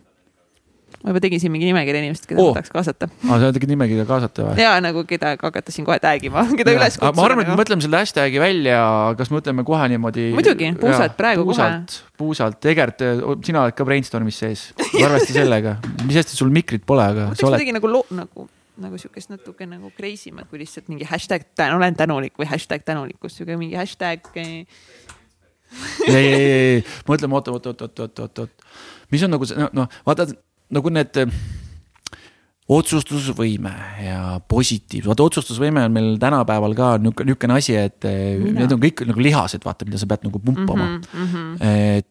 Ma juba tegin siin mingi nimekirja inimestest, keda oh. ma tahaks kaasata. Aa, sa tegid nimekirja kaasata või? ja nagu keda hakata siin kohe tag ima, keda üles ma kutsuda arvan, et me mõtleme selle hashtag'i välja, kas me mõtleme kohe niimoodi. Muidugi, puusalt praegu puusalt, puusalt, Egert, sina oled ka brainstorm'is sees, arvesta sellega, mis hästi sul mikrit pole, aga sa oled, midagi nagu loo-, nagu, nagu siukest natuke nagu crazy mat kui lihtsalt mingi hashtag tän- olen tänulik või hashtag tänulikkus, siuke mingi hashtag eh, ei, ei, ei, ei, mõtleme, oot, oot, oot, oot, oot, oot, oot, mis on nagu see, noh, vaata nagu need eh, otsustusvõime ja positiivsus, vaata otsustusvõime on meil tänapäeval ka niisugune, niisugune asi, et eh, Mina. need on kõik nagu lihased, vaata, mida sa pead nagu pumpama mm. mm -hmm. -hmm. et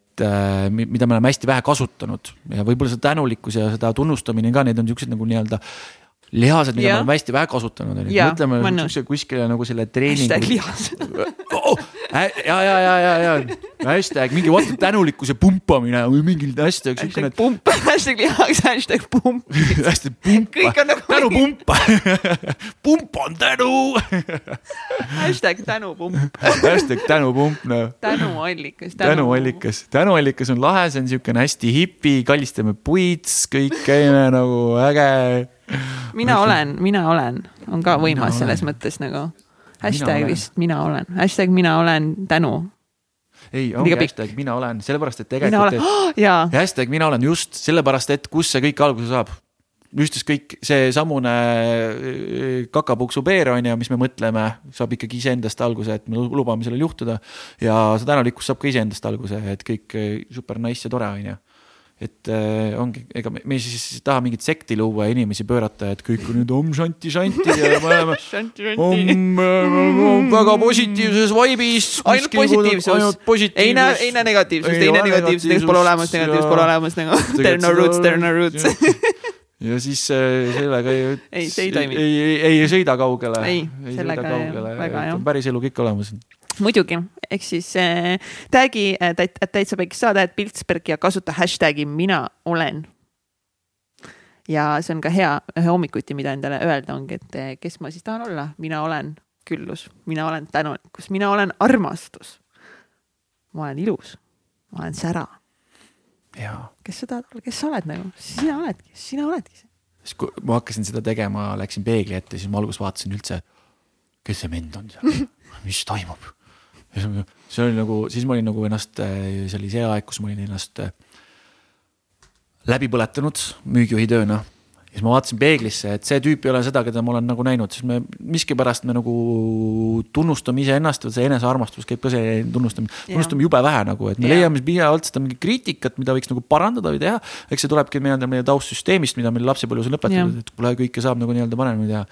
mi- mida me oleme hästi vähe kasutanud ja võib-olla see tänulikkus ja seda tunnustamine ka, need on siuksed nagu nii-öelda lihased, mida Jah. me oleme hästi vähe kasutanud, onju. Jah, mõtleme kuskile nagu selle treeningu. lihas oh, ja, ja, ja, ja, ja. Hashtag mingi vaata tänulikkuse pumpamine või mingi hashtag hashtag, pump, hashtag lihas, hashtag pump. kõik on nagu tänu pumpa. Pump on tänu. Hashtag tänupump, hashtag tänupump noh. Tänuallikas. tänuallikas, tänuallikas on lahe, see on siukene hästi hipi, kallistame puid, kõik käime nagu äge. mina olen, mina olen, on ka võimas selles mõttes nagu. Hashtag vist mina olen, hashtag mina olen tänu. ei, ongi hashtag mina olen, sellepärast et mina tegelikult oh, jaa, hashtag mina olen just sellepärast, et kust see kõik alguse saab. ükskõik seesamune äh, kakapuksu peer on ju, mis me mõtleme, saab ikkagi iseendast alguse, et me lubame sellel juhtuda. ja see tänulikkus saab ka iseendast alguse, et kõik äh, super nice ja tore on ju et äh, ongi, ega me, me siis ei taha mingit sekti luua ja inimesi pöörata, et kõik on nüüd om šanti šanti ja me oleme om äh, väga positiivses vaibis. ainult positiivsus positiivsus. ei näe, ei näe negatiivsust, Ei näe negatiivsust, negatiivsust pole olemas, negatiivsust pole olemas nagu. There are no roots, there are no roots. ja siis äh, sellega ei. Ei, ei ei, ei, sõida kaugele. Ei, sellega väga, jah. päris elu kõik olemas. muidugi, ehk siis äh, tag'i äh, täit-, täitsa päikest saada, et Piltsberg ja kasuta hashtag'i mina olen. ja see on ka hea ühe hommikuti, mida endale öelda ongi, et eh, kes ma siis tahan olla, mina olen küllus, mina olen tänulikkus, mina olen armastus. ma olen ilus, ma olen sära, kes sa tahad olla, kes sa oled nagu, sina oledki, sina oledki siis kui ma hakkasin seda tegema, läksin peegli ette, siis ma alguses vaatasin üldse, kes see vend on seal, mis toimub. Ja see- oli nagu, siis ma olin nagu ennast, see oli see aeg, kus ma olin ennast äh, läbi põletanud müügijuhi tööna. ja siis ma vaatasin peeglisse, et see tüüp ei ole seda, keda ma olen nagu näinud, siis me miskipärast me nagu tunnustame iseennast, see enesearmastus käib ka see tunnustamine, tunnustame jube vähe nagu, et me Jaa. leiame pidevalt seda mingit kriitikat, mida võiks nagu parandada või teha. eks see tulebki nii-öelda meie taustsüsteemist, mida meil lapsepõlves on õpetatud, et kuule, kõike saab nagu nii-öelda paremini teha.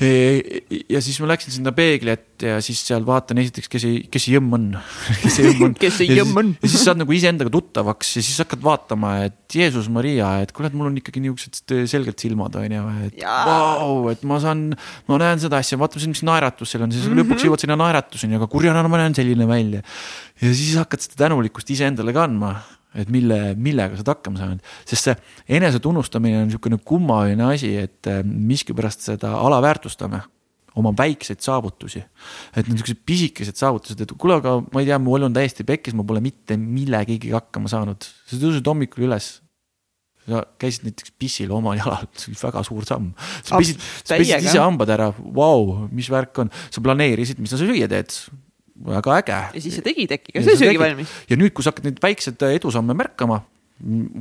Ja siis ma läksin sinna peegli ette ja siis seal vaatan esiteks, kes see, kes see jõmm on. kes see jõmm on Kes see Ja jõmm siis- on? ja siis saad nagu iseendaga tuttavaks ja siis hakkad vaatama, et Jeesus Maria, et kuule, et mul on ikkagi niisugused selgelt silmad on ju, et vau, et ma saan, ma näen seda asja, vaata, mis naeratus seal on, siis mm. -hmm. lõpuks jõuad sinna naeratuseni, aga kurjana ma näen selline välja. ja siis hakkad seda tänulikkust iseendale kandma, et mille, millega sa oled hakkama saanud, sest see enesetunnustamine on niisugune kummaline asi, et äh, miskipärast seda alaväärtustame oma väikseid saavutusi. et need niisugused pisikesed saavutused, et kuule, aga ma ei tea, mu elu on täiesti pekkis, ma pole mitte millegagi hakkama saanud. sa tõusid hommikul üles. sa käisid näiteks pissil omal jalal, see oli väga suur samm. sa pesid, sa pesid ise hambad ära, vau, mis värk on, sa planeerisid, mis sa süüa teed. Väga äge. ja siis sa tegid äkki ka Ja see sa söögi tegid. valmis. ja nüüd, kui sa hakkad neid väikseid edusamme märkama,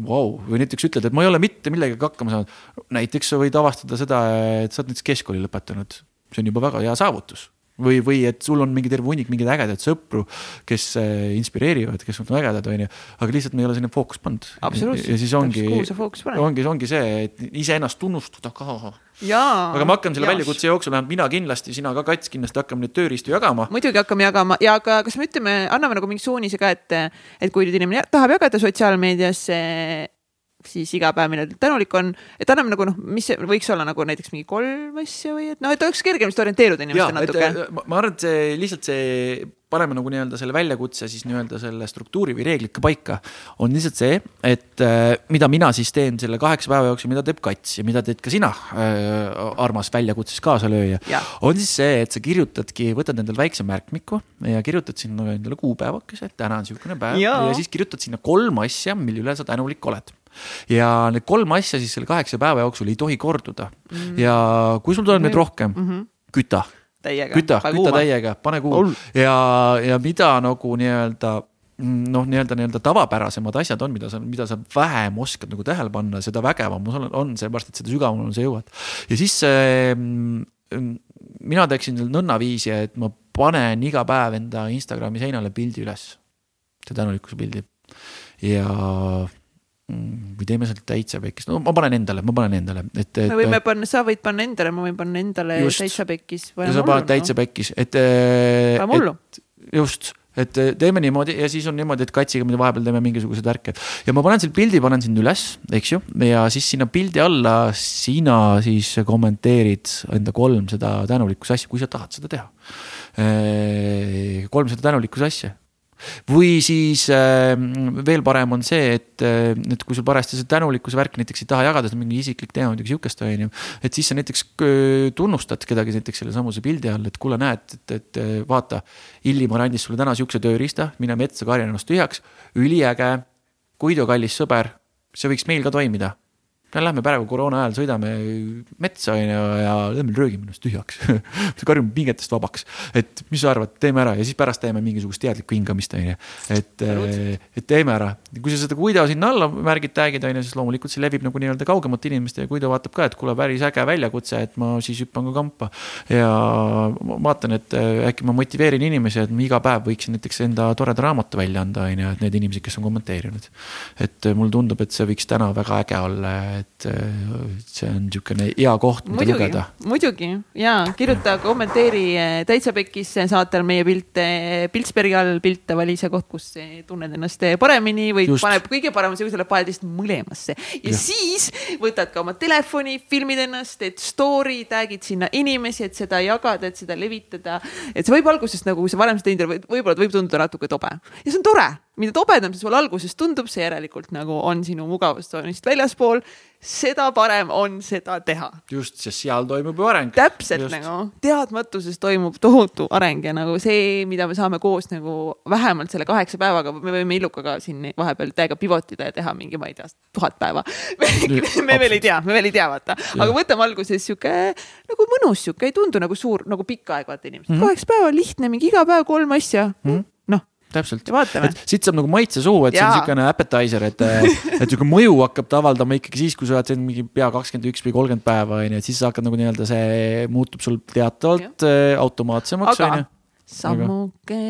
vau, või näiteks ütled, et ma ei ole mitte millegagi hakkama saanud. näiteks sa võid avastada seda, et sa oled näiteks keskkooli lõpetanud, see on juba väga hea saavutus või, või et sul on mingi terve hunnik mingeid ägedaid sõpru, kes äh, inspireerivad, kes on ägedad, onju, aga lihtsalt me ei ole sinna fookust pannud. ja siis ongi, ongi, ongi see, et iseennast tunnustada ka. Aga me hakkame selle väljakutse jooksul, vähemalt mina kindlasti, sina ka, Kats, kindlasti hakkame neid tööriistu jagama. muidugi hakkame jagama. Ja aga kas me ütleme, anname nagu mingi suunise ka, et, et kui nüüd inimene tahab jagada sotsiaalmeedias, siis iga päev, mille tänulik on, et anname nagu noh, mis võiks olla nagu näiteks mingi kolm asja või et noh, et oleks kergem vist orienteeruda ja, inimestel natuke. äh, ma arvan, et see lihtsalt see, paneme nagu nii-öelda selle väljakutse siis nii-öelda selle struktuuri või reeglid ka paika. on lihtsalt see, et äh, mida mina siis teen selle kaheksa päeva jooksul, mida teeb Kats ja mida teed ka sina äh,, armas väljakutses kaasalööja on siis see, et sa kirjutadki, võtad endale väikse märkmiku ja kirjutad sinna endale kuupäevakese, et täna on niisugune päev Jaa. ja siis kirjutad sinna kolm asja, mille üle sa tänulik oled ja need kolm asja siis selle kaheksa päeva jooksul ei tohi korduda. Mm. ja kui sul tuleb neid rohkem mm, -hmm. küta küta, küta täiega, pane kuum ja, ja mida nagu nii-öelda noh, nii-öelda, nii-öelda tavapärasemad asjad on, mida sa, mida sa vähem oskad nagu tähele panna, seda vägevam on, on seepärast, et seda sügavamale sa jõuad. ja siis äh, mina teeksin nõnnaviisi, et ma panen iga päev enda Instagrami seinale pildi üles, see tänulikkuse pildi. Ja Mm, või teeme sealt täitsa pekkis, no ma panen endale, ma panen endale, et, et. me võime panna, sa võid panna endale, ma võin panna endale just, täitsa pekkis. ja sa paned täitsa no. pekkis, et. et just, et teeme niimoodi ja siis on niimoodi, et katsiga me vahepeal teeme mingisuguseid värke. ja ma panen selle pildi, panen sinna üles, eks ju, ja siis sinna pildi alla sina siis kommenteerid enda kolm seda tänulikkuse asja, kui sa tahad seda teha. kolm seda tänulikkuse asja või siis äh, veel parem on see, et, äh, et kui sul parajasti see tänulikkuse värk näiteks ei taha jagada, see on mingi isiklik teema, midagi sihukest on ju. et siis sa näiteks äh, tunnustad kedagi näiteks selle samuse pildi all, et kuule, näed, et, et äh, vaata. Illimar andis sulle täna sihukese tööriista, mine metsa, karja ennast tühjaks, üliäge. Guido, kallis sõber, see võiks meil ka toimida no lähme praegu koroona ajal sõidame metsa onju ja lähme röögime ennast tühjaks karjume pingetest vabaks, et mis sa arvad, teeme ära ja siis pärast teeme mingisugust teadlikku hingamist onju. et, et teeme ära, kui sa seda Guido sinna alla märgid, tag'id onju, siis loomulikult see levib nagu nii-öelda kaugemate inimeste ja Guido vaatab ka, et kuule, päris äge väljakutse, et ma siis hüppan ka kampa. ja ma vaatan, et äkki ma motiveerin inimesi, et ma iga päev võiksin näiteks enda toreda raamatu välja anda onju, et need inimesed, kes on kommenteerinud. et mulle tundub, et see võiks täna väga äge olla et see on niisugune hea koht, mida muidugi, lugeda. muidugi ja kirjuta, kommenteeri täitsa pekkis saatel meie pilte, Piltsbergi all pilte, vali see koht, kus tunned ennast paremini või Just. paneb kõige sa oled paeldist mõlemasse. ja, ja siis võtad ka oma telefoni, filmid ennast, teed story, tag'id sinna inimesi, et seda jagada, et seda levitada. et see võib alguses nagu, kui sa varem seda teinud ei ole, võib-olla võib tunduda natuke tobe ja see on tore mida tobedam see sulle alguses tundub, see järelikult nagu on sinu mugavustsoonist väljaspool, seda parem on seda teha. just, sest seal toimub ju areng. täpselt just. nagu teadmatuses toimub tohutu areng ja nagu see, mida me saame koos nagu vähemalt selle kaheksa päevaga, me võime Illukaga siin vahepeal täiega pivotida ja teha mingi, ma ei tea, tuhat päeva me veel ei tea, me veel ei tea, vaata, aga võtame alguses sihuke nagu mõnus, sihuke ei tundu nagu suur, nagu pikk aeg, vaata inimesed mm -hmm., kaheksa päeva lihtne, mingi iga päev kolm asja mm. -hmm täpselt, siit saab nagu maitse suhu, et Jaa. see on niisugune appetizer, et, et niisugune mõju hakkab ta avaldama ikkagi siis, kui sa oled siin mingi pea kakskümmend üks või kolmkümmend päeva onju, et siis sa hakkad nagu nii-öelda see muutub sul teatavalt äh, automaatsemaks onju. sammuke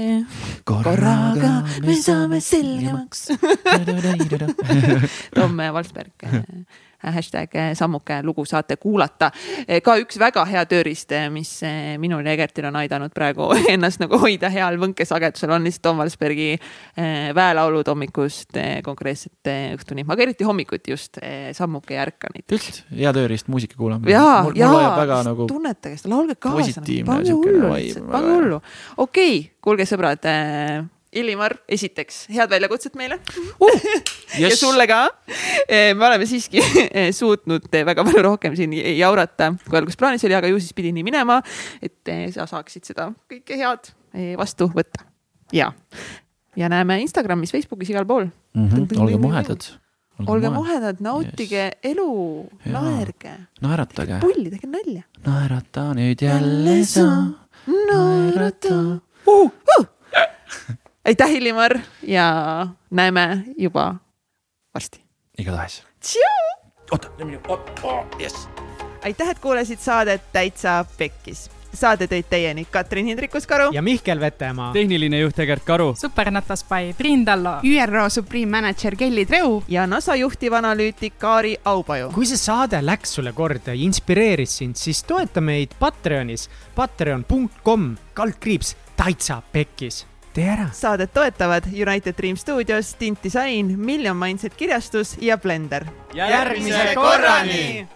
korraga me saame selgemaks. Tom Valsberg hashtag eh, sammuke lugu saate kuulata. Eh, ka üks väga hea tööriist, mis minul ja Egertil on aidanud praegu ennast nagu hoida heal võnkesagedusel, on lihtsalt Tom Valsbergi väelaulud hommikust konkreetselt õhtuni, aga eriti hommikuti just sammuke ja ärkanid. just, hea tööriist muusika kuulamine. ja, ja nagu tunnetage seda, laulge kaasa, pange hullu, pange hullu. okei okay,, kuulge sõbrad Illimar, esiteks head väljakutset meile uh, yes. ja sulle ka. Eh, me oleme siiski eh, suutnud eh, väga palju rohkem siin jaurata, kui alguses plaanis oli, aga ju siis pidi nii minema, et sa saaksid seda kõike head vastu võtta. ja, ja näeme Instagramis, Facebookis, igal pool mm. -hmm. olge muhedad. olge muhedad, nautige yes. elu, naerge. naeratage. pulli, tehke nalja. naerata nüüd jälle sa, naerata uh,. Uh aitäh, Illimar ja näeme juba varsti. igatahes. oota, lähme nüüd, oh, jess. aitäh, et kuulasid saadet Täitsa Pekkis saade tõid teieni Katrin Hindrikus-Karu ja Mihkel Vetemaa. tehniline juht Egert Karu. supernatas by Priin Tallo. ÜRO Supreme Manager Kelly Treu. ja NASA juhtivanalüütik Kaari Aupaju. kui see saade läks sulle korda ja inspireeris sind, siis toeta meid Patreonis, patreon.com, kaldkriips, täitsa pekkis tee ära. saadet toetavad United Dream Studios, Tint Disain, Million Mindset kirjastus ja Blender. järgmise korrani